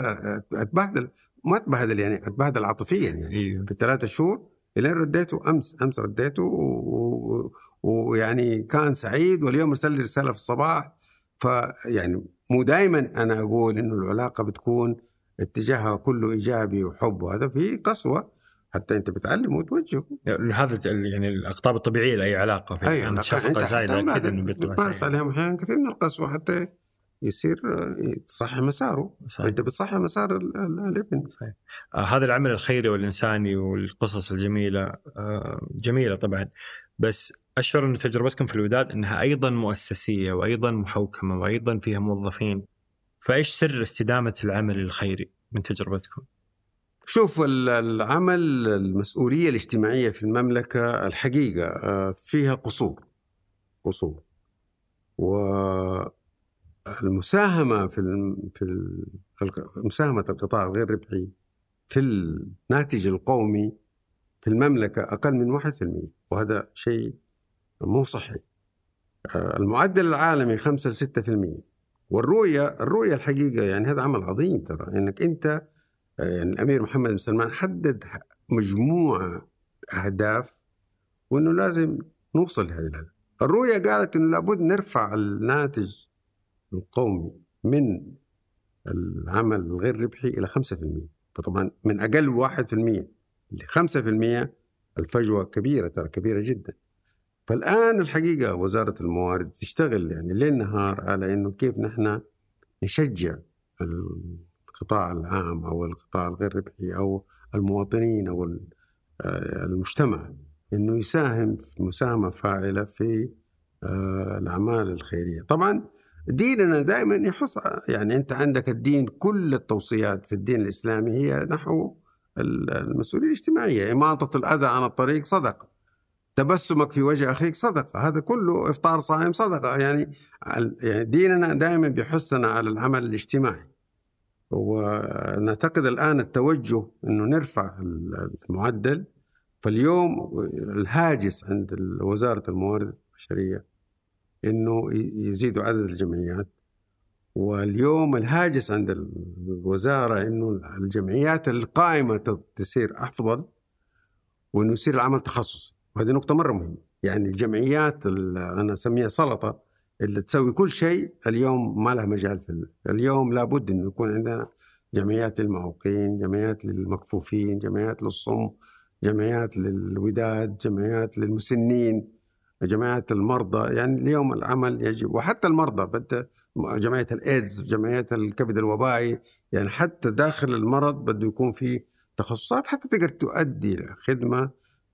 اتبهدل ما اتبهدل يعني اتبهدل عاطفيا يعني. أيوه في الثلاثة شهور إلين رديته أمس أمس رديته ويعني كان سعيد واليوم أرسل لي رسالة في الصباح. فيعني مو دائما أنا أقول إنه العلاقة بتكون اتجاهها كله إيجابي وحب وهذا في قسوة. حتى أنت بتعلم وتوجهه يعني هذا يعني الأقطاب الطبيعية لاي علاقة في أي. شفقه زايده أكيد إنه بتمارس. عليهم أحيانا كثير من القسوة حتى يصير تصحي مساره صحيح. أنت بتصحي مسار ال- ال- الابن صحيح. آه هذا العمل الخيري والإنساني والقصص الجميلة آه جميلة طبعا بس أشعر أن تجربتكم في الوداد أنها أيضا مؤسسية وأيضا محوكمة وأيضا فيها موظفين فإيش سر استدامة العمل الخيري من تجربتكم؟ شوف ال- العمل المسؤولية الاجتماعية في المملكة الحقيقة آه، فيها قصور قصور. والمساهمه في في مساهمة القطاع الغير ربحي في الناتج القومي في المملكة أقل من 1% وهذا شيء مو صحي آه، المعدل العالمي 5 ل 6% والرؤية الرؤية الحقيقة يعني هذا عمل عظيم ترى إنك أنت يعني الامير محمد بن سلمان حدد مجموعه أهداف وإنه لازم نوصل لهذه الهدف. الرؤية قالت إنه لابد نرفع الناتج القومي من العمل الغير ربحي إلى 5% فطبعا من أقل 1% ل 5% الفجوة كبيرة ترى كبيرة جدا. فالآن الحقيقة وزارة الموارد تشتغل يعني ليل نهار على إنه كيف نحن نشجع القطاع العام أو القطاع الغير ربحي أو المواطنين أو ال- آه، المجتمع إنه يساهم في مساهمة فاعلة في آه، الأعمال الخيرية. طبعا ديننا دائما يحث يعني أنت عندك الدين كل التوصيات في الدين الإسلامي هي نحو ال- المسؤولية الاجتماعية، إماطة الأذى عن الطريق صدقه. تبسمك في وجه أخيك صدقه، هذا كله إفطار صائم صدقه، يعني يعني ديننا دائما بيحثنا على العمل الاجتماعي. ونعتقد الآن التوجه إنه نرفع المعدل. فاليوم الهاجس عند وزارة الموارد البشرية إنه يزيدوا عدد الجمعيات. واليوم الهاجس عند الوزارة إنه الجمعيات القائمة تصير أفضل وإنه يصير العمل تخصصي. وهذه نقطة مرة مهمة. يعني الجمعيات ال- أنا أسميها سلطة اللي تسوي كل شيء اليوم ما لها مجال في ال- اليوم لابد إنه يكون عندنا جمعيات للمعوقين جمعيات للمكفوفين جمعيات للصم جمعيات للوداد جمعيات للمسنين جمعيات المرضى. يعني اليوم العمل يجب وحتى المرضى بده جمعية الإيدز جمعية الكبد الوبائي يعني حتى داخل المرض بده يكون في تخصصات حتى تقدر تؤدي خدمة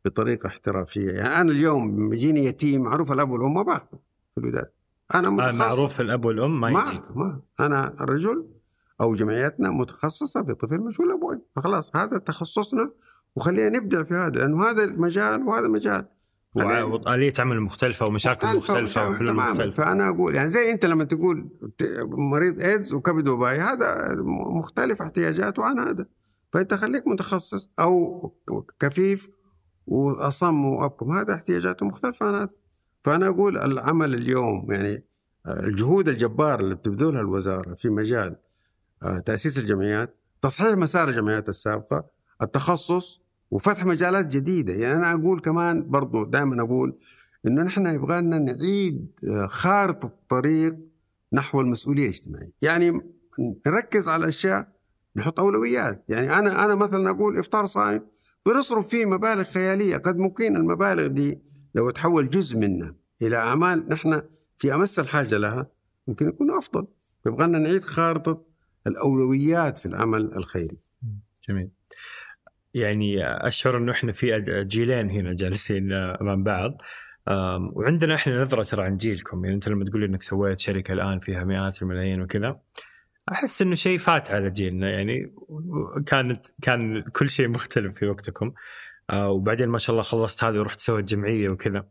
بطريقة احترافية. يعني أنا اليوم لما يجيني يتيم معروف الأب والأم ما باخذه في الوداد. أنا آه متخصص. معروف الأب والأم ما ما يجيكم ما أنا رجل أو جمعيتنا متخصصة بطفل مجهول أبوي فخلاص هذا تخصصنا وخلينا نبدع في هذا لأنه هذا المجال وهذا مجال وآلية عمل مختلفة ومشاكل مختلفة ومشاكل وحلول. مختلفة. فأنا أقول يعني زي أنت لما تقول مريض إيدز وكبد وبائي هذا مختلف احتياجاته عن هذا. فأنت خليك متخصص أو كفيف وأصم وأبكم. هذا احتياجاته مختلفة. عن هذا فأنا أقول العمل اليوم يعني الجهود الجبارة اللي بتبذلها الوزارة في مجال آه، تأسيس الجمعيات تصحيح مسار الجمعيات السابقة التخصص وفتح مجالات جديدة. يعني أنا أقول كمان برضو دائما أقول إنه نحن يبغى لنا نعيد آه، خارطة الطريق نحو المسؤولية الاجتماعية. يعني نركز على أشياء نحط أولويات. يعني أنا أنا مثلا أقول إفطار صائم بنصرف فيه مبالغ خيالية قد ممكن المبالغ دي لو تحول جزء منها إلى أعمال نحن في أمس الحاجة لها ممكن يكون أفضل. يبغى نعيد خارطة الأولويات في العمل الخيري. جميل. يعني أشعر إنه إحنا في جيلين هنا جالسين أمام بعض. وعندنا إحنا نظرة ترى عن جيلكم. يعني أنت لما تقول إنك سويت شركة الآن فيها مئات الملايين وكذا أحس إنه شيء فات على جيلنا. يعني كانت كان كل شيء مختلف في وقتكم. وبعدين ما شاء الله خلصت هذه ورحت سويت جمعية وكذا.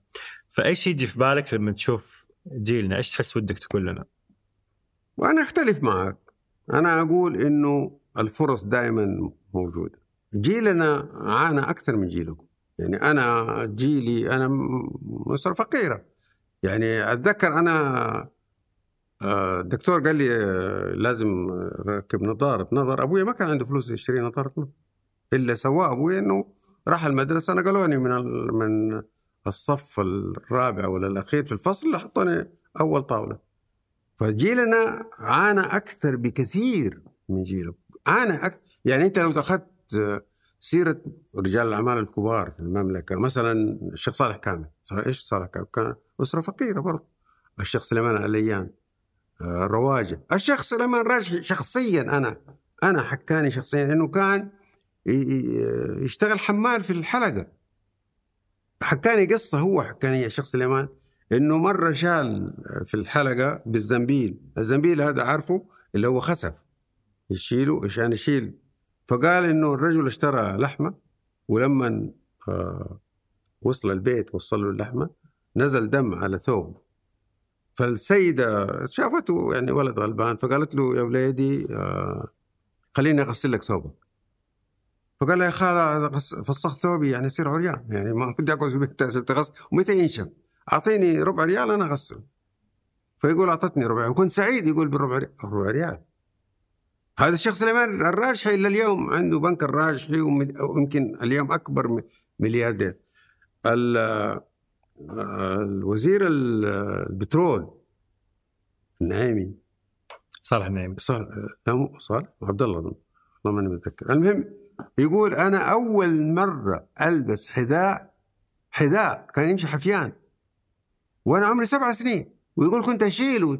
فايش يجي في بالك لما تشوف جيلنا إيش تحس ودك تقول لنا؟ وأنا أختلف معك. أنا أقول إنه الفرص دائما موجودة. جيلنا عانى أكثر من جيلكم. يعني أنا جيلي أنا اسره فقيرة. يعني أتذكر أنا آه، الدكتور قال لي آه، لازم ركب نظارة. نظر ابويا ما كان عنده فلوس يشتري نظارة إلا سواه ابويا إنه راح المدرسة نقلوني من من الصف الرابع ولا الأخير في الفصل حطوني أول طاولة. فجيلنا عانى أكثر بكثير من جيلك عانى أكثر يعني أنت لو أخذت آه، سيرة رجال الأعمال الكبار في المملكة مثلا الشيخ صالح كامل. إيش صالح كامل؟ كان أسرة فقيرة برضه. الشيخ سليمان عليان آه، الرواجه الشيخ سليمان راجحي شخصيا أنا أنا حكاني شخصيا إنه كان يشتغل حمال في الحلقة. حكاني قصه هو حكاني الشيخ سليمان إنه مرة شال في الحلقة بالزنبيل. الزنبيل هذا عارفه؟ اللي هو خسف. يشيله عشان يشيل. فقال إنه الرجل اشترى لحمة ولما آه وصل البيت وصل له اللحمة نزل دم على ثوب فالسيدة شافته يعني ولد غلبان فقالت له يا وليدي آه خليني أغسل لك ثوبك. فقال لها يا خاله فسخت ثوبي يعني يصير عريان. يعني ما بدي أقعد في البيت عشان تغسل ومتى ينشف؟ أعطيني ربع ريال أنا اغسله فيقول أعطتني ربع وكنت سعيد يقول بالربع ريال. ربع ريال. هذا الشيخ سليمان الراجحي إلى اليوم عنده بنك الراجحي ويمكن اليوم أكبر ملياردير. ال- آه، الوزير ال- البترول النعيمي صالح النعيم صالح لا مو صالح؟ عبد الله أظن. والله ماني متذكر. المهم يقول أنا أول مرة ألبس حذاء حذاء كان يمشي حفيان وأنا عمري سبع سنين ويقول كنت أشيل و-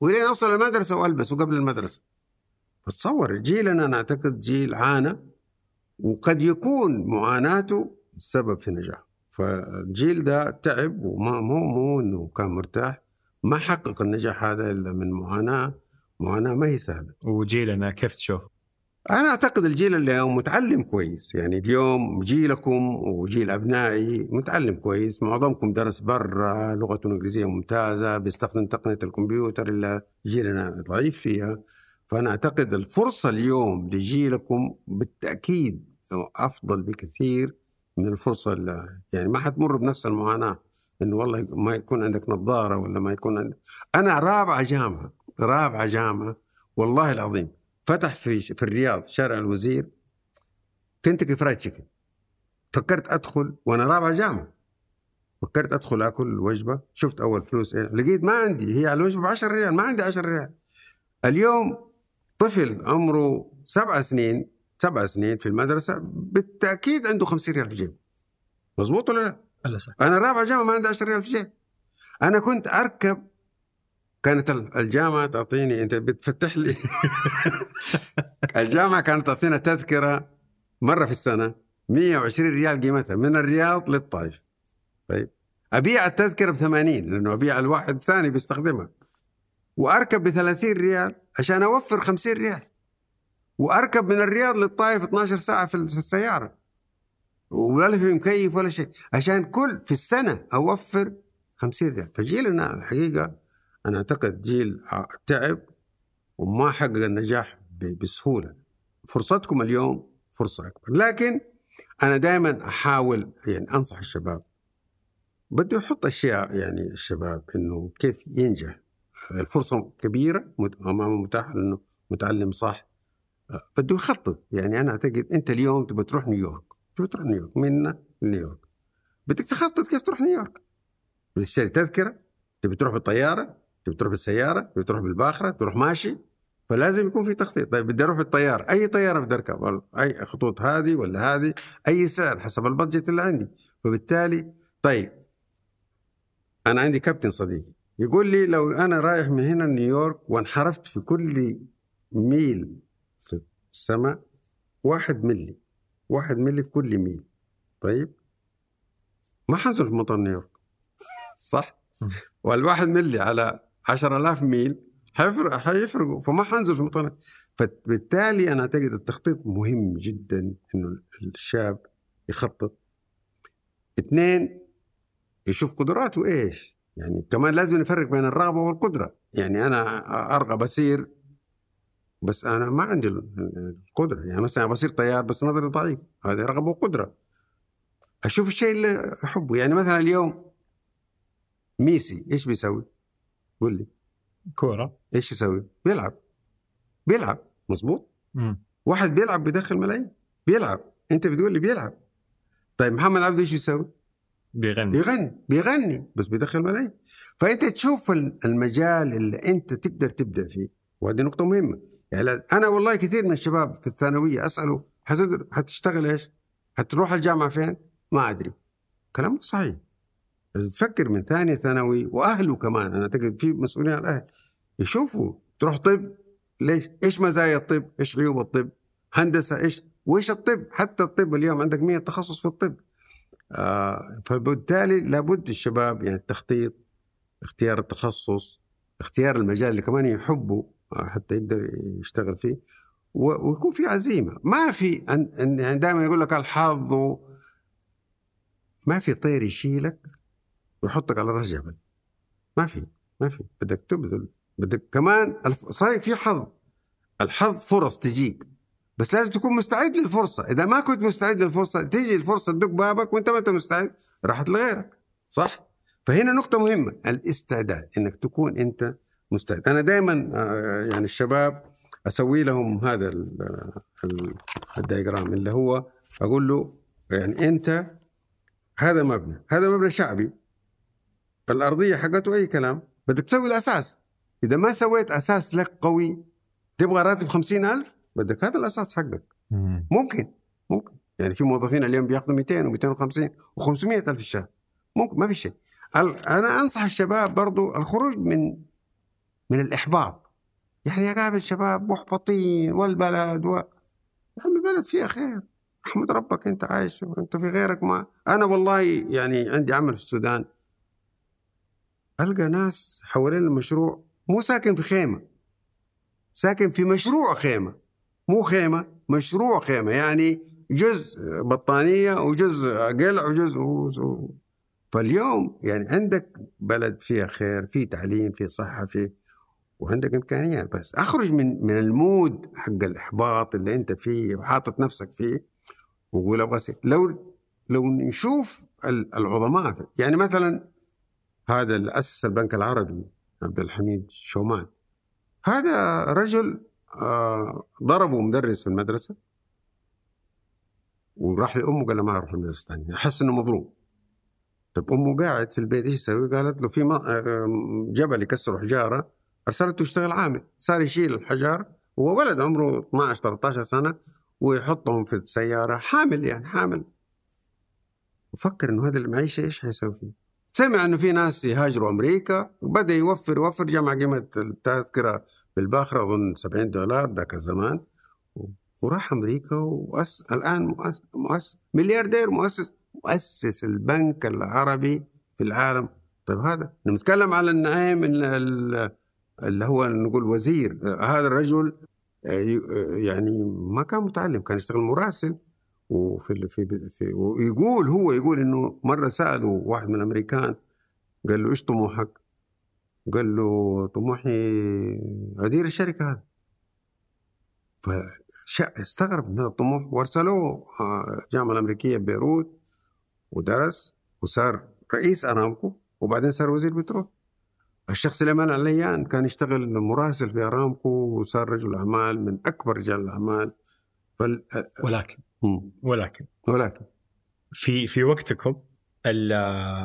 ولين أوصل المدرسة وألبس وقبل المدرسة. فتصور جيلنا أنا أعتقد جيل عانى وقد يكون معاناته السبب في نجاحه. فالجيل ده تعب وما مو مو إنه كان مرتاح ما حقق النجاح هذا إلا من معاناة معاناة ما هي سهلة. وجيلنا كيف تشوف؟ أنا أعتقد الجيل اليوم متعلم كويس يعني اليوم جيلكم وجيل أبنائي متعلم كويس معظمكم درس برا لغته الإنجليزية ممتازة بيستخدم تقنية الكمبيوتر اللي جيلنا ضعيف فيها. فأنا أعتقد الفرصة اليوم لجيلكم بالتأكيد أفضل بكثير من الفرصة اللي يعني ما حتمر بنفس المعاناة إنه والله ما يكون عندك نظارة ولا ما يكون عندك. أنا رابعة جامعة رابعة جامعة والله العظيم فتح في في الرياض شارع الوزير كنتكي فرايد تشيكن. فكرت أدخل وأنا رابعه جامعة. فكرت أدخل آكل وجبه شفت أول فلوس إيه لقيت ما عندي هي الوجبة ب 10 ريال ما عندي 10 ريال. اليوم طفل عمره سبع سنين سبع سنين في المدرسة بالتأكيد عنده 50 ريال في جيبه. مزبوط ولا لا؟ أنا رابعه جامعة ما عندي 10 ريال في جيب أنا كنت أركب كانت ال- الجامعة تعطيني أنت بتفتح لي [LAUGHS] الجامعة كانت تعطينا تذكرة مرة في السنة 120 ريال قيمتها من الرياض للطائف. طيب. أبيع التذكرة ب 80 لأنه أبيع الواحد الثاني بيستخدمها. وأركب ب 30 ريال عشان أوفر 50 ريال. وأركب من الرياض للطائف 12 ساعة في السيارة. ولا في مكيف ولا شيء. عشان كل في السنة أوفر 50 ريال. فجيلنا الحقيقة أنا أعتقد جيل تعب وما حقق النجاح ب- بسهولة. فرصتكم اليوم فرصة أكبر. لكن أنا دائما أحاول يعني أنصح الشباب. بدي أحط أشياء يعني الشباب إنه كيف ينجح. الفرصة كبيرة مت- أمامه متاحه لأنه متعلم صح. بده يخطط يعني أنا أعتقد أنت اليوم تبى تروح نيويورك. تبى تروح نيويورك. منا نيويورك. بدك تخطط كيف تروح نيويورك. بدك تشتري تذكرة. تبي تروح بالطيارة. تبي تروح بالسيارة تبي تروح بالباخرة تروح ماشي فلازم يكون في تخطيط. طيب بدي أروح بالطيارة. أي طيارة بدي أركب؟ أي خطوط هذه ولا هذه؟ أي سعر حسب ال budget اللي عندي. فبالتالي طيب أنا عندي كابتن صديقي. يقول لي لو أنا رايح من هنا نيويورك وانحرفت في كل ميل في السماء واحد ملي. واحد ملي في كل ميل. طيب ما حنزل في مطار نيويورك. [LAUGHS] صح. والواحد ملي على 10000 ميل حيفرق حيفرقوا فما حنزل في مطار. فبالتالي أنا أعتقد التخطيط مهم جدا إنه الشاب يخطط. اثنين يشوف قدراته إيش. يعني كمان لازم نفرق بين الرغبة والقدرة. يعني أنا أرغب اصير بس أنا ما عندي القدرة. يعني مثلا بصير طيار بس نظري ضعيف. هذه رغبة وقدرة. أشوف الشيء اللي أحبه. يعني مثلا اليوم ميسي إيش بيسوي؟ قول لي. كورة. إيش يسوي؟ بيلعب. بيلعب. مظبوط؟ واحد بيلعب بيدخل ملايين. بيلعب. أنت بتقول لي بيلعب. طيب محمد عبده إيش يسوي؟ بيغني. يغني. بيغني. بس بيدخل ملايين. فأنت تشوف المجال اللي أنت تقدر تبدأ فيه. وهذه نقطة مهمة. يعني أنا والله كثير من الشباب في الثانوية اساله حتشتغل إيش؟ حتروح الجامعة فين؟ ما أدري. كلام صحيح. لازم تفكر من ثانية ثانوي وأهله كمان أنا أعتقد في مسؤولين على الأهل يشوفوا تروح طب ليش؟ إيش مزايا الطب؟ إيش عيوب الطب؟ هندسة إيش؟ وإيش الطب؟ حتى الطب اليوم عندك 100 تخصص في الطب. آه فبالتالي لابد الشباب يعني التخطيط اختيار التخصص اختيار المجال اللي كمان يحبه آه حتى يقدر يشتغل فيه ويكون في عزيمة ما في أن- يعني دائما يقول لك الحظ ما في طير يشيلك ويحطك على راس جبل. ما في ما في. بدك تبذل بدك كمان. صحيح في حظ. الحظ فرص تجيك. بس لازم تكون مستعد للفرصة. إذا ما كنت مستعد للفرصة تيجي الفرصة تدق بابك وأنت ما أنت مستعد راحت لغيرك. صح؟ فهنا نقطة مهمة. الاستعداد إنك تكون أنت مستعد. أنا دائما يعني الشباب أسوي لهم هذا ال- ال- الدايجرام اللي هو أقول له يعني أنت هذا مبنى هذا مبنى شعبي. الأرضية حقته أي كلام؟ بدك تسوي الأساس. إذا ما سويت أساس لك قوي تبغى راتب خمسين ألف؟ بدك هذا الأساس حقك. ممكن ممكن. يعني في موظفين اليوم بياخذوا 200 و250 و500 ألف في الشهر. ممكن ما في شيء. أنا أنصح الشباب برضو الخروج من من الإحباط. يعني أقابل شباب محبطين والبلد و... يا عم البلد فيها خير. احمد ربك أنت عايش وانت في غيرك ما أنا والله يعني عندي عمل في السودان. ألقى ناس حوالين المشروع مو ساكن في خيمة. ساكن في مشروع خيمة. مو خيمة مشروع خيمة. يعني جزء بطانية وجزء قلع وجزء فاليوم يعني عندك بلد فيها خير في تعليم في صحة في وعندك إمكانيات. بس أخرج من من المود حق الإحباط اللي أنت فيه وحاطط نفسك فيه وقول أسير. لو لو نشوف ال- العظماء يعني مثلا هذا اللي اسس البنك العربي عبد الحميد شومان هذا رجل آه ضربه مدرس في المدرسة وراح لأمه قال له ما أروح المدرسة الثانية أحس إنه مظلوم طب أمه قاعد في البيت إيش يسوي؟ قالت له في آه، جبل يكسر حجارة ارسلته يشتغل عامل صار يشيل الحجار وهو ولد عمره 12 13 سنة ويحطهم في السيارة حامل يعني حامل وفكر إنه هذا المعيشة إيش حيسوي فيه؟ سمع إنه في ناس يهاجروا أمريكا وبدأ يوفر يوفر جمع قيمة التذكرة بالباخرة أظن 70 دولار ذاك الزمان. وراح أمريكا وأس الآن مؤسس, مؤسس ملياردير مؤسس مؤسس البنك العربي في العالم. طيب هذا نتكلم على النعيم ال- ال- اللي هو نقول وزير. هذا الرجل آه، آه، يعني ما كان متعلم كان يشتغل مراسل. وفي في في ويقول هو يقول إنه مرة ساله واحد من الأمريكان قال له إيش طموحك؟ قال له طموحي أدير الشركة هذه فاستغرب من الطموح وأرسلوه آه، الجامعة الأمريكية ببيروت ودرس وصار رئيس أرامكو وبعدين صار وزير بترول الشخص اللي على عليان كان يشتغل مراسل في أرامكو وصار رجل أعمال من أكبر رجال الأعمال فال... ولكن مم. ولكن ولكن. في في وقتكم ال-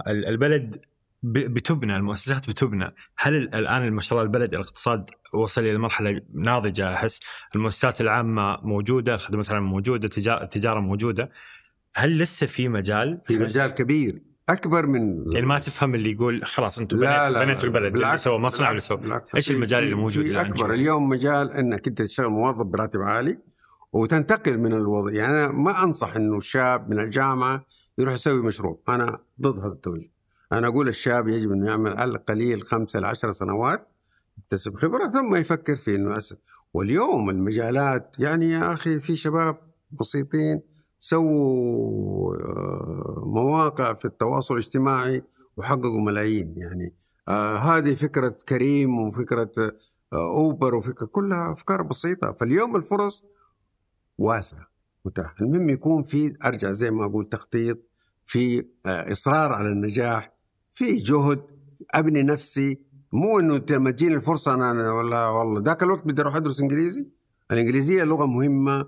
ال- البلد بتبنى المؤسسات بتبنى. هل ال- الآن ما شاء الله البلد الاقتصاد وصل إلى مرحلة ناضجة أحس المؤسسات العامة موجودة الخدمات العامة موجودة التجارة موجودة. هل لسه في مجال في مجال كبير أكبر من يعني ما تفهم اللي يقول خلاص أنتم لا بنيتوا لا بنيتوا البلد بالعكس سوى مصنع سوى بالعكس. إيش المجال اللي موجود في الآن؟ أكبر؟ اليوم مجال إنك أنت تشتغل موظف براتب عالي وتنتقل من الوضع. يعني أنا ما أنصح أنه الشاب من الجامعة يروح يسوي مشروع. أنا ضد هذا التوجه. أنا أقول الشاب يجب أنه يعمل على القليل خمسة لعشر سنوات يكتسب خبرة ثم يفكر في أنه أسف واليوم المجالات يعني يا أخي في شباب بسيطين سووا آه، مواقع في التواصل الاجتماعي وحققوا ملايين. يعني آه هذه فكرة كريم وفكرة آه أوبر وفكرة كلها أفكار بسيطة. فاليوم الفرص واسعة متاح. المهم يكون في أرجع زي ما أقول تخطيط في آه إصرار على النجاح في جهد أبني نفسي. مو إنه لما تجيني الفرصة أنا ولا والله ذاك الوقت بدي أروح أدرس إنجليزي. الإنجليزية لغة مهمة.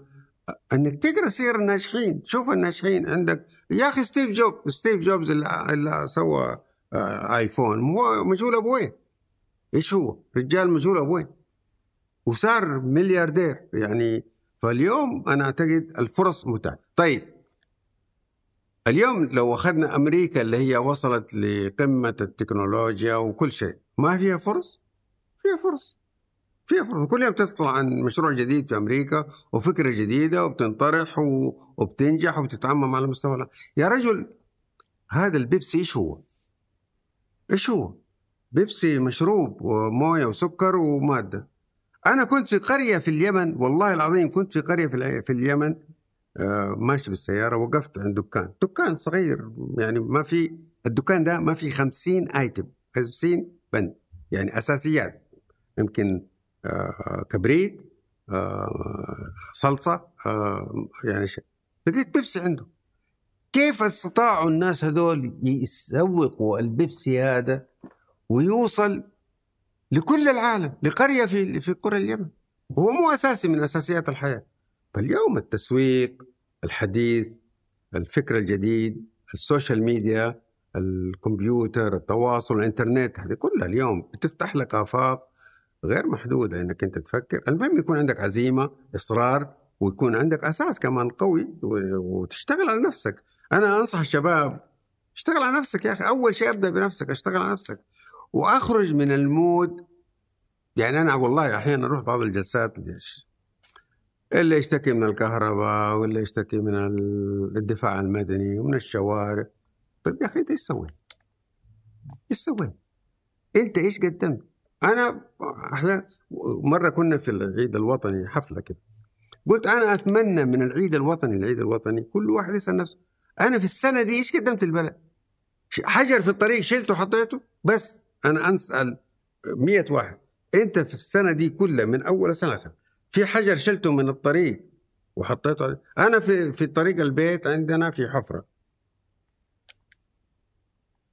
إنك تقرأ سير الناجحين. شوف الناجحين عندك. يا أخي ستيف جوب ستيف جوبز اللي, اللي سوى آه، iPhone. هو مجهول ابوين إيش هو؟ رجال مجهول ابوين وصار ملياردير. يعني فاليوم أنا اعتقد الفرص متاحة طيب اليوم لو أخذنا أمريكا اللي هي وصلت لقمة التكنولوجيا وكل شيء ما فيها فرص؟ فيها فرص فيها فرص كل يوم تطلع عن مشروع جديد في أمريكا وفكرة جديدة وبتنطرح وبتنجح وبتتعمم على مستوى يا رجل هذا البيبسي إيش هو؟ إيش هو؟ بيبسي مشروب وموية وسكر ومادة أنا كنت في قرية في اليمن والله العظيم كنت في قرية في, في اليمن آه ماشي بالسيارة وقفت عند دكان. دكان صغير يعني ما في الدكان ده ما في خمسين آيتم خمسين بند يعني أساسيات. يمكن آه كبريت آه صلصة يعني شيء. لقيت بيبسي عنده. كيف استطاعوا الناس هذول يسوقوا البيبسي هذا ويوصل لكل العالم لقرية في في قرى اليمن. وهو مو أساسي من أساسيات الحياة فاليوم التسويق الحديث الفكر الجديد ال social media الكمبيوتر التواصل الإنترنت هذه كلها اليوم بتفتح لك آفاق غير محدودة إنك أنت تفكر. المهم يكون عندك عزيمة إصرار ويكون عندك أساس كمان قوي وتشتغل على نفسك. أنا أنصح الشباب اشتغل على نفسك يا أخي. أول شيء أبدأ بنفسك اشتغل على نفسك. وأخرج من ال mood يعني أنا والله أحيانا أروح بعض الجلسات اللي يشتكي من الكهرباء واللي يشتكي من الدفاع المدني ومن الشوارع طيب يا أخي انت إيش سويت؟ إيش سويت؟ أنت إيش قدمت؟ أنا أحيانا مرة كنا في العيد الوطني حفلة كده قلت أنا أتمنى من العيد الوطني العيد الوطني كل واحد يسأل نفسه أنا في السنة دي إيش قدمت البلد؟ حجر في الطريق شلته وحطيته بس أنا اسال مية واحد. أنت في السنة دي كلها من أول سنة في حجر شلته من الطريق وحطيته أنا في في طريق البيت عندنا في حفرة.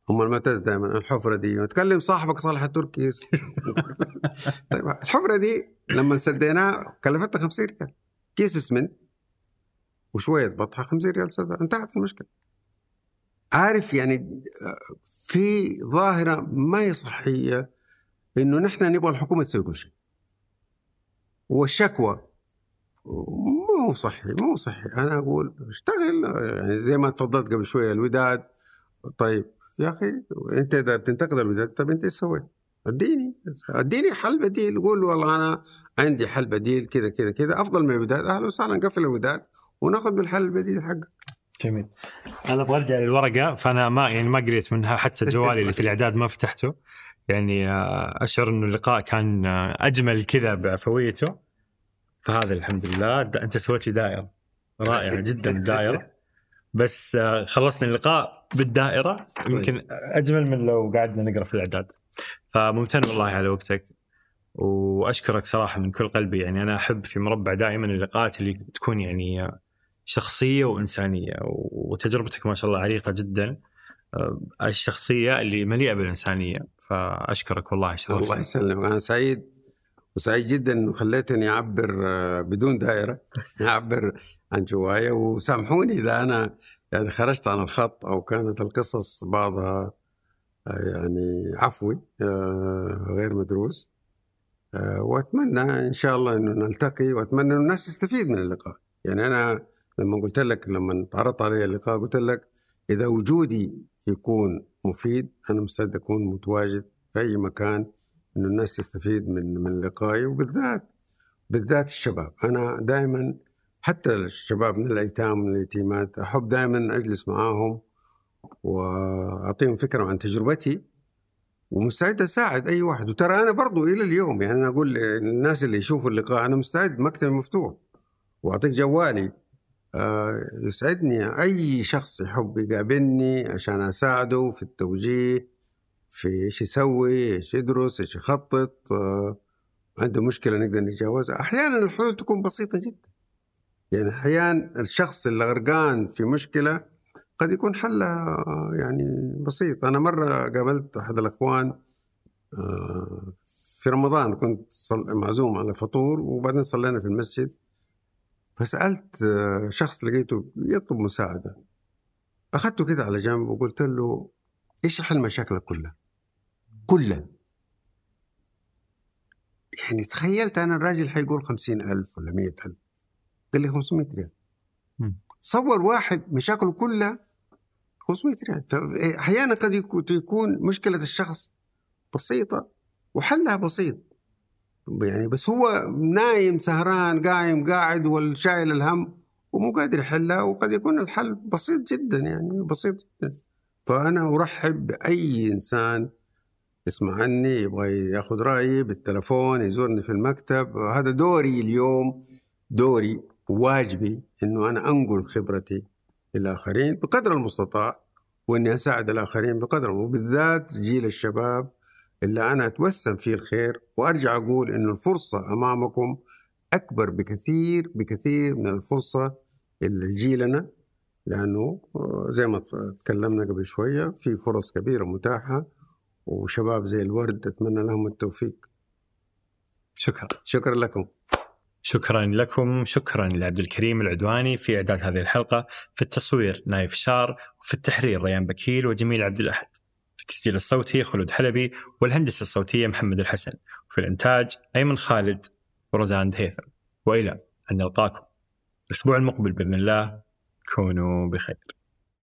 هم المعتز دائما الحفرة دي. نتكلم صاحبك صالح التركي [LAUGHS] طيب الحفرة دي لما سديناها كلفتنا 50 ريال. كيس اسمنت وشوية بطحة 50 ريال سدها. انتهت المشكلة. عارف يعني في ظاهرة ما هي صحية إنه نحن نبغى الحكومة تسوي كل شيء. والشكوى مو صحي مو صحي. أنا أقول اشتغل يعني زي ما تفضلت قبل شوية الوداد. طيب يا أخي أنت إذا بتنتقد الوداد طيب أنت إيش سويت؟ اديني اديني حل بديل. قول والله أنا عندي حل بديل كذا كذا كذا. أفضل من الوداد. أهلا وسهلا نقفل الوداد وناخذ بالحل البديل حقك. جميل. أنا أبغى أرجع للورقة فأنا ما يعني ما قريت منها حتى جوالي اللي في الإعداد ما فتحته. يعني آه، أشعر إنه اللقاء كان آه، أجمل كذا بعفويته فهذا الحمد لله. أنت سويت لي دائرة. رائعة [LAUGHS] جدا دائرة. بس آه، خلصنا اللقاء بالدائرة. طيب. يمكن أجمل من لو قعدنا نقرأ في الإعداد. فممتن والله على وقتك. وأشكرك صراحة من كل قلبي. يعني أنا أحب في مربع دائما اللقاءات اللي تكون يعني شخصية وإنسانية وتجربتك ما شاء الله عريقة جدا. آه، الشخصية اللي مليئة بالإنسانية فأشكرك والله شرف الله يسلمك. أنا سعيد وسعيد جدا انه خليتني أعبر آه، بدون دائرة [LAUGHS] أعبر عن جوايا. وسامحوني إذا أنا يعني خرجت عن الخط أو كانت القصص بعضها آه، يعني عفوي غير مدروس. وأتمنى إن شاء الله إنه نلتقي وأتمنى إنه الناس تستفيد من اللقاء. يعني أنا لما قلت لك لما عرضت علي اللقاء قلت لك إذا وجودي يكون مفيد أنا مستعد أكون متواجد في أي مكان إنه الناس تستفيد من من لقائي وبالذات بالذات الشباب. أنا دائما حتى الشباب من الأيتام من اليتيمات أحب دائما أجلس معاهم وأعطيهم فكرة عن تجربتي ومستعد أساعد أي واحد. وترى أنا برضو إلى اليوم يعني أنا أقول للناس اللي يشوفوا اللقاء أنا مستعد مكتبي مفتوح وأعطيك جوالي. يسعدني. أي شخص يحب يقابلني عشان أساعده في التوجيه في إيش يسوي إيش يدرس إيش يخطط آه، عنده مشكلة نقدر نتجاوزها. أحيانا الحلول تكون بسيطة جدا. يعني أحيانا الشخص اللي غرقان في مشكلة قد يكون حلها يعني بسيط. أنا مرة قابلت أحد الأخوان آه، في رمضان كنت معزوم على فطور وبعدين صلينا في المسجد. فسألت آه، شخص لقيته يطلب مساعدة. أخذته كده على جنب وقلت له إيش حل مشاكلك كلها؟ كلها. يعني تخيلت أنا الراجل حيقول خمسين ألف ولا مئة ألف. قال لي 500 ريال. تصور واحد مشاكله كلها 500 ريال. فاحيانا قد يكون مشكلة الشخص بسيطة وحلها بسيط. يعني بس هو نايم سهران قايم قاعد والشايل الهم ومو قادر يحلها وقد يكون الحل بسيط جدا يعني بسيط جدا. فأنا أرحب بأي إنسان يسمع عني يبغى يأخذ رأيي بالتلفون يزورني في المكتب. هذا دوري اليوم دوري واجبي إنه أنا أنقل خبرتي للآخرين بقدر المستطاع وإني أساعد الآخرين بقدر وبالذات جيل الشباب اللي أنا أتوسم فيه الخير وأرجع أقول انه الفرصة أمامكم أكبر بكثير بكثير من الفرصة اللي جيلنا لأنه زي ما تكلمنا قبل شوية في فرص كبيرة متاحة وشباب زي الورد أتمنى لهم التوفيق. شكرا. شكرا لكم. شكرا لكم شكرا لعبد الكريم العدواني في إعداد هذه الحلقة في التصوير نايف شار وفي التحرير ريان بكيل وجميل عبد الأحد. التسجيل الصوتي خلود حلبي والهندسة الصوتية محمد الحسن. وفي الإنتاج أيمن خالد ورزان هيثم وإلى أن نلقاكم الأسبوع المقبل بإذن الله. كونوا بخير.